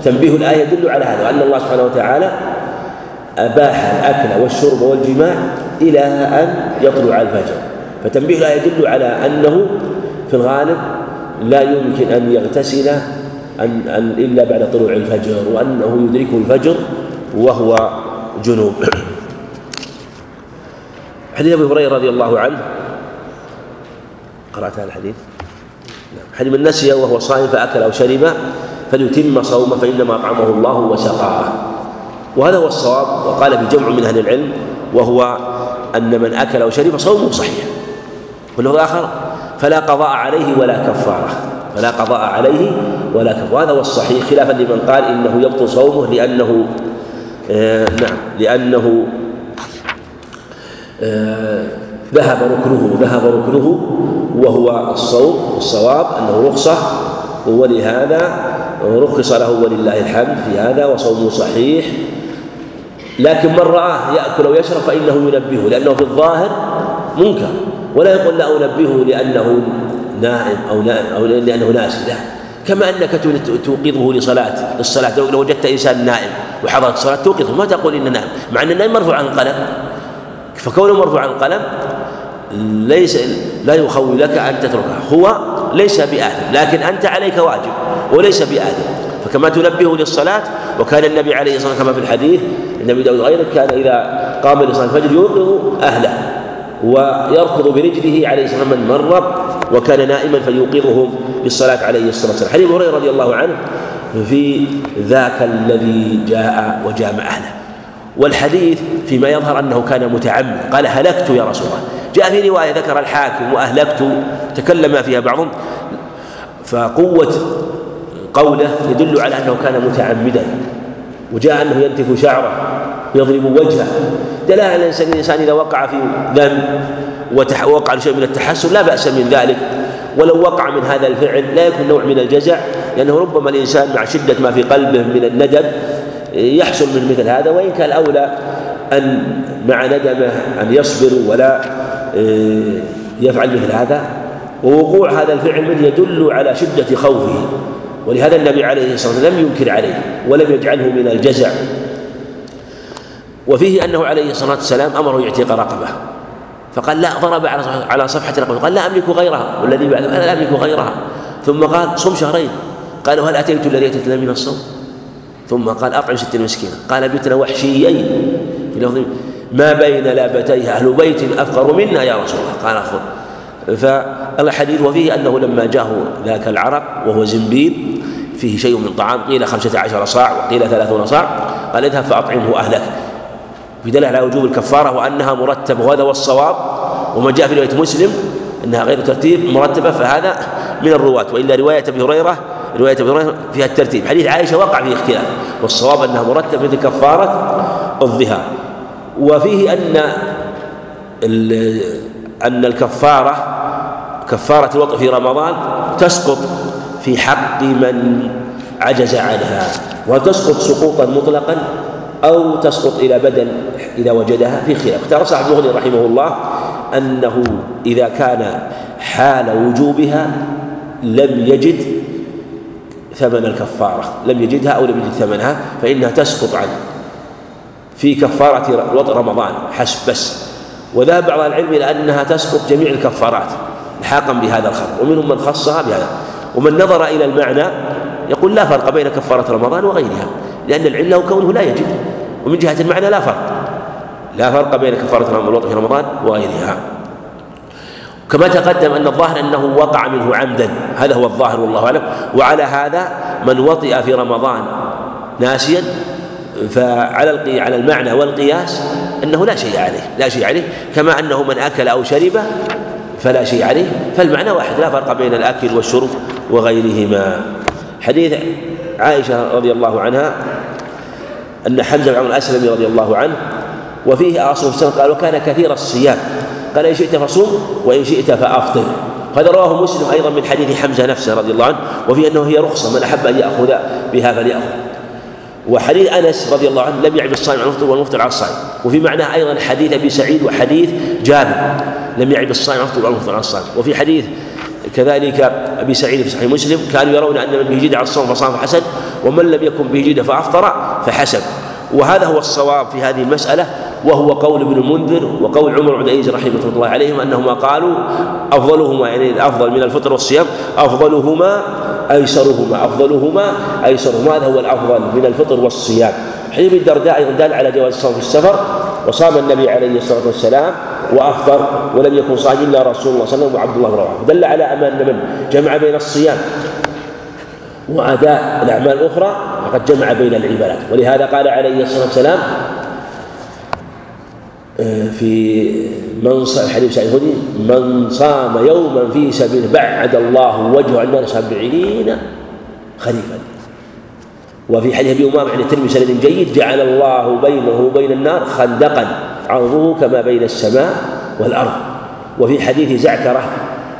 تنبيه الآية يدل على هذا وأن الله سبحانه وتعالى أباح الأكل والشرب والجماع إلى أن يطلع الفجر. فتنبيه الآية يدل على أنه في الغالب لا يمكن أن يغتسل أن أن إلا بعد طلوع الفجر وأنه يدركه الفجر وهو جنوب. [CLEARS THROAT] حديث أبي هريرة رضي الله عنه. قرأت هذا الحديث؟ نعم. حديث من نسي وهو صائم فأكل أو شرب فليتم صومه فإنما اطعمه الله وسقاه وهذا هو الصواب وقال في جمع من أهل العلم وهو أن من أكل أو شرب صومه صحيح. واللفظ الآخر فلا قضاء عليه ولا كفارة. فلا قضاء عليه ولا كفارة. وهذا هو الصحيح خلافا لمن قال إنه يبطل صومه لأنه آه نعم لأنه آه، ذهب ركنه ذهب ركنه وهو الصوم الصواب أنه رخصة ولهذا رخص له ولله الحمد في هذا وصومه صحيح. لكن من رآه يأكل ويشرب فإنه ينبهه لأنه في الظاهر منكر. ولا يقول لا أنبهه لأنه نائم أو نائم أو لأنه ناسي لا. كما أنك توقظه لصلاة للصلاة. لو وجدت إنسان نائم وحضرت الصلاة توقظه ما تقول إنه نائم مع أن النائم مرفوع عن القلم فكونه مرفوع عن القلم ليس لا يخوي لك أن تتركه. هو ليس بآثم لكن أنت عليك واجب وليس بآثم. فكما تنبه للصلاة وكان النبي عليه الصلاة والسلام كما في الحديث النبي داود غيره كان إذا قام لصلاة الفجر يوقظ أهله ويركض برجله عليه الصلاة والسلام من مر وكان نائما فيوقظهم للصلاة عليه الصلاة والسلام. حديث هريرة رضي الله عنه في ذاك الذي جاء وجامع أهله. والحديث فيما يظهر أنه كان متعمد. قال هلكت يا رسول الله. جاء في رواية ذكر الحاكم وأهلكت. تكلم فيها بعضهم. فقوة قوله يدل على أنه كان متعمدا. وجاء أنه ينتف شعره يضرب وجهه. دلالة على الإنسان إذا وقع في ذنب ووقع شيء من التحسن لا بأس من ذلك. ولو وقع من هذا الفعل لا يكون نوع من الجزع. لأنه ربما الإنسان مع شدة ما في قلبه من الندم يحصل من مثل هذا وإن كان الأولى أن مع ندمه أن يصبر ولا آه، يفعل مثل هذا. ووقوع هذا الفعل منه يدل على شدة خوفه. ولهذا النبي عليه الصلاة والسلام لم ينكر عليه ولم يجعله من الجزع. وفيه أنه عليه الصلاة والسلام أمره يعتق رقبة. فقال لا ضرب على صفحة رقبة. قال لا أملك غيرها. والذي بعده أنا لا أملك غيرها. ثم قال صم شهرين. قالوا هل أتيت الذي أتيتنا من الصوم؟ ثم قال أطعم ستين مسكينا. قال بتنا وحشيين. في لفظ ما بين لابتيه أهل بيت أفقر منا يا رسول الله. قال أخذ فالحديث وفيه أنه لما جاءه ذاك العرق وهو زنبيل فيه شيء من طعام قيل خمسة عشر صاع وقيل ثلاثون صاع. قال اذهب فأطعمه أهلك. في دلالة على وجوب الكفارة وأنها مرتبة وهذا هو الصواب. وما جاء في رواية مسلم أنها غير ترتيب مرتبة فهذا من الرواة. وإلا رواية أبي هريرة رواية أبي هريرة فيها الترتيب. حديث عائشة وقع فيه اختلاف والصواب أنها مرتبة مثل كفارة الظهار. وفيه أن أن الكفارة كفارة الوطء في رمضان تسقط في حق من عجز عنها وتسقط سقوطا مطلقا أو تسقط إلى بدل إذا وجدها في خلاف. اختار صاحب المغني رحمه الله أنه إذا كان حال وجوبها لم يجد ثمن الكفارة. لم يجدها أو لم يجد ثمنها فإنها تسقط عنه. في كفارة رمضان حسب بس. وذهب بعض العلم إلى أنها تسقط جميع الكفارات. الحاقا بهذا الخبر ومنهم من خصها بهذا. ومن نظر إلى المعنى يقول لا فرق بين كفارة رمضان وغيرها لأن العلة كونه لا يجد. ومن جهة المعنى لا فرق. لا فرق بين كفارة رمضان وغيرها. كما تقدم أن الظاهر أنه وقع منه عمدا. هذا هو الظاهر والله أعلم. وعلى هذا من وطئ في رمضان ناسيا فعلى على المعنى والقياس أنه لا شيء عليه لا شيء عليه. كما أنه من أكل أو شرب فلا شيء عليه. فالمعنى واحد لا فرق بين الأكل والشرب وغيرهما. حديث عائشة رضي الله عنها أن حمزة بن الأسلمي رضي الله عنه وفيه أصل السنة قال وكان كثير الصيام. قال إن شئت فصوم وإن شئت فأفطر. هذا رواه مسلم أيضا من حديث حمزة نفسه رضي الله عنه وفي أنه هي رخصة من أحب أن يأخذ بها فليأخذ. وحديث أنس رضي الله عنه لم يعب الصائم على المفطر والمفطر على الصائم. وفي معناه أيضا حديث أبي سعيد وحديث جابر لم يعب الصائم على المفطر والمفطر على الصائم. وفي حديث كذلك أبي سعيد في صحيح مسلم كانوا يرون أن من به جيد على الصوم فصام فحسن ومن لم يكن به جيد فأفطر فحسن وهذا هو الصواب في هذه المسألة وهو قول ابن المنذر وقول عمر عيسى رحمه الله عليهم أنهما قالوا أفضلهما يعني الافضل من الفطر والصيام أفضلهما أيسرهما أفضلهما أيسرهما هذا هو الأفضل من الفطر والصيام. حديث الدرداء أيضا دل على جواز الصوم في السفر وصام النبي عليه الصلاة والسلام وأفطر ولم يكن صائم إلا رسول الله صلى الله عليه وسلم وعبد الله بن دل على ان من؟ جمع بين الصيام وأداء الأعمال الأخرى فقد جمع بين العبادات. ولهذا قال عليه الصلاة والسلام في من حديث سعيد الخدري من صام يوما في سبيل بعد الله وجهه عن النار سبعين خريفا وفي حديث أبي أمامة عند الترمذي سند جيد جعل الله بينه وبين النار خندقا عرضه كما بين السماء والأرض. وفي حديث زعكرة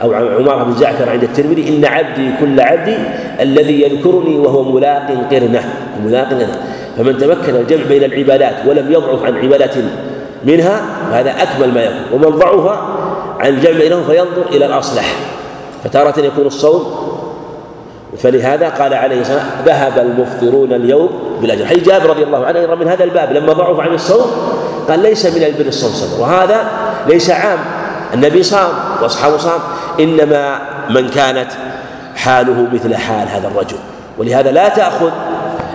أو عمارة بن زعكر عند الترمذي إن عبدي كل عبدي الذي يذكرني وهو ملاق قرنة. ملاق قرنة. فمن تمكن الجمع بين العبادات ولم يضعف عن عبادة منها فهذا أكمل ما يكون ومن ضعف عن الجمع بينهم فينظر إلى الأصلح فتارة يكون الصوم. فلهذا قال عليه الصلاة ذهب المفطرون اليوم بالأجر. حديث جابر رضي الله عنه من هذا الباب لما ضعف عن الصوم قال ليس من البر الصوم صبر وهذا ليس عام. النبي صام وأصحابه صام إنما من كانت حاله مثل حال هذا الرجل ولهذا لا تأخذ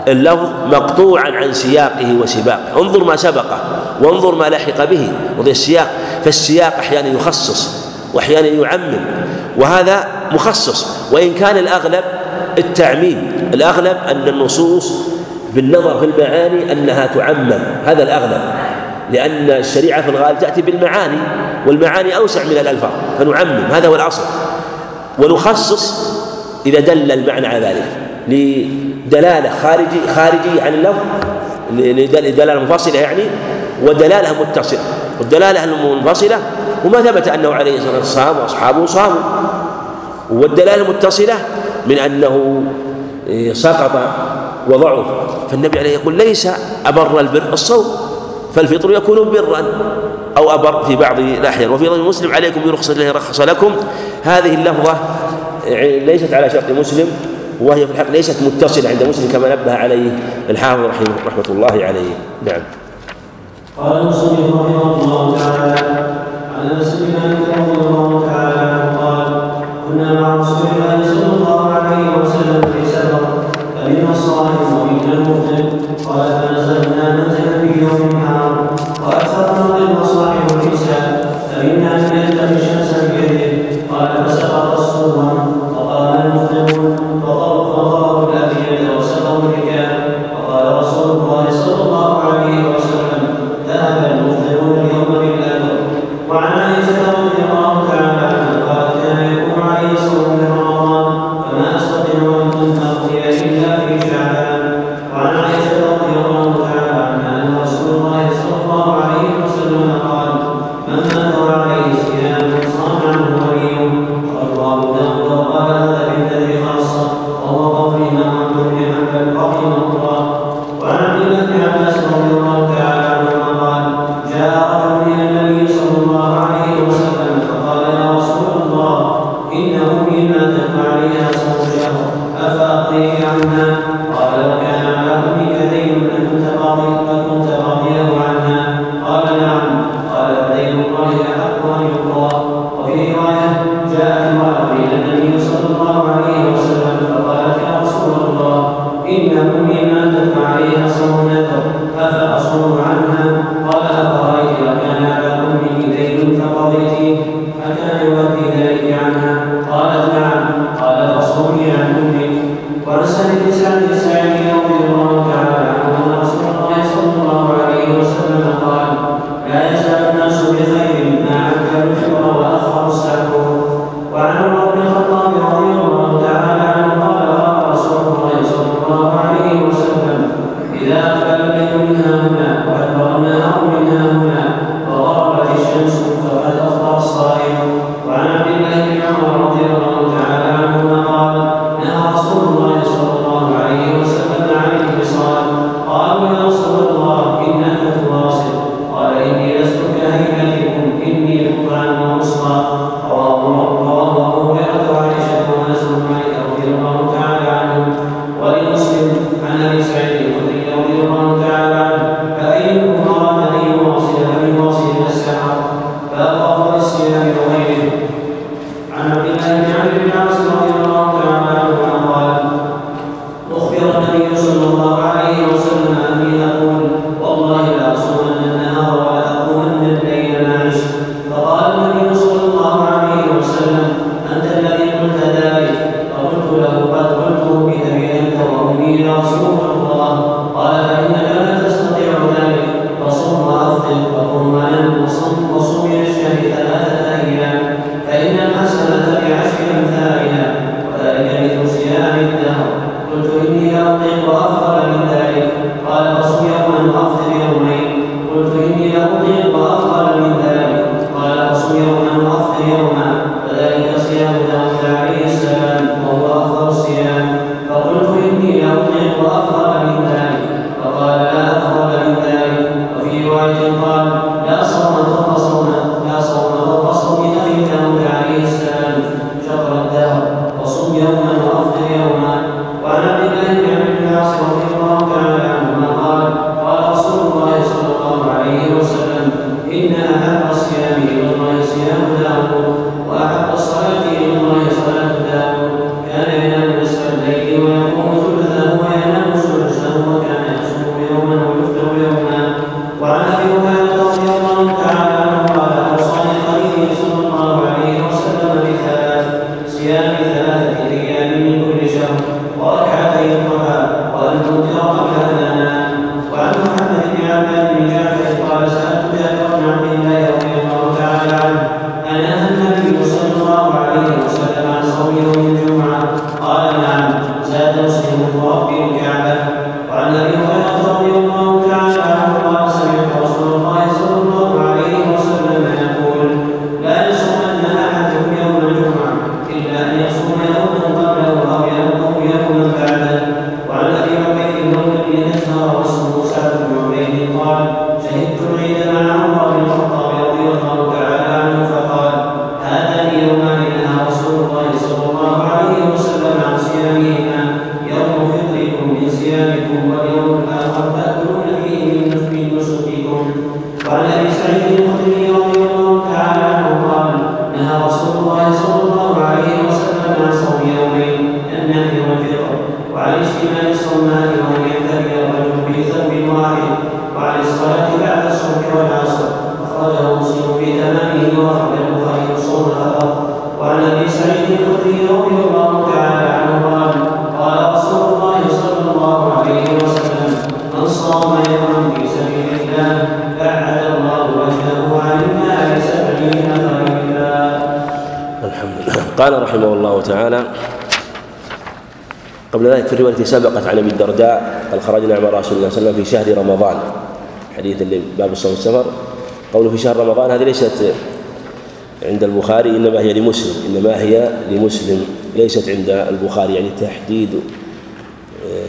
اللفظ مقطوعا عن سياقه وسباقه. انظر ما سبقه. وانظر ما لحق به. وضي السياق فالسياق أحيانا يخصص وأحيانا يعمم وهذا مخصص. وإن كان الأغلب التعميم الأغلب أن النصوص بالنظر في المعاني أنها تعمم هذا الأغلب. لأن الشريعة في الغالب تأتي بالمعاني والمعاني أوسع من الألفاظ فنعمم هذا هو الأصل. ونخصص إذا دل المعنى على ذلك لدلالة خارجي خارجي عن اللفظ لدلالة منفصلة يعني ودلالة متصلة. والدلالة المنفصلة وما ثبت أنه عليه الصلاة والسلام وأصحابه صاموا. والدلالة المتصلة من أنه إيه، سقط وضعف فالنبي عليه يقول ليس أبر البر الصوم فالفطر يكون برا أو أبر في بعض الأحيان. وفي مسلم عليكم برخص الله رخص لكم. هذه اللفظة إيه، ليست على شرط مسلم وهي في الحق ليست متصلة عند مسلم كما نبه عليه الحافظ رحمه رحمة الله عليه. نعم. قال انس بن مالك رضي الله تعالى. كنا مع رسول الله صلى الله عليه وسلم في سفر فمنا الصائم ومنا المفطر قال فنزلنا منزلا في يوم نهار وأكثر نقل قبل ذلك في الرواية التي سبقت عن أبي الدرداء قال خرجنا مع رسول الله صلى الله عليه وسلم في شهر رمضان. حديث اللي باب الصوم والسفر قوله في شهر رمضان هذه ليست عند البخاري إنما هي لمسلم إنما هي لمسلم ليست عند البخاري يعني تحديد آه،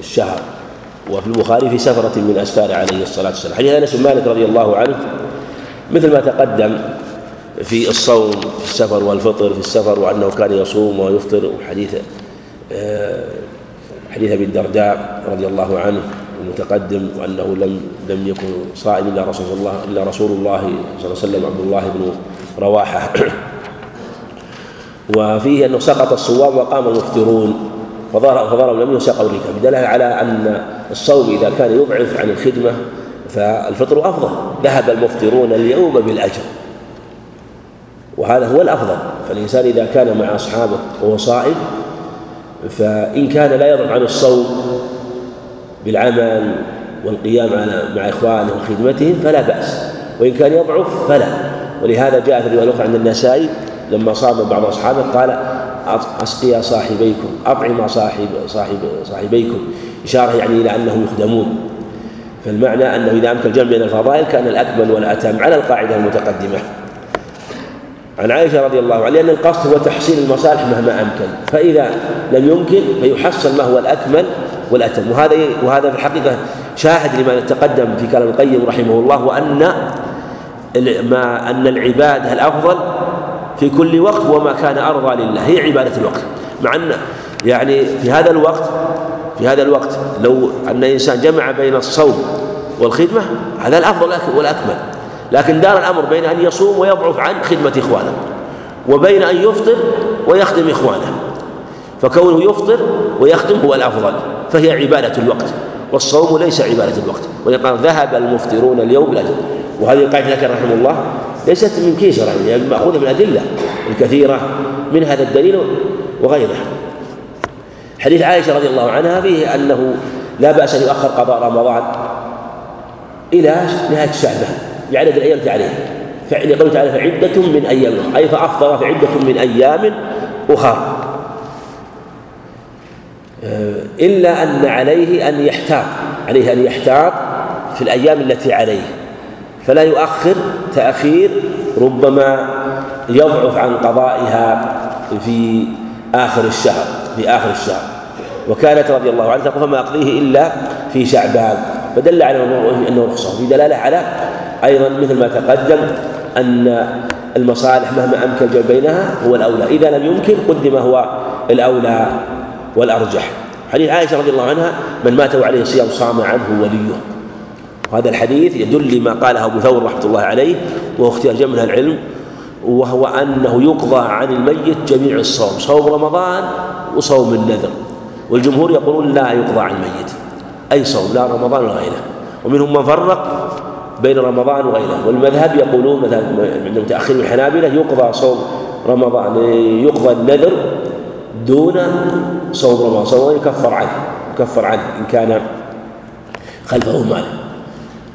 الشهر. وفي البخاري في سفرة من أسفار عليه الصلاة والسلام. حديث أنس بن مالك رضي الله عنه مثل ما تقدم في الصوم في السفر والفطر في السفر وأنه كان يصوم ويفطر وحديث حديث أبي الدرداء رضي الله عنه المتقدم وأنه لم لم يكن صائم إلا رسول الله إلا رسول الله صلى الله عليه وسلم عبد الله بن رواحة. [CLEARS THROAT] وفيه أنه سقط الصوام وقام المفطرون فضرب لم يسقوا الركاب دلالة على أن الصوم إذا كان يضعف عن الخدمة فالفطر أفضل. ذهب المفطرون اليوم بالأجر. وهذا هو الأفضل. فالإنسان إذا كان مع أصحابه وهو صائم فإن كان لا يضعف عن الصوم بالعمل والقيام على مع إخوانه وخدمتهم فلا بأس. وإن كان يضعف فلا. ولهذا جاء في الرواية الأخرى عند النسائي لما صام بعض أصحابه قال أسقيا صاحبيكم أطعم صاحب صاحب صاحبيكم. إشارة يعني إلى أنهم يخدمون. فالمعنى أنه إذا أمكن الجمع بين الفضائل كان الأكمل والأتم على القاعدة المتقدمة. عن عائشة رضي الله عنها لأن القصد هو تحصيل المصالح مهما أمكن. فإذا لم يمكن فيحصل ما هو الأكمل والأتم. وهذا وهذا في الحقيقة شاهد لما تقدم في كلام القيم رحمه الله وأن ما أن العبادة الأفضل في كل وقت وما كان أرضى لله. هي عبادة الوقت. مع أن يعني في هذا الوقت في هذا الوقت لو أن إنسان جمع بين الصوم والخدمة هذا الأفضل والأكمل. لكن دار الأمر بين أن يصوم ويضعف عن خدمة إخوانه وبين أن يفطر ويخدم إخوانه. فكونه يفطر ويخدم هو الأفضل فهي عبادة الوقت والصوم ليس عبادة الوقت. ولقد ذهب المفطرون اليوم لا وهذه القاعدة ذكر رحمه الله ليست من كيسر يعني مأخوذة من الأدلة الكثيرة من هذا الدليل وغيره حديث عائشة رضي الله عنها فيه أنه لا بأس أن يؤخر قضاء رمضان إلى نهاية شعبان بعدد الأيام عليه. لقوله تعالى فعدة من أيام. أي فأفطر فعدة من أيام أخرى آه، إلا أن عليه أن يحتاط. عليه أن يحتاط في الأيام التي عليه. فلا يؤخر تأخير ربما يضعف عن قضائها في آخر الشهر في آخر الشهر. وكانت رضي الله عنها تقول فما أقضيه إلا في شعبان. فدل على أنه رخصة في دلالة على أيضا مثل ما تقدم أن المصالح مهما أمكن الجمع بينها هو الأولى. إذا لم يمكن قدم هو الأولى والأرجح. حديث عائشة رضي الله عنها من مات وعليه صيام صام عنه وليه. وهذا الحديث يدل لما قاله أبو ثور رحمة الله عليه وهو اختيار جمع العلم وهو أنه يقضى عن الميت جميع الصوم صوم رمضان وصوم النذر. والجمهور يقولون لا يقضى عن الميت. أي صوم؟ لا رمضان ولا غيره. ومنهم من فرق بين رمضان وغيره. والمذهب يقولون مثلا عند متأخرين الحنابلة يقضى صوم رمضان يقضى النذر دون صوم رمضان. صوم يكفر عنه يكفر عنه إن كان خلفه مال.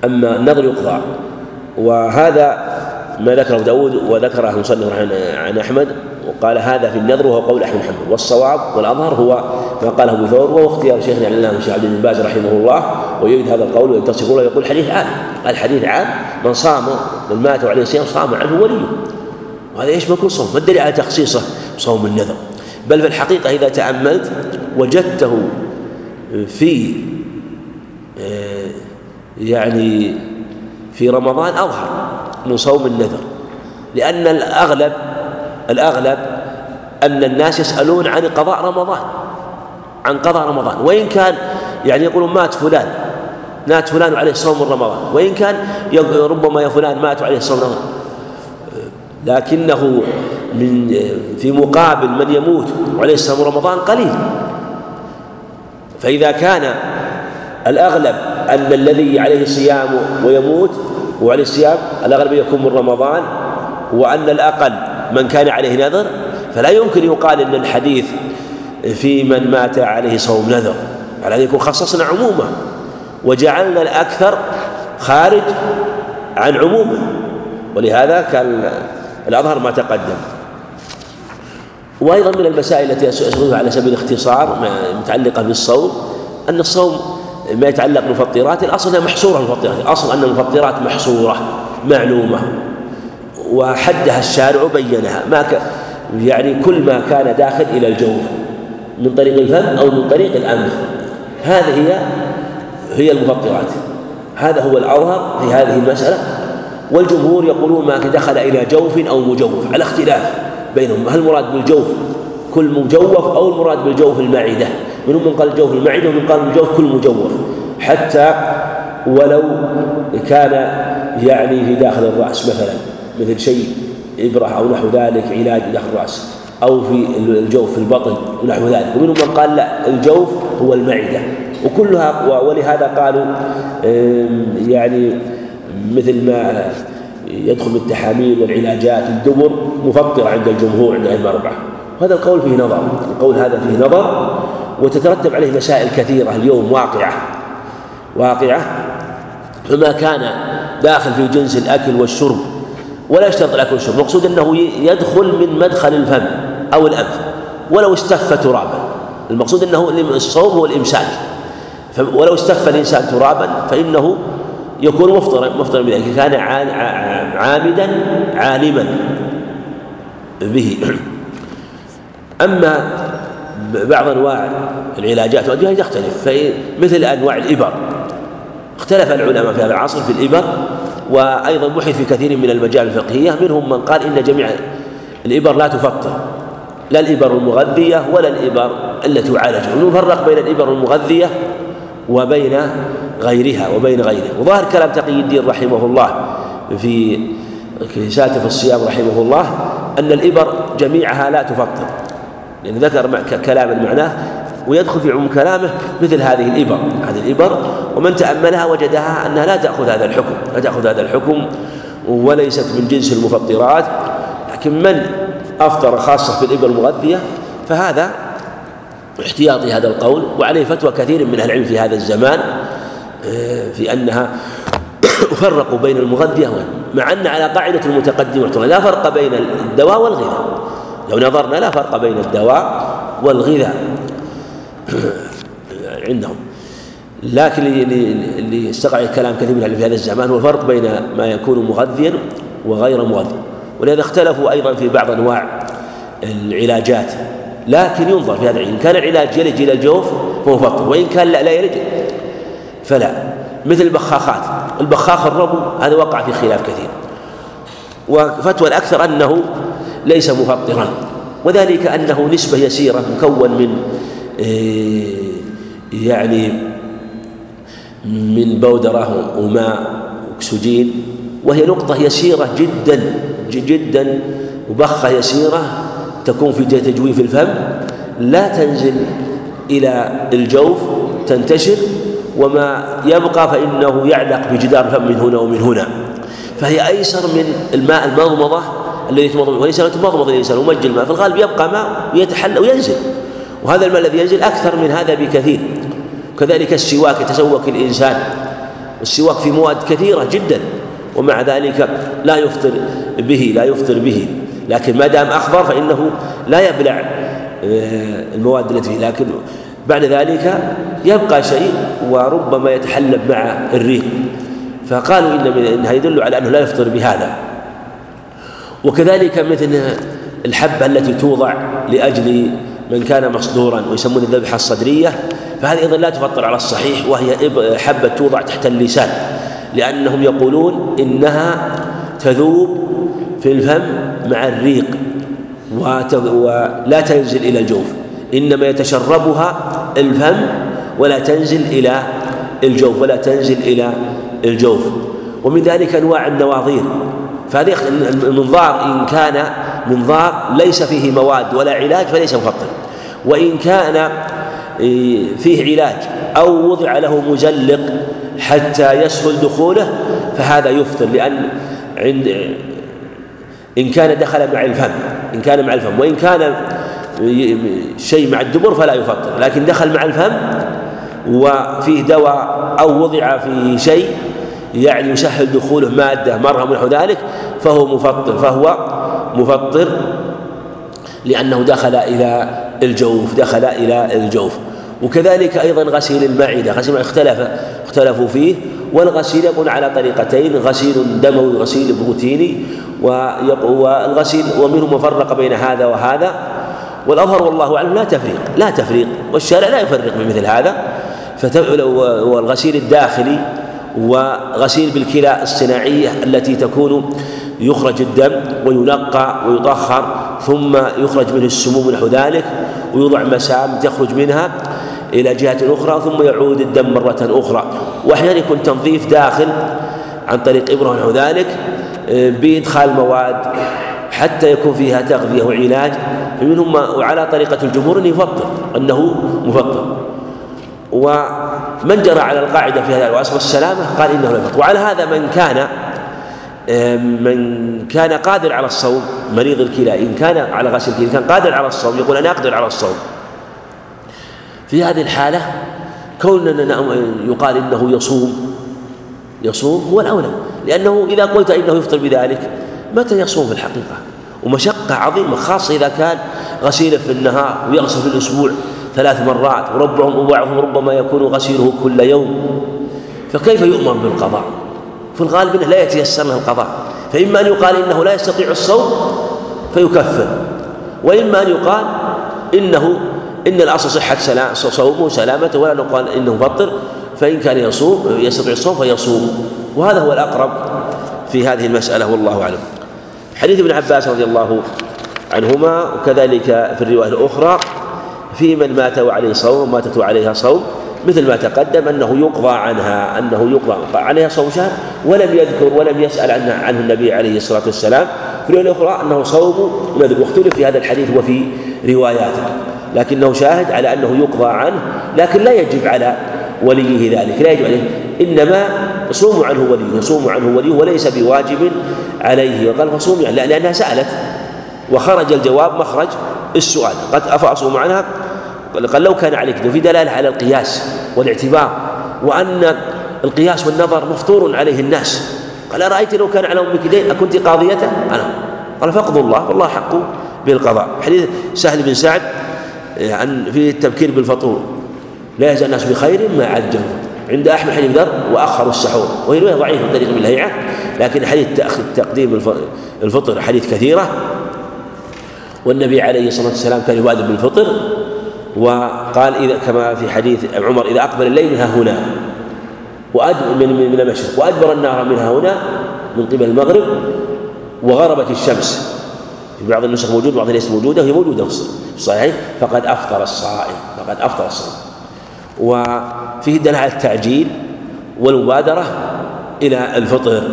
أما النذر يقضى. وهذا ما ذكره داود وذكره المصنف عن أحمد. وقال هذا في النذر وهو قول أحمد محمد. والصواب والأظهر هو ما قاله أبو ثور وهو اختيار شيخنا العلامة الشيخ عبد بن باز رحمه الله ويريد هذا القول وينتصر له يقول حديث عام. الحديث عام من صام من مات وعليه صيام صام عنه وليه وهذا يشمل كل صوم. ما الدليل على تخصيصه؟ صوم النذر. بل في الحقيقة إذا تأملت وجدته في آه، يعني في رمضان أظهر من صوم النذر. لأن الأغلب الأغلب أن الناس يسألون عن قضاء رمضان عن قضاء رمضان. وإن كان يعني يقولون مات فلان مات فلان عليه صوم رمضان. وإن كان ربما يا فلان مات عليه صوم رمضان. لكنه من في مقابل من يموت وعليه صوم رمضان قليل. فإذا كان الأغلب أن الذي عليه صيام ويموت وعليه الصيام الأغلب يكون من رمضان وأن الأقل من كان عليه نذر فلا يمكن يقال أن الحديث في من مات عليه صوم نذر على أن يكون خصصنا عمومه وجعلنا الأكثر خارج عن عمومه ولهذا كان الأظهر ما تقدم. وأيضا من المسائل التي أسردها على سبيل الاختصار متعلقة بالصوم أن الصوم ما يتعلق بالمفطرات الأصل أنها محصورة المفطرات الأصل أن المفطرات محصورة معلومة. وحدها الشارع وبينها ما ك... يعني كل ما كان داخل إلى الجوف من طريق الفم أو من طريق الأنف. هذه هي هي المفطرات. هذا هو الأظهر في هذه المسألة. والجمهور يقولون ما دخل إلى جوف أو مجوف. على اختلاف بينهم. هل المراد بالجوف كل مجوف أو المراد بالجوف المعدة؟ منهم من قال جوف المعدة ومن قال بالجوف كل مجوف. حتى ولو كان يعني في داخل الرأس مثلا. مثل شيء إبرة أو نحو ذلك علاج داخل الرأس أو في الجوف في البطن ونحو ذلك. ومنهم من قال لا الجوف هو المعدة. وكلها ولهذا قالوا يعني مثل ما يدخل بالتحاميل والعلاجات الدبر مفطرة عند الجمهور عند الأئمة الأربعة هذا القول فيه نظر. القول هذا فيه نظر وتترتب عليه مسائل كثيرة. اليوم واقعة. واقعة. فما كان داخل في جنس الأكل والشرب ولا يشترط الأكل والشرب المقصود أنه يدخل من مدخل الفم أو الأنف ولو استف ترابا. المقصود أنه الصوم هو الإمساك. ولو استف الإنسان ترابا فإنه يكون مفطرا مفطرا بذلك كان عامدا عالما به. [CLEARS THROAT] أما بعض أنواع العلاجات وأدوية تختلف مثل أنواع الإبر. اختلف العلماء في هذا العصر في الإبر. وأيضا بحث في كثير من المجال الفقهية منهم من قال إن جميع الإبر لا تفطر لا الإبر المغذية ولا الإبر التي تعالج ونفرق بين الإبر المغذية وبين غيرها وبين غيره. وظاهر كلام تقي الدين رحمه الله في في الصيام رحمه الله أن الإبر جميعها لا تفطر. لأن ذكر كلام معناه ويدخل في عموم كلامه مثل هذه الإبر. هذه الإبر ومن تأملها وجدها أنها لا تأخذ هذا الحكم لا تأخذ هذا الحكم وليست من جنس المفطرات. لكن من أفطر خاصة في الإبر المغذية فهذا احتياطي هذا القول وعليه فتوى كثير من أهل العلم في هذا الزمان آه، في أنها [COUGHS] فرقوا بين المغذية مع أن على قاعدة المتقدمة لا فرق بين الدواء والغذاء. لو نظرنا لا فرق بين الدواء والغذاء. [CLEARS THROAT] عندهم. لكن اللي استقع كلام كثير من في هذا الزمان هو الفرق بين ما يكون مغذيا وغير مغذي ولهذا اختلفوا أيضا في بعض أنواع العلاجات. لكن ينظر في هذا إن كان العلاج يلج إلى الجوف فهو فطر وإن كان لا لا يلج فلا. مثل البخاخات. البخاخ الربو هذا وقع في خلاف كثير. وفتوى الأكثر أنه ليس مفطرا. وذلك أنه نسبة يسيرة مكون من يعني من بودرة وماء أكسجين وهي نقطة يسيرة جدا جدا وبخة يسيرة تكون في تجويف الفم لا تنزل إلى الجوف تنتشر وما يبقى فإنه يعلق بجدار الفم من هنا ومن هنا. فهي أيسر من الماء المضمضة الذي يتمضمض وليس يتمضمض الإنسان ومج الماء. في الغالب يبقى ماء ويتحلى وينزل. وهذا الماء الذي ينزل أكثر من هذا بكثير. كذلك السواك يتسوك الإنسان. السواك في مواد كثيرة جدا ومع ذلك لا يفطر به لا يفطر به. لكن ما دام أخضر فإنه لا يبلع آه، المواد التي فيه لكن بعد ذلك يبقى شيء وربما يتحلب مع الريق. فقالوا إن إنها يدل على أنه لا يفطر بهذا. وكذلك مثل الحبة التي توضع لأجل من كان مصدورا ويسمون الذبحة الصدرية فهذه أيضا لا تفطر على الصحيح وهي حبة توضع تحت اللسان لأنهم يقولون إنها تذوب في الفم مع الريق ولا تنزل إلى الجوف إنما يتشربها الفم ولا تنزل إلى الجوف ولا تنزل إلى الجوف. ومن ذلك أنواع النواظير. فهذه المنظار إن كان منظار ليس فيه مواد ولا علاج فليس مفطر. وإن كان فيه علاج أو وضع له مزلق حتى يسهل دخوله فهذا يفطر لأن عند إن كان دخل مع الفم إن كان مع الفم وإن كان شيء مع الدبر فلا يفطر لكن دخل مع الفم وفيه دواء أو وضع في شيء يعني يسهل دخوله مادة مرهم ونحو ذلك فهو مفطر فهو مفطر لأنه دخل إلى الجوف دخل إلى الجوف. وكذلك أيضا غسيل المعدة غسيل اختلف اختلفوا فيه. والغسيل يكون على طريقتين غسيل دموي وغسيل بروتيني والغسيل ومنهم مفرق بين هذا وهذا. والأظهر والله أعلم لا تفريق لا تفريق. والشارع لا يفرق بمثل هذا. والغسيل الداخلي وغسيل بالكلى الصناعية التي تكون يخرج الدم وينقى ويطهر ثم يخرج منه السموم نحو ذلك ويوضع مسام تخرج منها إلى جهة أخرى ثم يعود الدم مرة أخرى. وأحيانا يكون تنظيف داخل عن طريق إبرة ونحو ذلك آه، بإدخال مواد حتى يكون فيها تغذية وعلاج. فمنهم وعلى طريقة الجمهور أنه يفطر أنه مفطر. ومن جرى على القاعدة في هذا وأسر السلامة قال إنه لا يفطر. وعلى هذا من كان من كان قادر على الصوم مريض الكلى إن كان على غسل الكلى كان قادر على الصوم يقول أنا أقدر على الصوم. في هذه الحالة كوننا يقال إنه يصوم يصوم هو الأولى. لأنه إذا قلت إنه يفطر بذلك متى يصوم في الحقيقة؟ ومشقة عظيمة خاصة إذا كان غسيله في النهار ويغسل في الأسبوع ثلاث مرات وربهم وبعضهم ربما يكون غسيله كل يوم. فكيف يؤمر بالقضاء؟ في الغالب إنه لا يتيسر له القضاء. فإما أن يقال إنه لا يستطيع الصوم فيكفر. وإما أن يقال إنه إن الاصل صحة صومه وسلامته ولا نقال إنه مفطر فإن كان يصوم يستطيع الصوم فيصوم. وهذا هو الأقرب في هذه المسألة والله أعلم. حديث ابن عباس رضي الله عنهما وكذلك في الرواية الأخرى في من مات وعليه صوم ماتت وعليها صوم مثل ما تقدم أنه يقضى عنها أنه يقضى عليها صوم شهر ولم يذكر ولم يسأل عنه, عنه النبي عليه الصلاة والسلام. في الرواية الأخرى أنه صوم نذر واختلف في هذا الحديث وفي رواياته. لكنه شاهد على أنه يقضى عنه لكن لا يجب على وليه ذلك. لا يجب عليه. إنما يصوم عنه وليه يصوم عنه وليه وليس بواجب عليه. وقال فصوم يعني لأنها سألت. وخرج الجواب مخرج السؤال. قد أفأصوم عنها؟ قال لو كان عليك في دلالة على القياس والاعتبار وأن القياس والنظر مفطور عليه الناس. قال أرأيت لو كان على أمك دين أكنت قاضيته أنا. قال فاقضوا الله والله حق بالقضاء. حديث سهل بن سعد عن في التبكير بالفطور. لا يزال الناس بخير ما عجلوا عند أحمد حديث ذر واخروا السحور. وهي رواية ضعيفة من طريق الهيعة لكن حديث تقديم الفطر حديث كثيرة. والنبي عليه الصلاة والسلام كان يبادر بالفطر. وقال إذا كما في حديث عمر إذا أقبل الليل منها هنا. وأدبر من من المشرق. وأدبر النار منها هنا من قبل المغرب وغربت الشمس. في بعض النسخ موجود بعض ليس موجودة وهي موجودة في الصحيحين. فقد أفطر الصائم فقد أفطر الصائم. وفيه دلالة التعجيل والمبادرة إلى الفطر.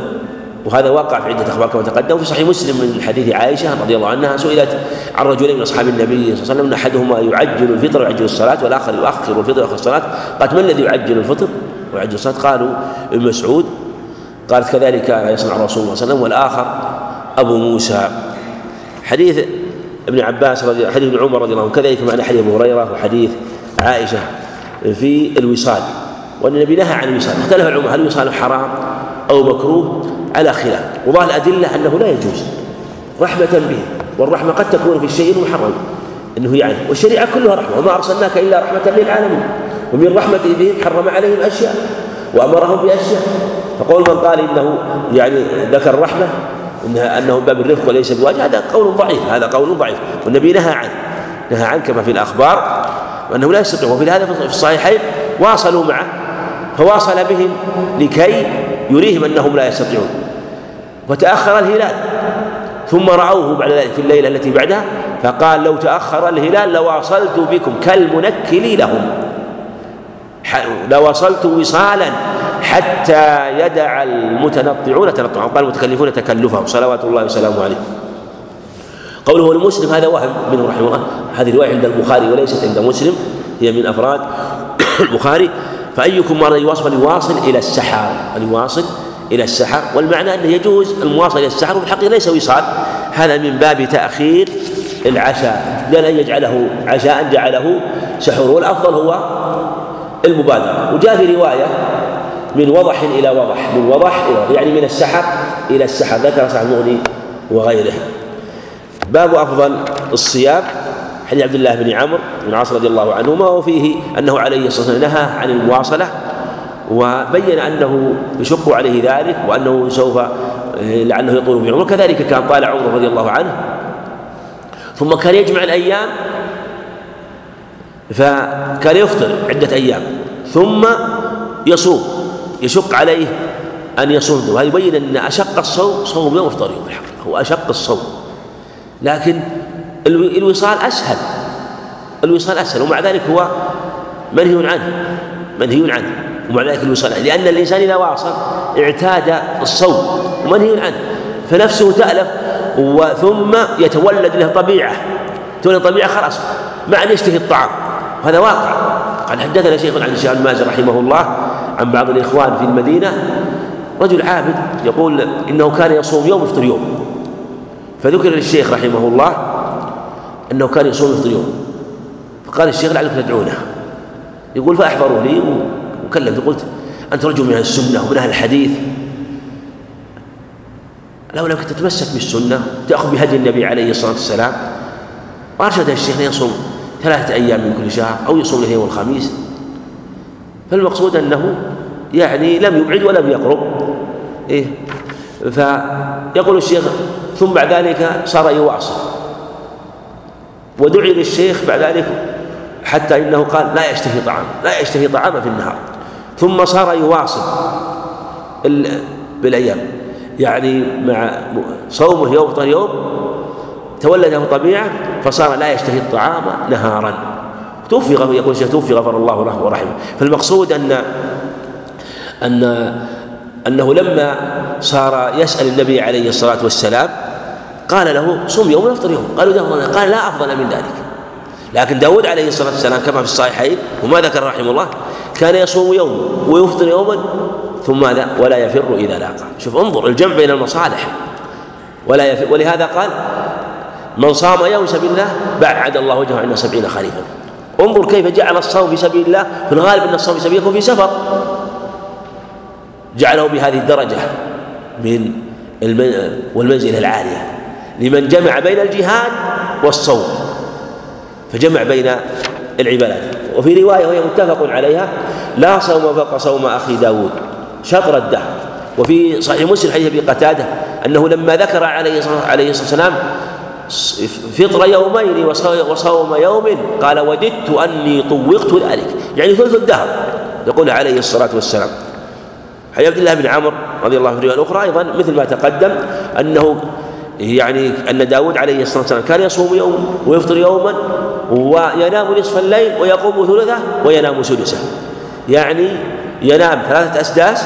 وهذا واقع في عدة أخبار كما تقدم. في صحيح مسلم من حديث عائشة رضي الله عنها سئلت عن رجلين من أصحاب النبي صلى الله عليه وسلم أحدهما يعجل الفطر ويعجل الصلاة والآخر يؤخر الفطر ويؤخر الصلاة. قالت من الذي يعجل الفطر ويعجل الصلاة؟ قالوا ابن مسعود. قالت كذلك يصنع رسول الله صلى الله عليه وسلم. والآخر أبو موسى. حديث ابن عباس رضي حديث ابن عمر رضي الله عنه. كذلك معنى حديث أبو هريرة وحديث عائشة في الوصال. وأن النبي نهى عن الوصال. اختلف العلماء هل الوصال حرام أو مكروه؟ على خلاف. وظاهر الأدلة أنه لا يجوز. رحمة به. والرحمة قد تكون في الشيء المحرم. أنه يعني والشريعة كلها رحمة. وما أرسلناك إلا رحمة للعالمين. ومن رحمته بهم حرم عليهم أشياء. وأمرهم بأشياء. فقول من قال إنه يعني ذكر الرحمة إنها أنه باب الرفق وليس بواجب هذا قول ضعيف. هذا قول ضعيف. والنبي نهى عنه. نهى عنه كما في الأخبار وأنه لا يستطيع. وفي هذا في الصحيحين واصلوا معه. فواصل بهم لكي يريهم أنهم لا يستطيعون. وتأخر الهلال. ثم رأوه بعد ذلك في الليلة التي بعدها فقال لو تأخر الهلال لواصلت بكم كالمنكل لهم. لوصلت وصالا حتى يدع المتنطعون تنطعهم قال المتكلفون تكلفهم. صلوات الله وسلامه عليه. قوله المسلم هذا وهم منه رحمه الله. هذه رواية عند البخاري وليست عند مسلم. هي من أفراد [COUGHS] البخاري. فأيكم مرة يواصل يواصل إلى السحر أن يواصل إلى السحر والمعنى أنه يجوز المواصلة إلى السحر وفي الحقيقة ليس وصال. هذا من باب تأخير العشاء لأن أن يجعله عشاء جعله سحور والأفضل هو المبادرة. وجاء في رواية من وضح إلى وضح من وضح إلى يعني من السحر إلى السحر ذكر سعد المغني وغيره. باب أفضل الصيام. حديث عبد الله بن عمرو بن عاص رضي الله عنهما وفيه أنه عليه الصلاة والسلام نهى عن المواصلة وبين أنه يشق عليه ذلك وأنه سوف لعله يطول بعمره كذلك كان طال عمره رضي الله عنه. ثم كان يجمع الأيام فكان يفطر عدة أيام ثم يصوم يشق عليه أن يصوم. وهذا يبين أن أشق الصوم صوم يوم وافطر يوم الحق هو أشق الصوم. لكن الوصال أسهل. الوصال أسهل ومع ذلك هو منهي عنه منهي عنه ومع ذلك الوصال لأن الإنسان إذا واصل اعتاد الصوم ومنهي عنه. فنفسه تألف ثم يتولد له طبيعة. تولد طبيعة خلاص مع أن يشتهي الطعام. وهذا واقع. قد حدثنا شيخ عن الشيخ المازن رحمه الله عن بعض الإخوان في المدينة. رجل عابد يقول إنه كان يصوم يوم يفطر يوم. فذكر للشيخ رحمه الله أنه كان يصوم يفطر يوم فقال الشيخ لعلكم تدعونه. يقول فأحضروا لي وكلمت قلت أنت رجل من السنة ومن أهل الحديث. لو لم تتمسك بالسنة تأخذ بهدي النبي عليه الصلاة والسلام. وأرشد الشيخ يصوم ثلاثة أيام من كل شهر أو يصوم الاثنين والخميس فالمقصود أنه يعني لم يبعد ولم يقرب. إيه؟ فيقول الشيخ ثم بعد ذلك صار يواصل ودعي للشيخ بعد ذلك حتى إنه قال لا يشتهي طعام لا يشتهي طعاما في النهار. ثم صار يواصل بالأيام. يعني مع صومه يوم يوم تولده طبيعة فصار لا يشتهي الطعام نهارا. توفي يقول الشيخ توفي غفر الله له ورحمه. فالمقصود أن أن أنه لما صار يسأل النبي عليه الصلاة والسلام قال له صم يوم وافطر يوم. قالوا ده قال لا أفضل من ذلك. لكن داود عليه الصلاة والسلام كما في الصحيحين وما ذكر رحمه الله كان يصوم يوما ويفطر يوما ثم ماذا ولا يفر إذا لاقى. شوف انظر الجمع بين المصالح. ولا يفر ولهذا قال من صام يوم سبيل الله بعد الله وجهه عند سبعين خريفا انظر كيف جعل الصوم في سبيل الله في الغالب أن الصوم في سبيل يكون في سفر. جعله بهذه الدرجة من والمنزلة العالية. لمن جمع بين الجهاد والصوم فجمع بين العبادات. وفي رواية وهي متفق عليها لا صوم فوق صوم أخي داود شطر الدهر. وفي صحيح مسلم حديث أبي قتادة أنه لما ذكر عليه عليه الصلاة والسلام فطر يومين وصوم يوم قال وددت أني طوقت ذلك. يعني ثلث الدهر يقول عليه الصلاة والسلام. حديث عبد الله بن عمرو رضي الله عنه الأخرى أيضا مثل ما تقدم أنه يعني أن داود عليه الصلاة والسلام كان يصوم يوم ويفطر يوما وينام نصف الليل ويقوم ثلثه وينام سدسه. يعني ينام ثلاثة أسداس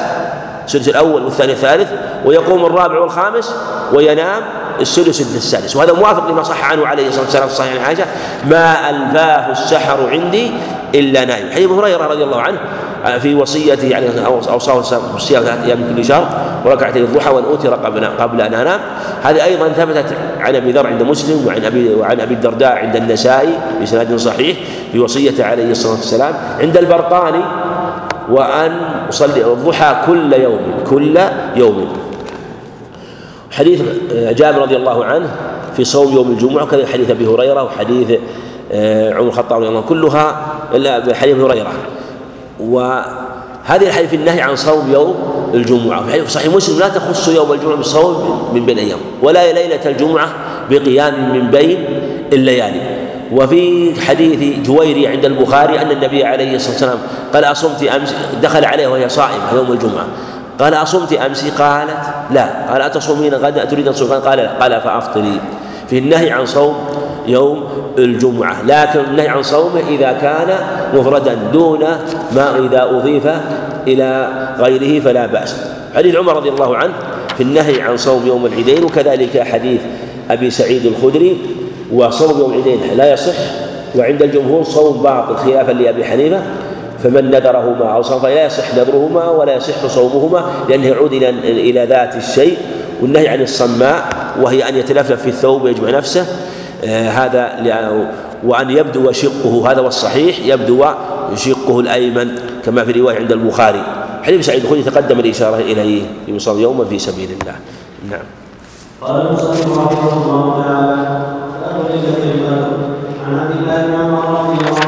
السدس الأول والثاني الثالث ويقوم الرابع والخامس وينام السدس السادس. وهذا موافق لما صح عنه عليه الصلاة والسلام في صحيح عائشة ما ألفاه السحر عندي إلا نائم. حديث هريرة رضي الله عنه في وصيته يعني أوصاه بالصيام ثلاثة أيام من كل شهر وركعتي الضحى وأن أوتر قبل قبل أن أنام. هذه أيضا ثبتت عن أبي ذر عند مسلم وعن أبي وعن أبي الدرداء عند النسائي بإسناد صحيح بوصية عليه الصلاة والسلام. عند البرقاني وأن أصلي الضحى كل يوم كل يوم. حديث جابر رضي الله عنه في صوم يوم الجمعة وكذا حديث أبي هريرة وحديث آه، عمر الخطاب رضي الله عنه كلها إلا حديث أبي هريرة. وهذه الحديث في النهي عن صوم يوم الجمعة. في صحيح مسلم لا تخص يوم الجمعة بصوم من بين أيام ولا ليلة الجمعة بقيام من بين الليالي. وفي حديث جويري عند البخاري أن النبي عليه الصلاة والسلام قال أصمت أمس دخل عليه وهي صائمة يوم الجمعة. قال أصمت أمس قالت لا. قال أتصومين غدا؟ تريد أن تصوم قال لا. قال فأفطري. في النهي عن صوم يوم الجمعة لكن النهي عن صومه إذا كان مفردا دون ما إذا أضيف إلى غيره فلا بأس. حديث عمر رضي الله عنه في النهي عن صوم يوم العيدين وكذلك حديث أبي سعيد الخدري وصوم يوم العيدين لا يصح وعند الجمهور صوم باطل خلافا لأبي حنيفة فمن نذرهما أو صوم فلا يصح نذرهما ولا يصح صومهما لأنه يعود إلى إلى ذات الشيء والنهي عن الصماء وهي أن يتلفلف في الثوب ويجمع نفسه هذا وأن يبدو شقه هذا هو الصحيح يبدو شقه الأيمن كما في رواية عند البخاري. حديث سعيد الخدري تقدم الإشارة إليه يصلي يوما في سبيل الله. نعم. قال المصنف رحمه الله تعالى عن عبد الله بن عمر رضي الله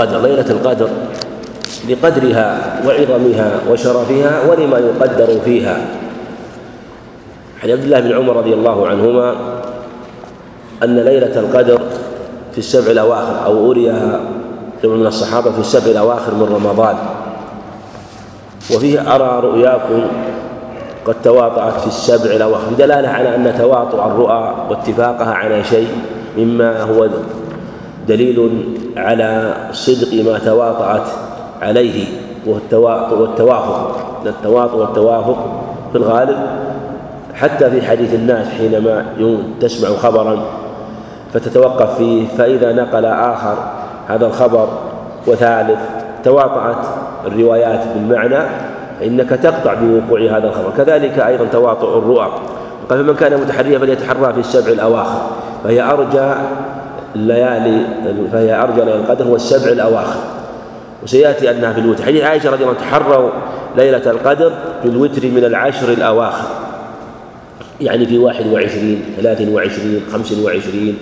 القدر ليلة القدر لقدرها وعظمها وشرفها ولما يقدر فيها. عن عبد الله بن عمر رضي الله عنهما أن ليلة القدر في السبع الأواخر أو أريها جمع من الصحابة في السبع الأواخر من رمضان. وفيه أرى رؤياكم قد تواطأت في السبع الأواخر دلالة على أن تواطؤ الرؤى واتفاقها على شيء مما هو دليل على صدق ما تواطأت عليه وهو التوافق التواطؤ والتوافق في الغالب حتى في حديث الناس حينما تسمع خبرا فتتوقف فيه فإذا نقل آخر هذا الخبر وثالث تواطأت الروايات بالمعنى فإنك تقطع بوقوع هذا الخبر. كذلك أيضا تواطؤ الرؤى. قال فمن كان متحريا فليتحرى في السبع الأواخر. فهي أرجى الليالي فهي أرجى ليالي القدر هو السبع الأواخر. وسيأتي أنها في الوتر. حديث عائشة رضي الله عنها تحروا ليلة القدر في الوتر من العشر الأواخر. يعني في واحد وعشرين ثلاث وعشرين خمس وعشرين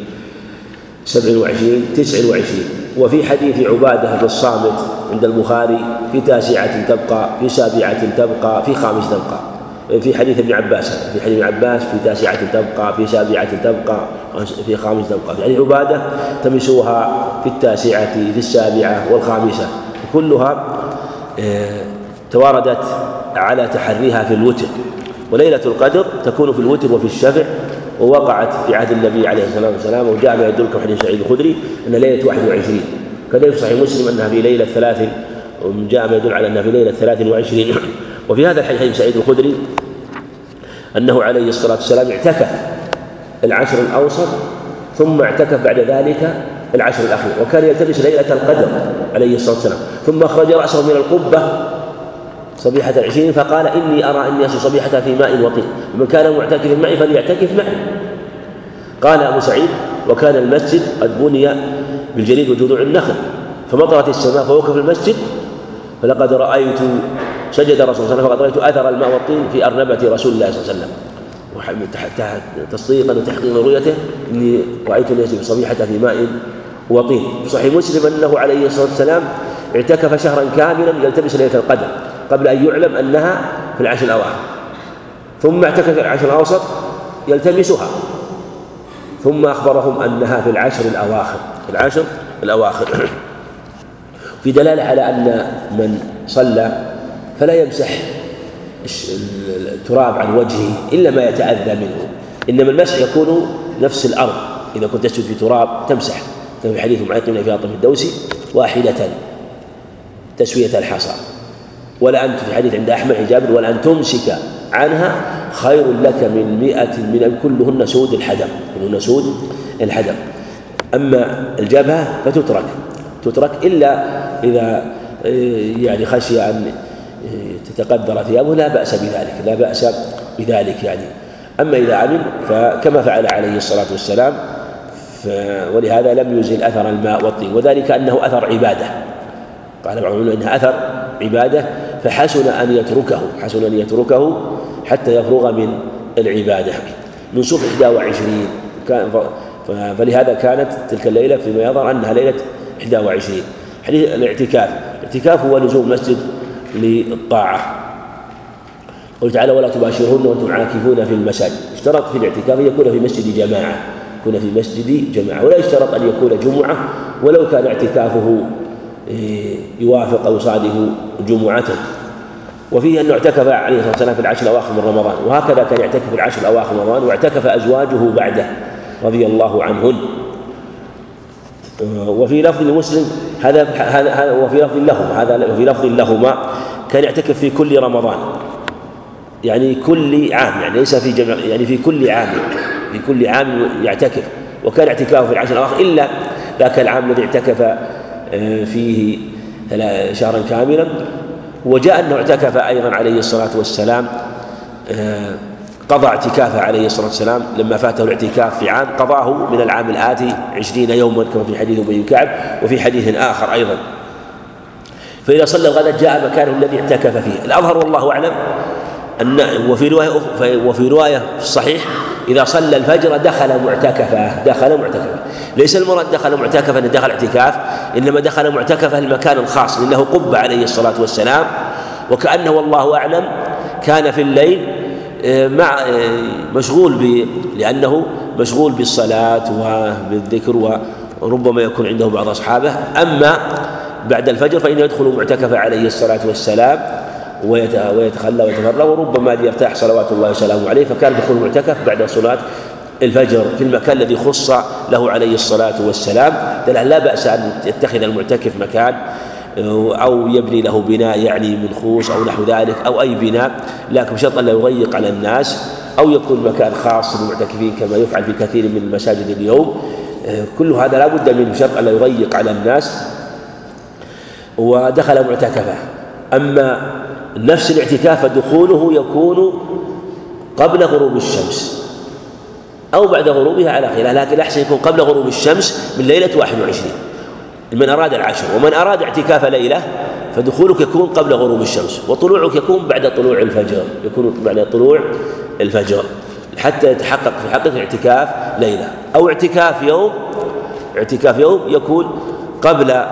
سبع وعشرين تسع وعشرين. وفي حديث عبادة بن الصامت عند البخاري في تاسعة تبقى في سابعة تبقى في خامس تبقى. في حديث ابن عباس في حديث ابن عباس في تاسعة تبقى في سابعة تبقى في خامس تبقى. في حديث عبادة تمسوها في التاسعة في السابعة والخامسة. كلها آه، تواردت على تحريها في الوتر. وليلة القدر تكون في الوتر وفي الشفع ووقعت في عهد النبي عليه الصلاة والسلام وجاء ما يدلكم حديث سعيد الخدري أن ليلة 21 كذلك صحيح مسلم أنها في ليلة ثلاث جاء ما يدل على أنها في ليلة 23 وفي هذا الحديث سعيد الخدري أنه عليه الصلاة والسلام اعتكف العشر الأوسط ثم اعتكف بعد ذلك العشر الأخير وكان يلتمس ليلة القدر عليه الصلاة والسلام ثم أخرج رأسه من القبة صبيحة العشرين فقال إني أرى أني أصل صبيحة في ماء وطين ومن كان معتكفا معي فليعتكف معي. قال أبو سعيد وكان المسجد قد بني بالجليد وجذوع النخل فمطرت السماء فوقف المسجد فلقد رأيت سجد الرسول صلى الله عليه وسلم فقد رأيت أثر الماء والطين في أرنبة رسول الله صلى الله عليه وسلم. تصديقا وتحقيقا رؤيته. إني رأيت الناس صبيحة في ماء وطين. صحيح مسلم أنه عليه الصلاة والسلام اعتكف شهرا كاملا يلتمس ليلة القدر قبل أن يعلم أنها في العشر الأواخر. ثم اعتكف العشر الأوسط يلتمسها. ثم أخبرهم أنها في العشر الأواخر. في العشر الأواخر. [CLEARS THROAT] في دلالة على أن من صلى فلا يمسح التراب عن وجهه إلا ما يتأذى منه. إنما المسح يكون نفس الأرض. إذا كنت تسجد في تراب تمسح. كما في حديث معيط بن فاطمة الدوسي واحدة تسوية الحصى. ولا أنت في حديث عند أحمد جابر ولا أن تمسك عنها خير لك من مئة من كلهن سود الحدم. كلهن سود الحدم. أما الجبهة فتترك. تترك إلا إذا يعني خشي أن تتقدر ثيابه لا بأس بذلك لا بأس بذلك يعني. أما إذا علم فكما فعل عليه الصلاة والسلام ولهذا لم يزل أثر الماء والطين وذلك أنه أثر عبادة. قال بعضهم إنها أثر عبادة فحسن أن يتركه حسن أن يتركه حتى يفرغ من العبادة. من صبح 21 كان فلهذا كانت تلك الليلة فيما يظهر أنها ليلة 21 حديث الاعتكاف الاعتكاف هو لزوم مسجد للطاعة. قل تعالى ولا تباشرون وأنتم عاكفون في المساجد. اشترط في الاعتكاف أن يكون في مسجد جماعة. يكون في مسجد جماعة. ولا يشترط أن يكون جمعة. ولو كان اعتكافه إيه، يوافق أو يصادف جمعة. وفيه انه اعتكف عليه الصلاة والسلام في العشر الأواخر من رمضان. وهكذا كان يعتكف في العشر الأواخر من رمضان واعتكف أزواجه بعده رضي الله عنهن. وفي لفظ مسلم هذا هذا وفي لفظ لهما هذا وفي لفظ لهما كان يعتكف في كل رمضان. يعني كل عام يعني ليس في جمع يعني في كل عام في كل عام يعتكف. وكان اعتكافه في العشر الأواخر إلا ذاك العام الذي اعتكف آه، فيه شهرا كاملا. وجاء أنه اعتكف أيضا عليه الصلاة والسلام آه، قضى اعتكافه عليه الصلاة والسلام لما فاته الاعتكاف في عام قضاه من العام الآتي عشرين يوما كما في حديث أبي كعب وفي حديث آخر أيضا. فإذا صلى الغداء جاء مكانه الذي اعتكف فيه. الأظهر والله أعلم أن وفي رواية وفي رواية في الصحيح إذا صلى الفجر دخل معتكفا دخل معتكفا ليس المراد دخل معتكفا دخل اعتكاف إنما دخل معتكفا المكان الخاص لأنه قب عليه الصلاة والسلام وكأنه والله أعلم كان في الليل مع آه، مشغول ب لأنه مشغول بالصلاة وبالذكر وربما يكون عنده بعض أصحابه. أما بعد الفجر فإنه يدخل معتكف عليه الصلاة والسلام ويتخلى ويتفرغ وربما ليرتاح صلوات الله وسلامه عليه فكان دخول المعتكف بعد صلاة الفجر في المكان الذي خص له عليه الصلاة والسلام. لا بأس أن يتخذ المعتكف مكان أو يبني له بناء يعني من خوص أو نحو ذلك أو أي بناء لكن بشرط لا يضيق على الناس أو يكون مكان خاص للمعتكفين كما يفعل في كثير من المساجد اليوم. كل هذا لا بد من شرط ألا يضيق على الناس. ودخل معتكفة. أما نفس الاعتكاف فدخوله يكون قبل غروب الشمس أو بعد غروبها على خلاف لكن الأحسن يكون قبل غروب الشمس من ليلة 21 من أراد العشر ومن أراد اعتكاف ليلة فدخولك يكون قبل غروب الشمس وطلوعك يكون بعد طلوع الفجر يكون بعد طلوع الفجر حتى يتحقق في حقك اعتكاف ليلة. أو اعتكاف يوم اعتكاف يوم يكون قبل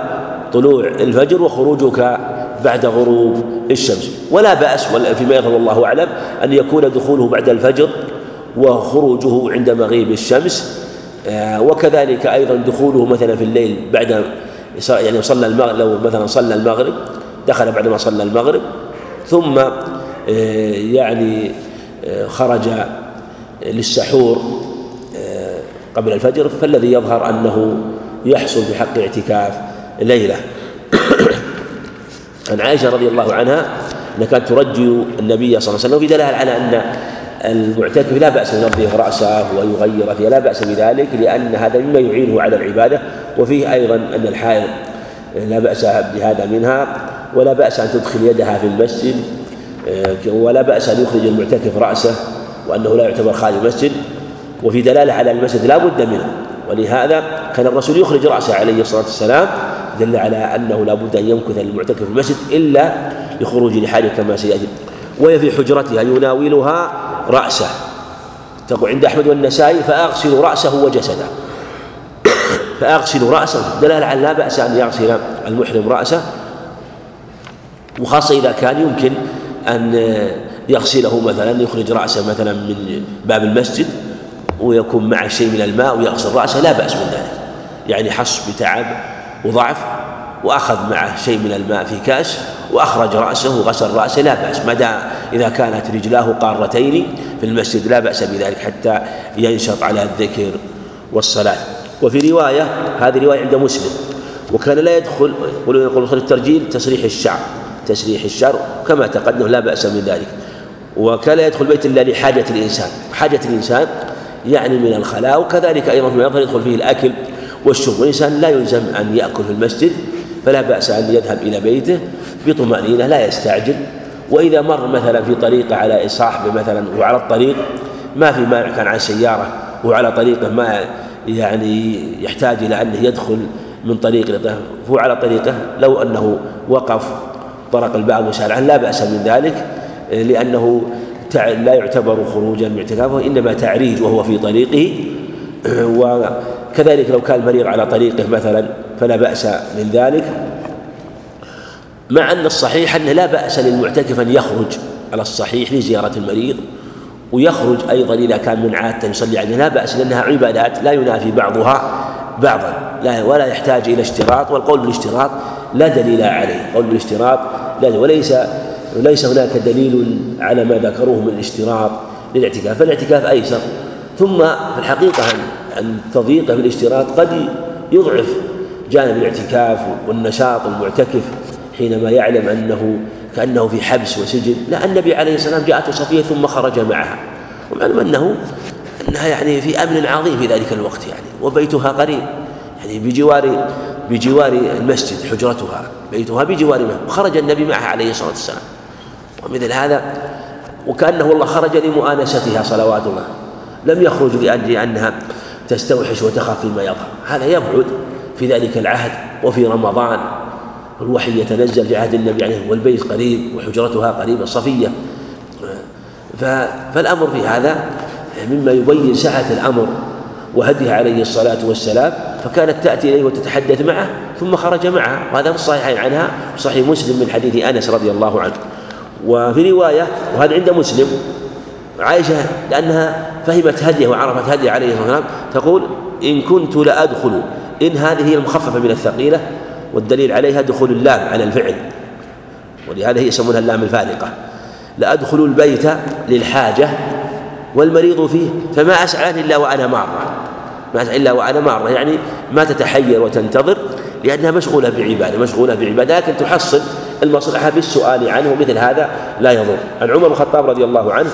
طلوع الفجر وخروجك بعد غروب الشمس. ولا بأس فيما يظهر الله أعلم أن يكون دخوله بعد الفجر وخروجه عند مغيب الشمس وكذلك أيضا دخوله مثلا في الليل بعد يعني صلى المغرب لو مثلا صلى المغرب دخل بعدما صلى المغرب ثم آه، يعني آه، خرج للسحور قبل الفجر فالذي يظهر أنه يحصل في حق اعتكاف ليلة. [CLEARS THROAT] عن عائشة رضي الله عنها أنها كانت ترجي النبي صلى الله عليه وسلم في دلالة على أن المعتكف لا بأس أن ينظف رأسه ويغير فيها. لا بأس بذلك لأن هذا مما يعينه على العبادة وفيه أيضا أن الحائض لا بأس بهذا منها ولا بأس أن تدخل يدها في المسجد ولا بأس أن يخرج المعتكف رأسه وأنه لا يعتبر خارج المسجد. وفي دلالة على المسجد لا بد منه. ولهذا كان الرسول يخرج رأسه عليه الصلاة والسلام دل على أنه لا بد أن يمكث المعتكف في المسجد إلا لخروج لحاجة كما سيأتي. وهي في حجرتها يناولها رأسه. تقول عند أحمد والنسائي فأغسل رأسه وجسده. [COUGHS] فأغسل رأسه. دلالة على لا بأس أن يغسل المحرم رأسه. وخاصة إذا كان يمكن أن يغسله مثلا يخرج رأسه مثلا من باب المسجد ويكون معه شيء من الماء ويغسل رأسه. لا بأس من ذلك. يعني حس بتعب وضعف. وأخذ معه شيء من الماء في كأس وأخرج رأسه وغسل رأسه لا بأس. مدى إذا كانت رجلاه قارتين في المسجد لا بأس بذلك حتى ينشط على الذكر والصلاة. وفي رواية هذه رواية عند مسلم وكان لا يدخل يقولون يقول الترجيل تسريح الشعر تسريح الشعر كما تقدم لا بأس من ذلك. وكان لا يدخل بيت إلا لحاجة الإنسان. حاجة الإنسان يعني من الخلاء وكذلك أيضا فيما يظهر يدخل فيه الأكل والشرب. والإنسان لا يلزم أن يأكل في المسجد فلا بأس أن يذهب إلى بيته بطمأنينة لا يستعجل. وإذا مر مثلا في طريقه على صاحبه مثلا وعلى الطريق ما في مانع كان عن سيارة وعلى طريقه ما يعني يحتاج إلى أنه يدخل من طريق هو على طريقه لو أنه وقف طرق الباب وسأل عنه لا بأس من ذلك لأنه لا يعتبر خروجا من اعتكافه إنما تعريج وهو في طريقه. [CLEARS THROAT] وكذلك لو كان المريض على طريقه مثلا فلا بأس من ذلك مع أن الصحيح أنه لا بأس للمعتكف أن يخرج على الصحيح لزيارة المريض ويخرج أيضا إذا كان من عادة يصلي عليه لا بأس لأنها عبادات لا ينافي بعضها بعضا لا ولا يحتاج إلى اشتراط والقول بالاشتراط لا دليل عليه قول بالاشتراط لا وليس وليس هناك دليل على ما ذكروه من الاشتراط للاعتكاف فالاعتكاف أيسر ثم في الحقيقة أن تضييقه في الاشتراط قد يضعف جانب الاعتكاف والنشاط المعتكف حينما يعلم أنه كأنه في حبس وسجن لا النبي عليه السلام جاءته صفية ثم خرج معها. ومعلوم أنه أنها يعني في أمن عظيم في ذلك الوقت يعني وبيتها قريب يعني بجوار بجوار المسجد حجرتها بيتها بجوار وخرج النبي معها عليه الصلاة والسلام. ومثل هذا وكأنه والله خرج لمؤانستها صلوات الله. لم يخرج لأجل أنها تستوحش وتخاف فيما يظهر. هذا يبعد في ذلك العهد وفي رمضان. الوحي يتنزل في عهد النبي عليه والبيت قريب وحجرتها قريبة صفية. فالأمر في هذا مما يبين سعة الأمر وهديه عليه الصلاة والسلام فكانت تأتي إليه وتتحدث معه ثم خرج معها وهذا في الصحيحين عنها صحيح مسلم من حديث أنس رضي الله عنه. وفي رواية وهذا عند مسلم عائشة لأنها فهمت هديه وعرفت هديه عليه الصلاة والسلام تقول إن كنت لأدخل إن هذه هي المخففة من الثقيلة والدليل عليها دخول اللام على الفعل. ولهذا هي يسمونها اللام الفارقة. لأدخل البيت للحاجة والمريض فيه فما أسعى إلا وأنا مارة. ما أسعى إلا وأنا مارة يعني ما تتحير وتنتظر لأنها مشغولة بعبادة مشغولة بعبادة لكن تحصل المصلحة بالسؤال عنه مثل هذا لا يضر. عن عمر بن الخطاب رضي الله عنه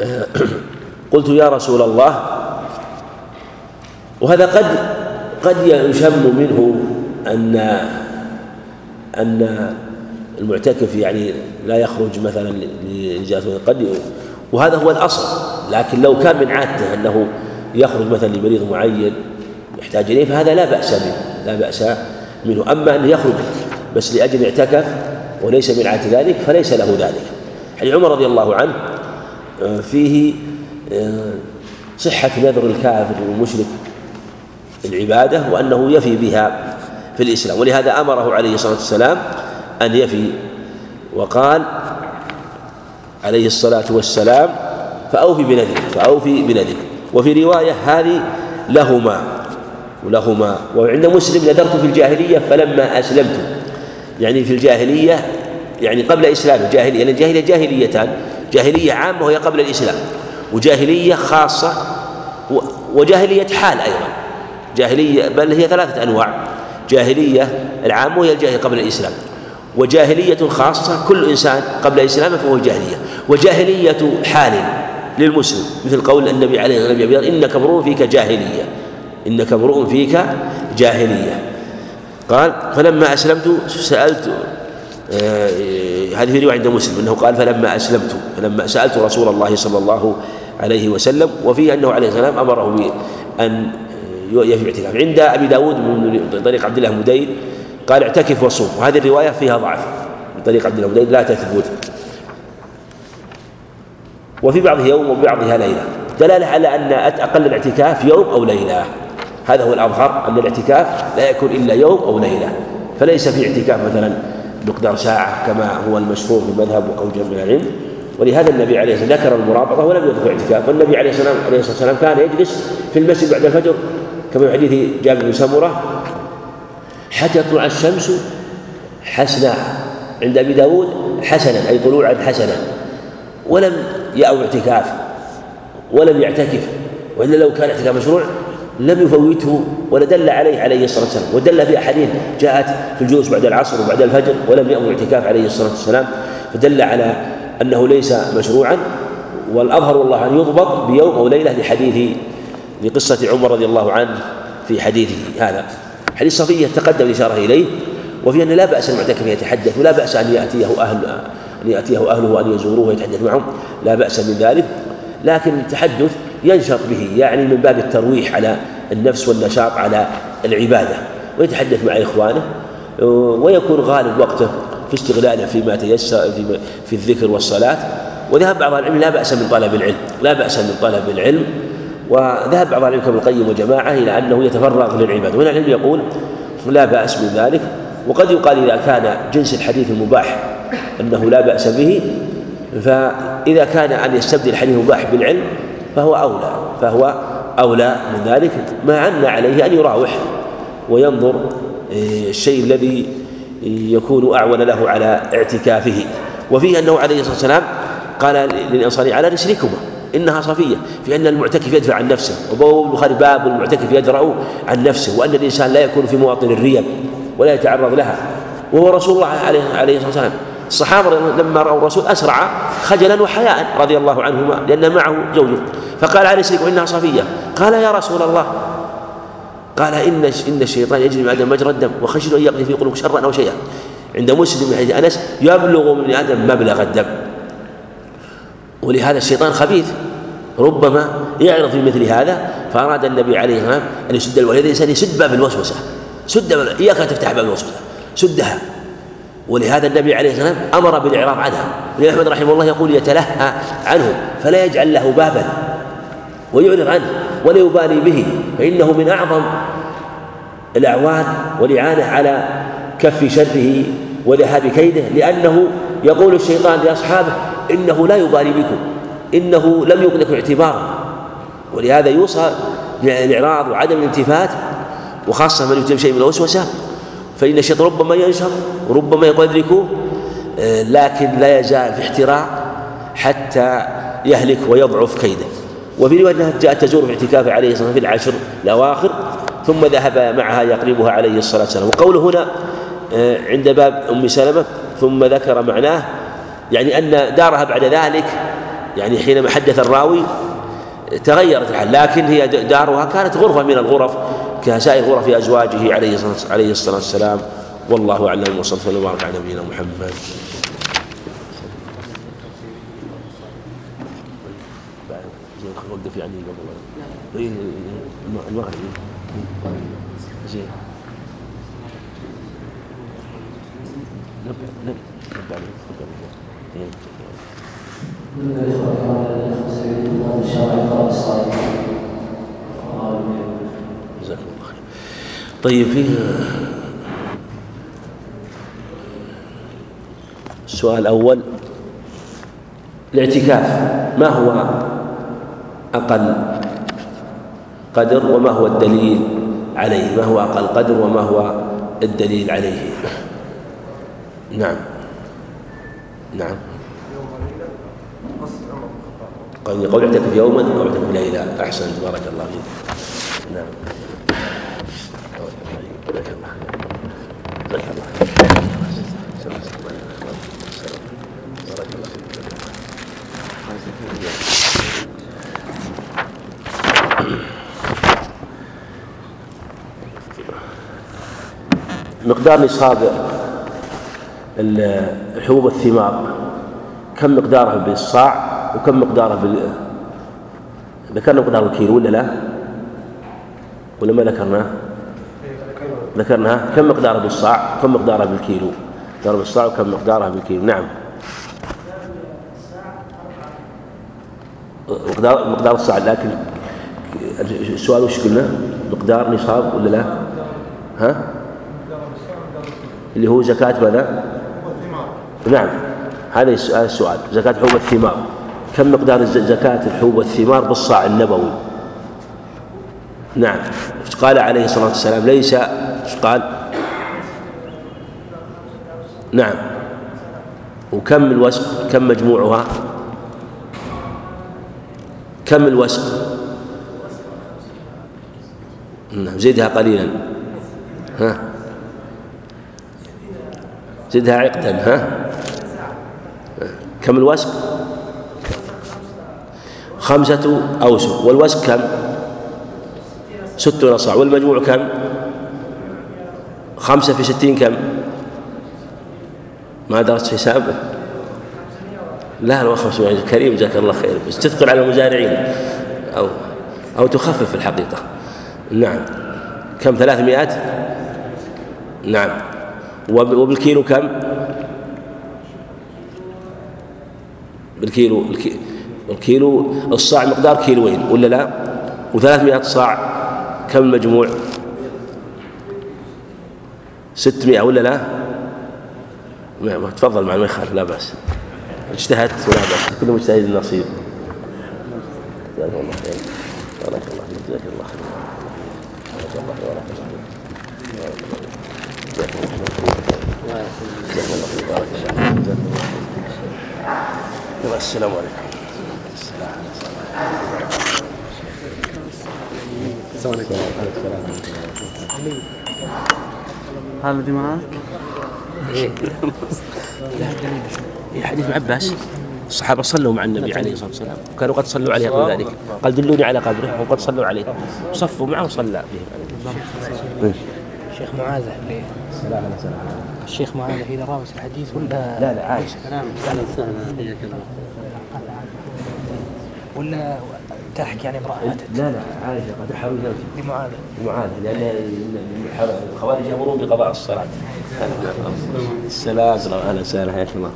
[COUGHS] قلت يا رسول الله وهذا قد قد يشم منه أن أن المعتكف يعني لا يخرج مثلا لإجازة قد وهذا هو الأصل. لكن لو كان من عادته أنه يخرج مثلا لمريض معين يحتاج إليه فهذا لا بأس منه لا بأس منه. أما أن يخرج بس لأجل اعتكف وليس من عادة ذلك فليس له ذلك. حديث عمر رضي الله عنه آه، فيه آه، صحة نذر الكافر والمشرك. العبادة وأنه يفي بها في الإسلام. ولهذا أمره عليه الصلاة والسلام أن يفي وقال عليه الصلاة والسلام فأوفي بنذرك فأوفي بنذرك وفي رواية هذه لهما ولهما وعند مسلم نذرت في الجاهلية فلما أسلمت. يعني في الجاهلية يعني قبل إسلام الجاهلية لأن الجاهلية جاهليتان. جاهلية عامة وهي قبل الإسلام. وجاهلية خاصة وجاهلية حال أيضا. جاهلية بل هي ثلاثة أنواع. جاهلية العامة وهي الجاهلية قبل الإسلام. وجاهلية خاصة كل إنسان قبل إسلامه فهو جاهلية. وجاهلية حال للمسلم مثل قول النبي عليه الصلاة والسلام إنك امرؤ فيك جاهلية. إنك امرؤ فيك جاهلية. قال فلما أسلمت سألت آه هذه رواية عند مسلم أنه قال فلما أسلمت فلما سألت رسول الله صلى الله عليه وسلم وفيه أنه عليه السلام أمره بأن يفي اعتكاف عند أبي داود من طريق عبد الله مدين قال اعتكف وصوم. وهذه الرواية فيها ضعف. من طريق عبد الله مدين لا تثبت. وفي بعضه يوم وبعضها ليلة. دلالة على أن أقل الاعتكاف يوم أو ليلة. هذا هو الأظهر أن الاعتكاف لا يكون إلا يوم أو ليلة. فليس في اعتكاف مثلا مقدار ساعة كما هو المشهور في المذهب وقول جمع العلم. ولهذا النبي عليه الصلاة والسلام ذكر المرابطة ولم يذكر الاعتكاف والنبي عليه الصلاة والسلام كان يجلس في المسجد بعد الفجر كما في حديث جابر بن سمرة حتى تطلع الشمس حسنا عند أبي داود حسنا أي طلوعا حسنا ولم يأو اعتكاف ولم يعتكف وإلا لو كان اعتكاف مشروع لم يفوته ولا دل عليه عليه الصلاة والسلام ودل في أحاديث جاءت في الجلوس بعد العصر وبعد الفجر ولم يأمر اعتكاف عليه الصلاة والسلام فدل على أنه ليس مشروعا والأظهر والله أن يضبط بيوم أو ليلة لحديث لقصة عمر رضي الله عنه في حديثه هذا. حديث صفية تقدم الإشارة إليه وفي أن لا بأس المعتكف يتحدث ولا بأس أن يأتيه أهل أن يأتيه أهله وأن يزوروه ويتحدث معهم لا بأس من ذلك. لكن التحدث ينشط به يعني من باب الترويح على النفس والنشاط على العبادة ويتحدث مع إخوانه ويكون غالب وقته في استغلاله فيما تيسر في, في الذكر والصلاة. وذهب بعض العلم لا بأس من طلب العلم لا بأس من طلب العلم وذهب بعض العلم كابن القيم وجماعة إلى أنه يتفرغ للعبادة. وهنا العلم يقول لا بأس من ذلك وقد يقال إذا كان جنس الحديث المباح أنه لا بأس به فإذا كان أن يستبدل الحديث المباح بالعلم فهو أولى فهو أولى من ذلك. ما أن عليه أن يراوح وينظر إيه، الشيء الذي يكون أعون له على اعتكافه. وفيه أنه عليه الصلاة والسلام قال للأنصاري على رسلكما. إنها صفية في أن المعتكف يدفع عن نفسه. وباب البخاري باب المعتكف يدرأ عن نفسه وأن الإنسان لا يكون في مواطن الريب ولا يتعرض لها. وهو رسول الله عليه عليه الصلاة والسلام. الصحابة لما رأوا الرسول أسرع خجلا وحياء رضي الله عنهما لأن معه زوجه. فقال عليه السلام إنها صفية. قال يا رسول الله. قال إن إن الشيطان يجري من آدم مجرى الدم وخشيت أن يقضي في قلوب شرا أو شيئا. عند مسلم من حديث أنس يبلغ من آدم مبلغ الدم. ولهذا الشيطان خبيث. ربما يعرض في مثل هذا فأراد النبي عليه الصلاة والسلام أن يسد الولد الإنسان يسد باب الوسوسة. سد إياك أن تفتح باب الوسوسة. سدها ولهذا النبي عليه الصلاة والسلام أمر بالإعراض عنها. أحمد رحمه الله يقول يتلهى عنه فلا يجعل له بابا ويعرض عنه ولا يبالي به فإنه من أعظم الأعوان والإعانة على كف شره وذهاب كيده لأنه يقول الشيطان لأصحابه إنه لا يبالي بكم إنه لم يكن لكم اعتبارا. ولهذا يوصى بالإعراض وعدم الالتفات وخاصة من يتم شيء من الوسوسة فإن الشيطان ربما ينشر وربما يدركه لكن لا يزال في احتراق حتى يهلك ويضعف كيده. وفي رواية أنها جاءت تزور في اعتكافه عليه الصلاة والسلام في العشر الأواخر ثم ذهب معها يقربها عليه الصلاة والسلام. وقوله هنا آه، عند باب أم سلمة ثم ذكر معناه يعني أن دارها بعد ذلك يعني حينما حدث الراوي تغيرت الحال لكن هي دارها كانت غرفة من الغرف كسائر غرف أزواجه عليه الصلاة والسلام. والله أعلم وصلى الله وبارك على نبينا محمد. وقف يعني قبل المغرب زين جزاكم الله خير طيب فيه السؤال الأول الاعتكاف ما هو أقل قدر وما هو الدليل عليه؟ ما هو أقل قدر وما هو الدليل عليه؟ نعم. نعم. قول قول اعتكف يوما أو اعتكف ليله أحسن بارك الله فيك. نعم. مقدار نصاب الحبوب الثمار كم مقدارها بالصاع وكم مقداره بال... ذكرنا مقدار الكيلو ولا لا؟ ولا ما ذكرناه؟ ذكرناها كم مقداره بالصاع كم مقداره بالكيلو مقداره بالصاع وكم مقداره بالكيلو نعم مقدار مقدار الصاع لكن السؤال وش قلنا؟ مقدار نصاب ولا لا؟ ها؟ اللي هو زكاة ماذا؟ نعم. هذا السؤال زكاة حبوب الثمار. كم مقدار زكاة الحبوب والثمار بالصاع النبوي؟ نعم. قال عليه الصلاة والسلام ليس قال نعم. وكم الوسق؟ كم مجموعها؟ كم الوسق؟ نعم زدها قليلا. ها؟ زدها عقدا ها؟ كم الوسق؟ خمسة أوسق والوسك كم؟ ستون صاع والمجموع كم؟ خمسة في ستين كم؟ ما درست حساب لا لا خمسمائة كريم جزاك الله خير. بس تثقل على المزارعين. أو أو تخفف الحقيقة. نعم. كم؟ ثلاثمائة؟ نعم. وبالكيلو كم؟ بالكيلو الكيلو الصاع مقدار كيلوين ولا لا؟ وثلاثمائة صاع كم المجموع ستمائة ولا لا؟ ما تفضل مع ما يخالف لا بأس. اجتهدت ولا بأس كل مجتهد نصيب. جزاك الله خير. بارك الله فيك جزاك الله خير جزاك الله خير جزاك الله خير بارك الله السلام عليكم السلام عليكم هذا الذي معك؟ إيه لا حديث ابن عباس الصحابة صلوا مع النبي عليه الصلاة والسلام كانوا قد صلوا عليه قبل ذلك قال دلوني على قبره وقد صلوا عليه صفوا معه وصلى بهم الشيخ معاذ الشيخ معاذ إذا راوس الحديث ولا لا لا عايش كلام ولا تحكي يعني امرأة لا لا عائشة قد حروا زوجها. لمعاذ. لمعاذ لأن الخوارج يأمرون بقضاء الصلاة. السلام أهلا وسهلا حياك الله.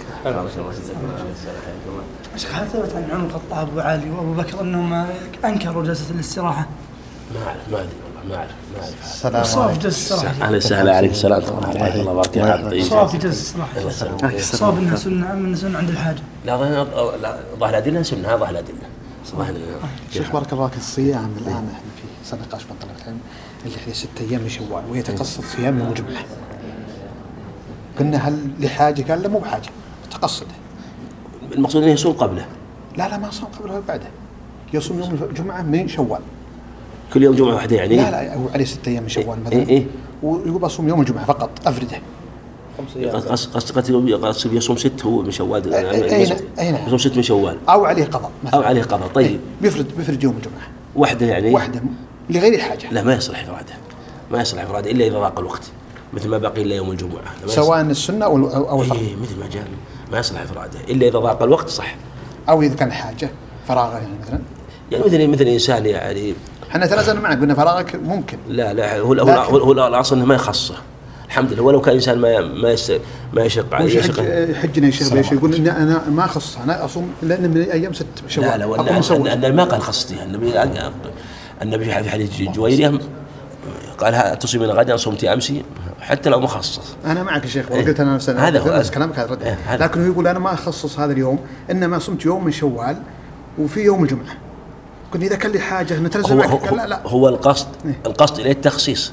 شيخ هل ثبت عن عمر الخطاب وعلي وأبو بكر أنهم أنكروا جلسة الاستراحة؟ ما أعرف ما أدري والله ما أعرف ما أعرف. السلام جلسة الاستراحة. أهلا وسهلا عليك السلام حياك الله بارك صوف جلسة الاستراحة. صوف إنها سنة أم إنها سنة عند الحاجة؟ لا ظاهر الأدلة سنة ظاهر الأدلة. شيخ بارك الله فيك الصيام الآن إحنا في سنه نقاش من طلبه العلم اللي هي ستة أيام من شوال ويتقصد صيام يوم الجمعه. قلنا هل لحاجة؟ قال لا مو بحاجة تقصده. المقصود إنه يصوم قبله. لا لا ما صام قبله ولا بعده. يصوم يوم الجمعه من شوال. كل يوم جمعة واحدة يعني؟ لا لا هو عليه ستة أيام من شوال مثلا. إيه إيه؟ ويقول بصوم يوم الجمعة فقط أفرده. قصد قصد يصوم ست هو من شوال. اي نعم يصوم ست من شوال. أو عليه قضاء مثلا. أو عليه قضاء. طيب. بيفرد بيفرد يوم الجمعة. وحده يعني؟ وحده لغير حاجة لا ما يصلح افراده ما يصلح افراده إلا إذا ضاق الوقت. مثل ما بقي إلا يوم الجمعة. سواء السنة أو أو الفرض. إيه مثل ما جاء. ما يصلح افراده إلا إذا ضاق الوقت صح. أو إذا كان حاجة فراغ يعني مثلا. يعني مثل مثل إنسان يعني إحنا تنازلنا معك قلنا فراغك ممكن. لا لا هو هو, هو الأصل إنه ما يخصه. الحمد لله. ولو كان انسان ما ما يس ما يشق عليه يشق يحج يحجنا يا شيخ ليش يقول اني أنا ما أخص أنا أصوم لأن من أيام ست شوال. لا لا ولا. أن ما قال خصتها النبي النبي في حديث جويرية قال تصومين غدا صمت أمسي حتى لو مخصص أنا معك يا شيخ إيه. قلت أنا نفس هذا هو. نفس كلامك هذا رد. لكن هو يقول أنا ما أخصص هذا اليوم إنما صمت يوم من شوال وفي يوم الجمعة. قلت إذا كان لي حاجة نتنازل هو هو, لا لا. هو القصد إيه. القصد إليه التخصيص.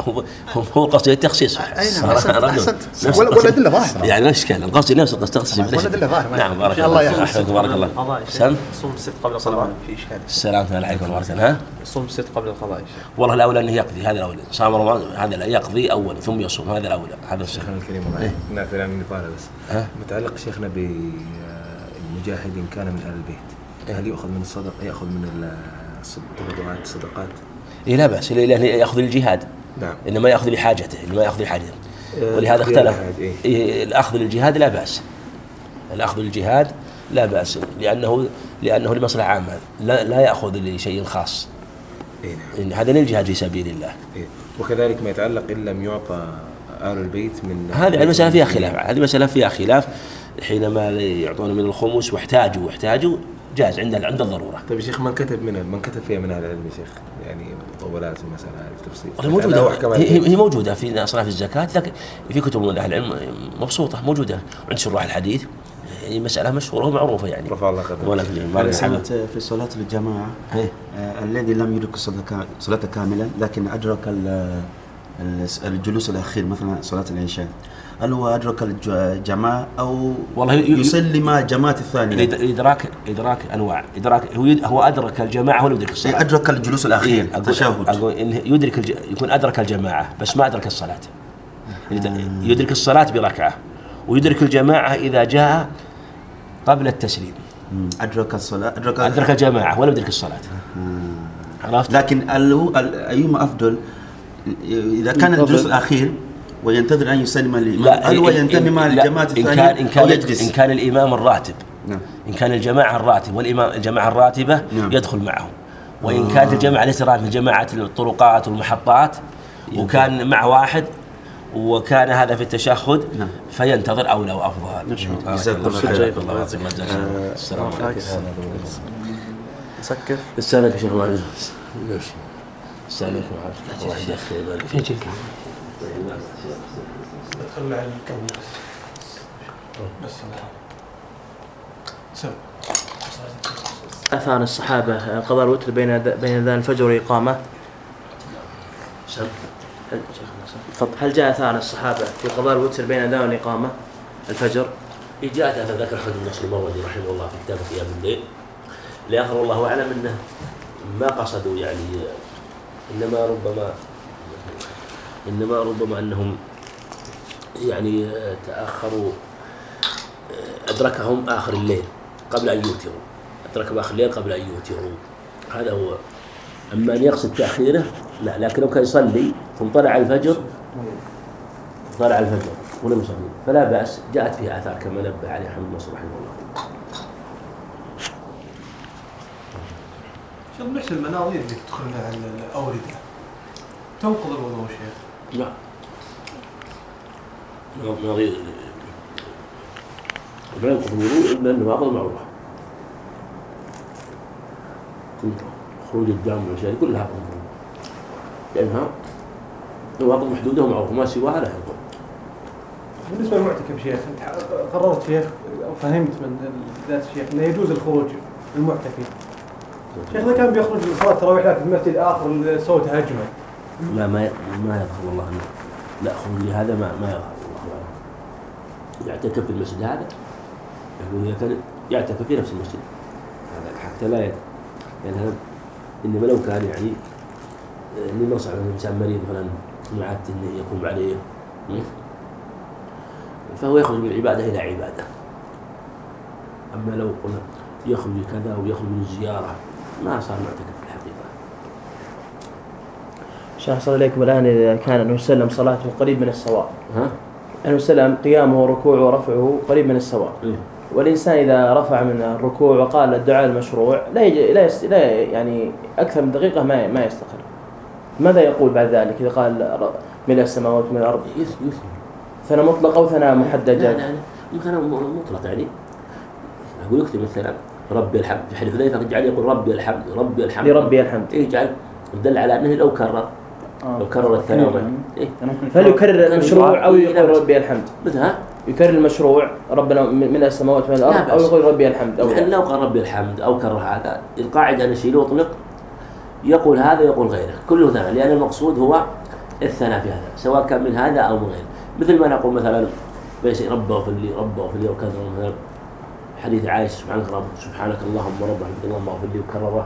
هو هو- هو القصد التخصيص. أي نعم، القصد. والأدلة ظاهرة. يعني نفس الكلام القصد نفس القصد تخصيص والأدلة ظاهرة. نعم بارك الله الله يحفظك. بارك الله. سم صوم الست قبل القضاء. في اشكال السلام عليكم ورحمة الله. ها؟ صوم الست قبل القضاء يا شيخ. والله الأولى أنه يقضي هذا الأولى. صام رمضان هذا لا يقضي اولا ثم يصوم هذا الأولى. هذا الشيخ. شيخنا الكريم إيه. نافع عن الإطالة بس. ها؟ متعلق شيخنا بالمجاهد إن كان من أهل البيت. هل يؤخذ من الصدق يأخذ من التبرعات الصدقات؟ إيه لا بأس. يأخذ الجهاد نعم. انما يأخذ لحاجته انما يأخذ لحاجته. آه، ولهذا اختلف. إيه. إيه، الأخذ للجهاد لا بأس. الأخذ للجهاد لا بأس. لأنه لأنه لمصلحة عامة. لا, لا يأخذ لشيء خاص. إيه نعم. هذا للجهاد في سبيل الله. إيه. وكذلك ما يتعلق إن لم يعطى آل البيت من هذه المسألة فيها خلاف. هذه مسألة فيها خلاف. حينما يعطون من الخمس واحتاجوا واحتاجوا جاز عند عند الضرورة. طيب يا شيخ من كتب من من كتب فيها من أهل العلم يا شيخ؟ يعني مطولات المسألة هذه التفصيل له أحكام هي. هي موجودة في أصناف الزكاة لكن في كتب من أهل العلم مبسوطة موجودة. عند شراح الحديث هي مسألة مشهورة ومعروفة يعني. رفع الله هذا سمعت في صلاة الجماعة إيه. آه الذي لم يدرك صلاة كاملة لكن أدرك ال- ال- الجلوس الأخير مثلا صلاة العشاء. هل هو أدرك الج- الجماعة أو والله ي- ي- يصلي مع الجماعة الثانية؟ الإد- الإدراك إدراك أنواع. إدراك هو هو أدرك الجماعة ولا يدرك الصلاة. يعني أدرك الجلوس الأخير إيه، أقول, التشهد. أقول إنه يدرك الج... يكون أدرك الجماعة بس ما أدرك الصلاة. يد- يدرك الصلاة بركعة ويدرك الجماعة إذا جاء قبل التسليم. مم. أدرك الصلاة أدرك, أدرك الجماعة ولا يدرك الصلاة. عرفت؟ لكن هو- أيهما أفضل؟ إذا كان الجلوس الأخير وينتظر أن يسلم الإمام هل هو ينتمي مع لا، الجماعة إن الثانية كان إن أو كان يجلس؟ إن كان الإمام الراتب. نعم. إن كان الجماعة الراتب والإمام الجماعة الراتبة نعم. يدخل معهم. وإن كانت الجماعة ليست راتبة جماعة الطرقات والمحطات وكان مع واحد وكان هذا في التشهد نعم. فينتظر أولى وأفضل جزاك الله خير. خير. الله يعطيك العافية. السلام عليكم. سكر السلام عليكم شيخ. معاذ السلام عليكم. الله يدخل يبارك فيك. أثان الصحابة قضاء الوتر بين بين أذان الفجر والإقامة سم. هل هل جاء أثان الصحابة في قضاء الوتر بين أذان والإقامة؟ الفجر؟ جاءت هذا ذكر أحمد بن نصر المروزي رحمه الله في كتابه قيام الليل. لآخر والله أعلم أنه ما قصدوا يعني إنما ربما إنما ربما أنهم يعني تأخروا أدركهم آخر الليل قبل أن يوتروا. أدركهم آخر الليل قبل أن يوتروا. هذا هو. أما أن يقصد تأخيره لا لكنه كان يصلي ثم طلع الفجر. طلع الفجر ولم يصلي. فلا بأس جاءت فيها آثار كما نبه عليه حمد نصر رحمه الله شوف نفس المناظير اللي تدخلنا على الأوردة تنقض الوضوء شيخ؟ لا. نظير لا ينقض الوضوء لأنه بعض المعروفة خروج الدم والأشياء كلها لأنها نواقض محدودة ومعروفة ما سواها لا ينقض بالنسبة للمعتكف شيخ أنت ح- قررت شيخ أو فهمت من ذات الشيخ أنه يجوز الخروج للمعتكف شيخ إذا كان بيخرج لصلاة التراويح لكن المسجد آخر صوت هجمة. ما ما ما يظهر والله أنه لا خروج لهذا ما ما يظهر. يعتكف في المسجد هذا؟ يقول اذا كان يعتكف في نفس المسجد. هذا حتى لا يد يعني هذا إنما لو كان يعني لنص على انسان مريض مثلا ما عادة إنه يقوم عليه? فهو يخرج من عباده إلى عبادة. أما لو قلنا يخرج كذا ويخرج للزياره ما صار معتكف في الحقيقة. شيخ صلى الله عليكم الآن إذا كان أنه سلم صلاته قريب من السواء ها؟ أنه سلم قيامه وركوعه ورفعه قريب من السواء. إيه. والإنسان إذا رفع من الركوع وقال الدعاء المشروع لا يجي لا, يست... لا يعني أكثر من دقيقة ما ما يستقر. ماذا يقول بعد ذلك إذا قال ملء السماوات من الأرض؟ ثناء مطلقة أو ثناء لا محددة لا. لا مثلا م- مطلق يعني. أقول يكتب مثلا ربي الحمد. في حديث يجعل يقول ربي الحمد ربي الحمد. لربي الحمد. إيه يجعل دل على أنه لو كرر. لو كرر الثناء وما- إيه. فهل يكرر كان المشروع أو يقال- يقول ربي الحمد؟ مثل ها يكرر المشروع ربنا من من السماوات من لا الأرض أو بأس. يقول ربي الحمد أو يعني لو قال ربي الحمد أو كرر هذا القاعدة نشيله واطلق يقول هذا يقول غيره. كله ثناء لأن المقصود هو الثناء في هذا سواء كان من هذا أو من غيره. مثل ما نقول مثلا بيس رب اغفر لي رب اغفر لي وكذا مثلا. حديث عائشة سبحانك رب سبحانك اللهم رب الحمد اللهم اغفر لي وكرره.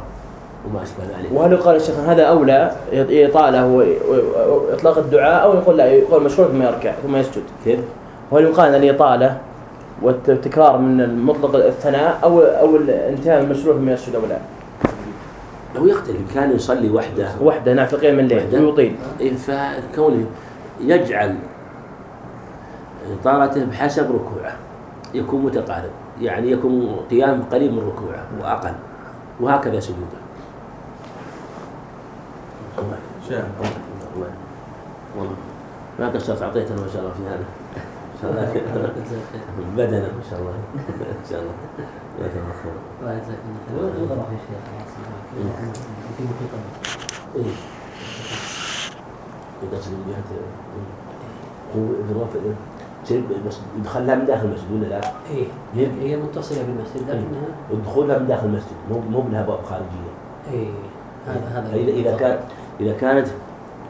وما أشبه ذلك. وهل يقال الشيخ هذا أولى إطالة وإطلاق الدعاء أو يقول لا يقول مشروع ثم يركع ثم يسجد. كيف؟ وهل يقال الإطالة والتكرار من المطلق الثناء أو أو الانتهاء من المشروع ثم يسجد أو لا. لو يختلف كان يصلي وحده. وحده في قيام الليل. ويطيل إيه، فكونه يجعل إطالته بحسب ركوعه يكون متقارب. يعني يكون قيام قريب من ركوعه وأقل. وهكذا سجوده. شيخ الله والله ما قصرت أعطيتنا ما شاء الله في هذا. إن شاء الله. بدنا ما شاء الله. إن شاء الله. جزاك الله خير. الله يجزاك الله خير وضرب يا شيخ؟ في محيط إيه. يقصد من جهة هو بس يدخلها من داخل المسجد ولا لا؟ إيه. هي هي متصله بالمسجد لكنها ودخولها من داخل المسجد مو مو لها باب خارجيه إيه هذا هذا اذا إذا كان إذا كانت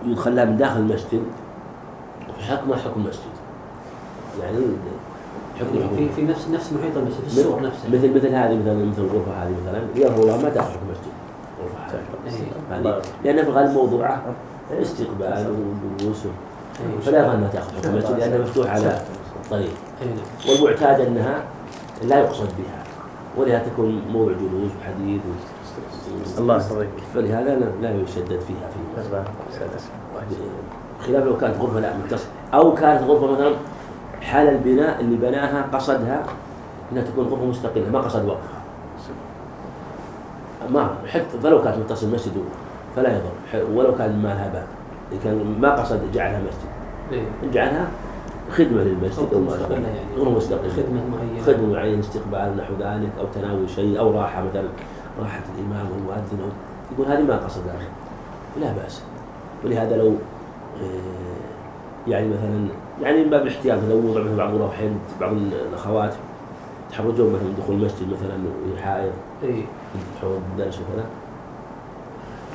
يدخلها من داخل المسجد فحكمها حكم المسجد. يعني حكم يعني في حكم. في نفس نفس محيط المسجد في السور نفسها مثل مثل هذه مثلا مثل الغرفة هذه مثلا. يظهر الله ما تاخذ حكم المسجد. الغرفه هذه. هذه. لأن في الغالب موضوعه استقبال ودروس إيه. فلا يظهر أنها تاخذ حكم المسجد لأنها مفتوح على الطريق نعم والمعتاد أنها لا يقصد بها. ولها تكون موضع جلوس وحديث. الله يحفظك فلهذا لا, يشدد فيها في خلاف لو كانت غرفة لا متصل. أو كانت غرفة مثلا حال البناء اللي بناها قصدها إنها تكون غرفة مستقلة ما قصد وقفها ما حتى فلو كانت متصل مسجد فلا يضر. ولو كان ما لها باب. كان ما قصد جعلها مسجد. إيه. جعلها خدمة للمسجد أو ما غرفة. مستقلة يعني. غرفة مستقلة. خدمة معينة. خدمة معينة استقبال نحو ذلك أو تناول شيء أو راحة مثلا. راحه الإمام والمؤذن أو يقول هذه ما قصد ذلك لا بأس. ولهذا لو آه، يعني مثلا يعني من باب الاحتياط لو وضع مثلا بعض الأحيان بعض الأخوات تحرجون مثلا دخول المسجد مثلا حائض إيه حوض الدرس وكذا.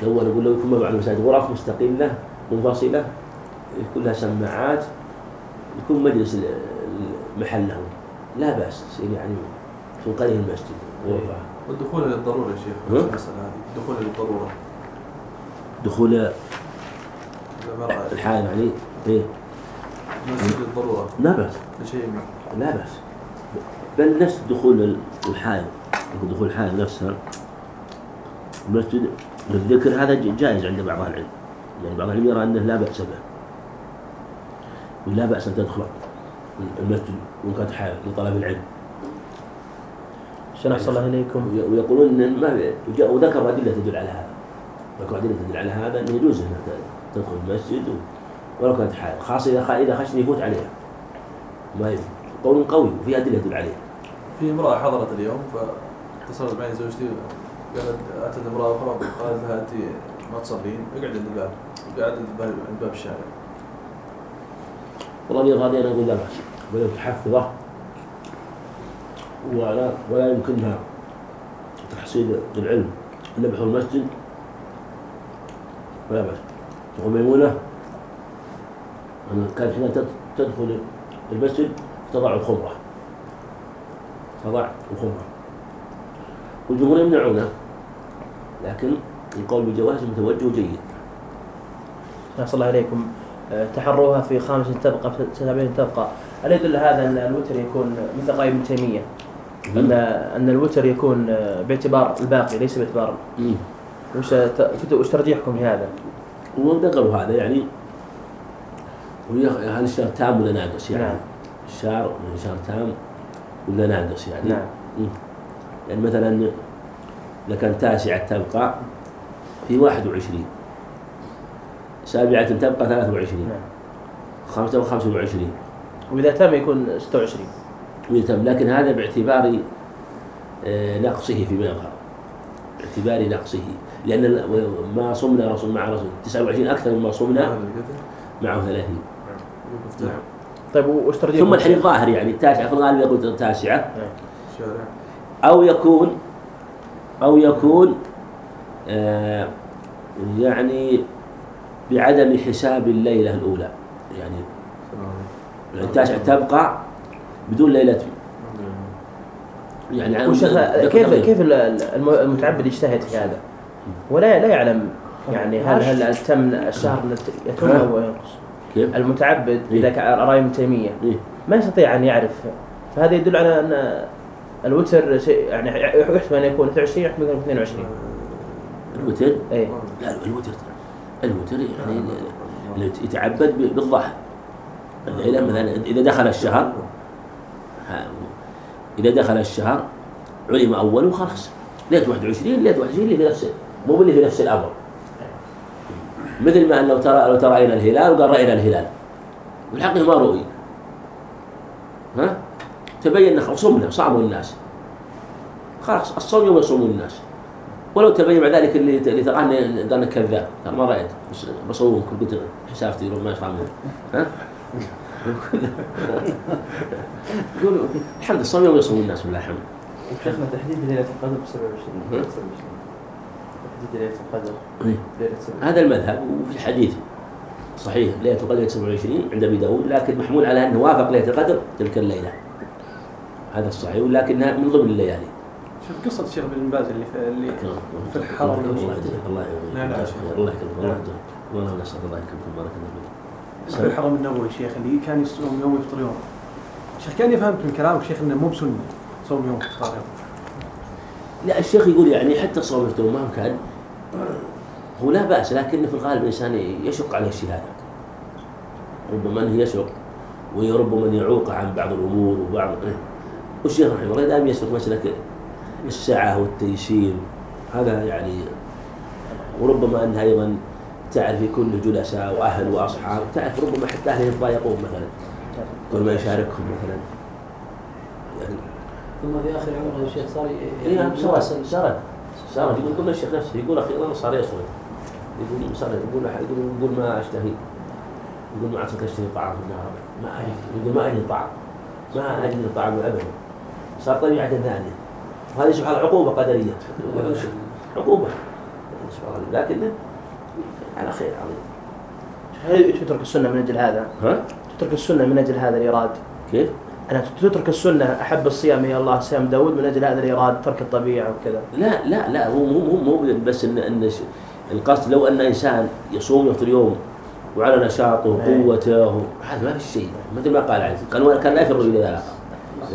لو نقول لو يكون مع المساجد غرف مستقلة منفصلة يكون لها سماعات يكون مجلس ال- ال- محل لهم لا يصير يعني في قرية المسجد غرفة. والدخول للضرورة يا شيخ؟ المسألة هذه؟ الدخول للضرورة. دخول الحائل يعني إيه. المسجد للضرورة. لا ما لا بأس. بل نفس دخول الحائل. دخول الحائل نفسها المسجد للذكر هذا جائز عند بعض العلم. يعني بعض العلم يرى أنه لا بأس به. ولا بأس أن تدخل المسجد وان كانت حائل لطلب العلم. شنو أحسن الله إليكم وي- ويقولون إن ما وذكروا أدلة تدل على هذا. ذكروا أدلة تدل على هذا إنه يجوز إنها ت- تدخل المسجد ولو كانت حائل خاصة إذا إذا خشن يفوت عليها. ما يفوت قول قوي وفي أدلة تدل عليه في امرأة حضرت اليوم فاتصلت معي زوجتي قالت أتت امرأة أخرى قالت لها أنت ما تصلين. اقعد عند الباب. قاعد عند باب الشارع. والله هذه أنا أقول لا بأس. ولا تحفظه. ولا ولا يمكنها تحصيل العلم. إلا بحضور المسجد ولا بأس. تقول ميمونة. أنا كانت حين تد- تدخل المسجد تضع الخمرة. تضع الخمرة. والجمهور يمنعونه. لكن القول بجواز متوجه جيد. أحسن الله إليكم. آه، تحروها في خامس تبقى في سبعين تبقى. هل يدل هذا أن الوتر يكون مثل قول ابن تيمية؟ أن أن الوتر يكون آه، باعتبار الباقي ليس باعتبار. وش وش ترجيحكم في هذا؟ ونقلوا هذا يعني هل الشهر تام ولا ناقص يعني؟ نعم. الشهر شهر تام ولا ناقص يعني؟ نعم. مم. يعني مثلا إذا كان تاسعة تبقى في 21 سابعة تبقى 23 نعم. خامسة 25 وإذا تم يكون 26 ويتم لكن هذا باعتبار آه، نقصه فيما يظهر. باعتبار نقصه. لأن ما صمنا رسول مع رسول 29 أكثر مما صمنا معه 30 نعم. طيب وش ترجيح ثم الحديث ظاهر يعني التاسعة في الغالب يقول تاسعة شارع. أو يكون أو يكون آه يعني بعدم حساب الليلة الأولى. يعني يعني التاسعة تبقى بدون ليلة. يعني كيف كيف ال- الم- المتعبد يجتهد في هذا؟ ولا لا يعلم يعني هل هل تم الشهر يتم أو ينقص؟ كيف؟ المتعبد إذا إيه. كان راي ابن تيمية. إيه؟ ما يستطيع أن يعرف. فهذا يدل على أن الوتر شيء يعني يحتمل أن يكون 23 يحتمل أن يكون 22 الوتر؟ اي لا الوتر. الوتر يعني اللي يتعبد بالضحى. الليلة مثلا إذا دخل الشهر إذا دخل الشهر علم أوله خلاص ليلة 21 ليلة 21 اللي في نفس مو اللي في نفس الأمر. مثل ما لو ترى لو ترى رأينا الهلال وقال رأينا الهلال. والحقيقة ما رؤي. ها؟ تبين أن صمنا صاموا الناس. خلاص الصوم يوم يصومون الناس. ولو تبين بعد ذلك اللي اللي إنه- أنا كذاب. ما رأيت. بس بصوم كل قلت حسابتي ما صام ها؟ يقول الحمد لله الصوم يوم يصوم الناس بالله الحمد شيخنا تحديد ليله القدر ب 27 تحديد ليله القدر إيه. ليله 27 هذا المذهب وفي الحديث صحيح ليله القدر 27 عند ابي داود لكن محمول على انه وافق ليله القدر تلك الليلة هذا الصحيح ولكنها من ضمن الليالي شوف قصه الشيخ بن باز اللي في اللي في الحرم الله يهديك الله لا، لا، يهديك. الله يكرمك الله يهديك والله نسال الله يكرمكم بارك الله فيك في الحرم النبوي شيخ اللي كان يصوم يوم ويفطر يوم شيخ كاني فهمت من كلامك شيخ إنه مو بسنة صوم يوم وافطار يوم لا الشيخ يقول يعني حتى صوم التوم ما كان هو لا بأس لكن في الغالب الإنسان يشق عليه الشيء هذا ربما أنه يشق وربما يعوق عن بعض الأمور وبعض إيه. والشيخ رحمه الله دائما يسلك مسلك السعة والتيسير. هذا يعني وربما أنها أيضا تعرف كل جلساء وأهل وأصحاب تعرف ربما حتى أهل يتضايقون مثلا. كل ما يشاركهم مثلا. يعني ثم في آخر عمره الشيخ صار اي نعم سرد سرد سرد يقول كل الشيخ نفسه يقول أخيرا صار يسرد يقول سرد يقول يقول يقول ما أشتهي. يقول ما عساك أشتهي طعام في النهار ما اجد يقول ما اجد طعام. ما اجد طعام ابدا. صار طبيعة ثانية. وهذه سبحان الله عقوبة قدرية. [LAUGHS] عقوبة. سبحان الله لكن على خير عظيم هل تترك السنة من أجل هذا؟ ها تترك السنة من أجل هذا الإيراد؟ كيف؟ أنا تترك السنة أحب الصيام إلى الله صيام داود من أجل هذا الإيراد ترك الطبيعة وكذا لا لا لا هو مو مو مو بس إن إن ش- القصد لو أن إنسان يصوم يفطر يوم وعلى نشاطه إيه. وقوته هذا ما في شيء مثل ما قال عز كان كان لا يفر إلى ذلك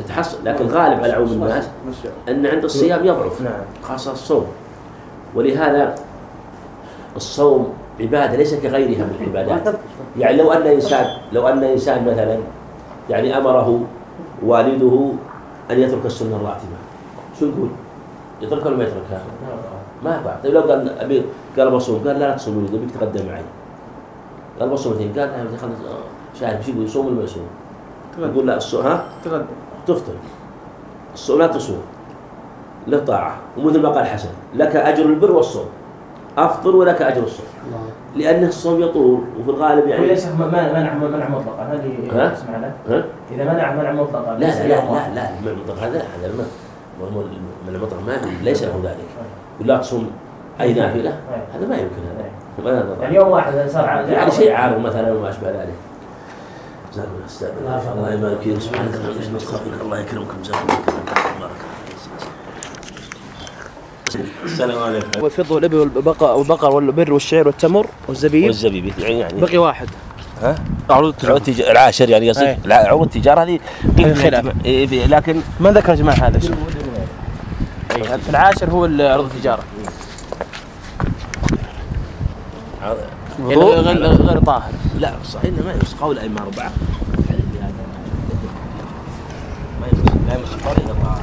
يتحصل لكن غالب على عموم الناس أن عند الصيام يضعف نعم خاصة الصوم ولهذا الصوم عبادة ليس كغيرها من العبادات. يعني لو أن انسان لو أن إنسان مثلا يعني أمره والده أن يترك السنة الراتبة. شو نقول؟ يتركها ولا ما يتركها؟ ما ينفع طيب لو قال أبي قال بصوم قال لا لا تصوم ولدي أبيك تقدم معي. قال بصوم اثنين قال لا خلنا شاهد إيش يقول؟ يصوم ولا ما يصوم؟ يقول لا الصوم ها؟ تغدى تفطر. الصوم لا تصوم. له طاعة ومثل ما قال حسن لك أجر البر والصوم. أفطر ولك أجر الصوم. لأن الصوم يطول وفي الغالب يعني ليس منع منع منع مطلقا. هذه ها؟ اسمع له ها؟ إذا منع منع مطلقا. لا لا لا لا لا المنع المطلق هذا هذا ما ما- ما- من المطلق ما ليس له ذلك. لا تصوم أي نافلة؟ هذا ما يمكن هذا. يعني يوم واحد صار يعني شيء عارض مثلا وما أشبه ذلك. جزاكم الله يبارك فيك. سبحانك اللهم وبحمدك الله يكرمكم. جزاكم الله خيرا. بارك الله السلام عليكم. والفضة والإبل والبقر والبقر والبر والشعير والتمر والزبيب. والزبيب يعني يعني. بقي واحد. ها؟ عروض التجارة العاشر يعني قصدي. لا، عروض التجارة هذه. إيه، في- لكن ما ذكر يا جماعة هذا الشيء العاشر هو ال- عرض التجارة يعني وضوء غير غير طاهر. لا صحيح إنه ما يمس قول أئمة أربعة. ما يمس قول إلا طاهر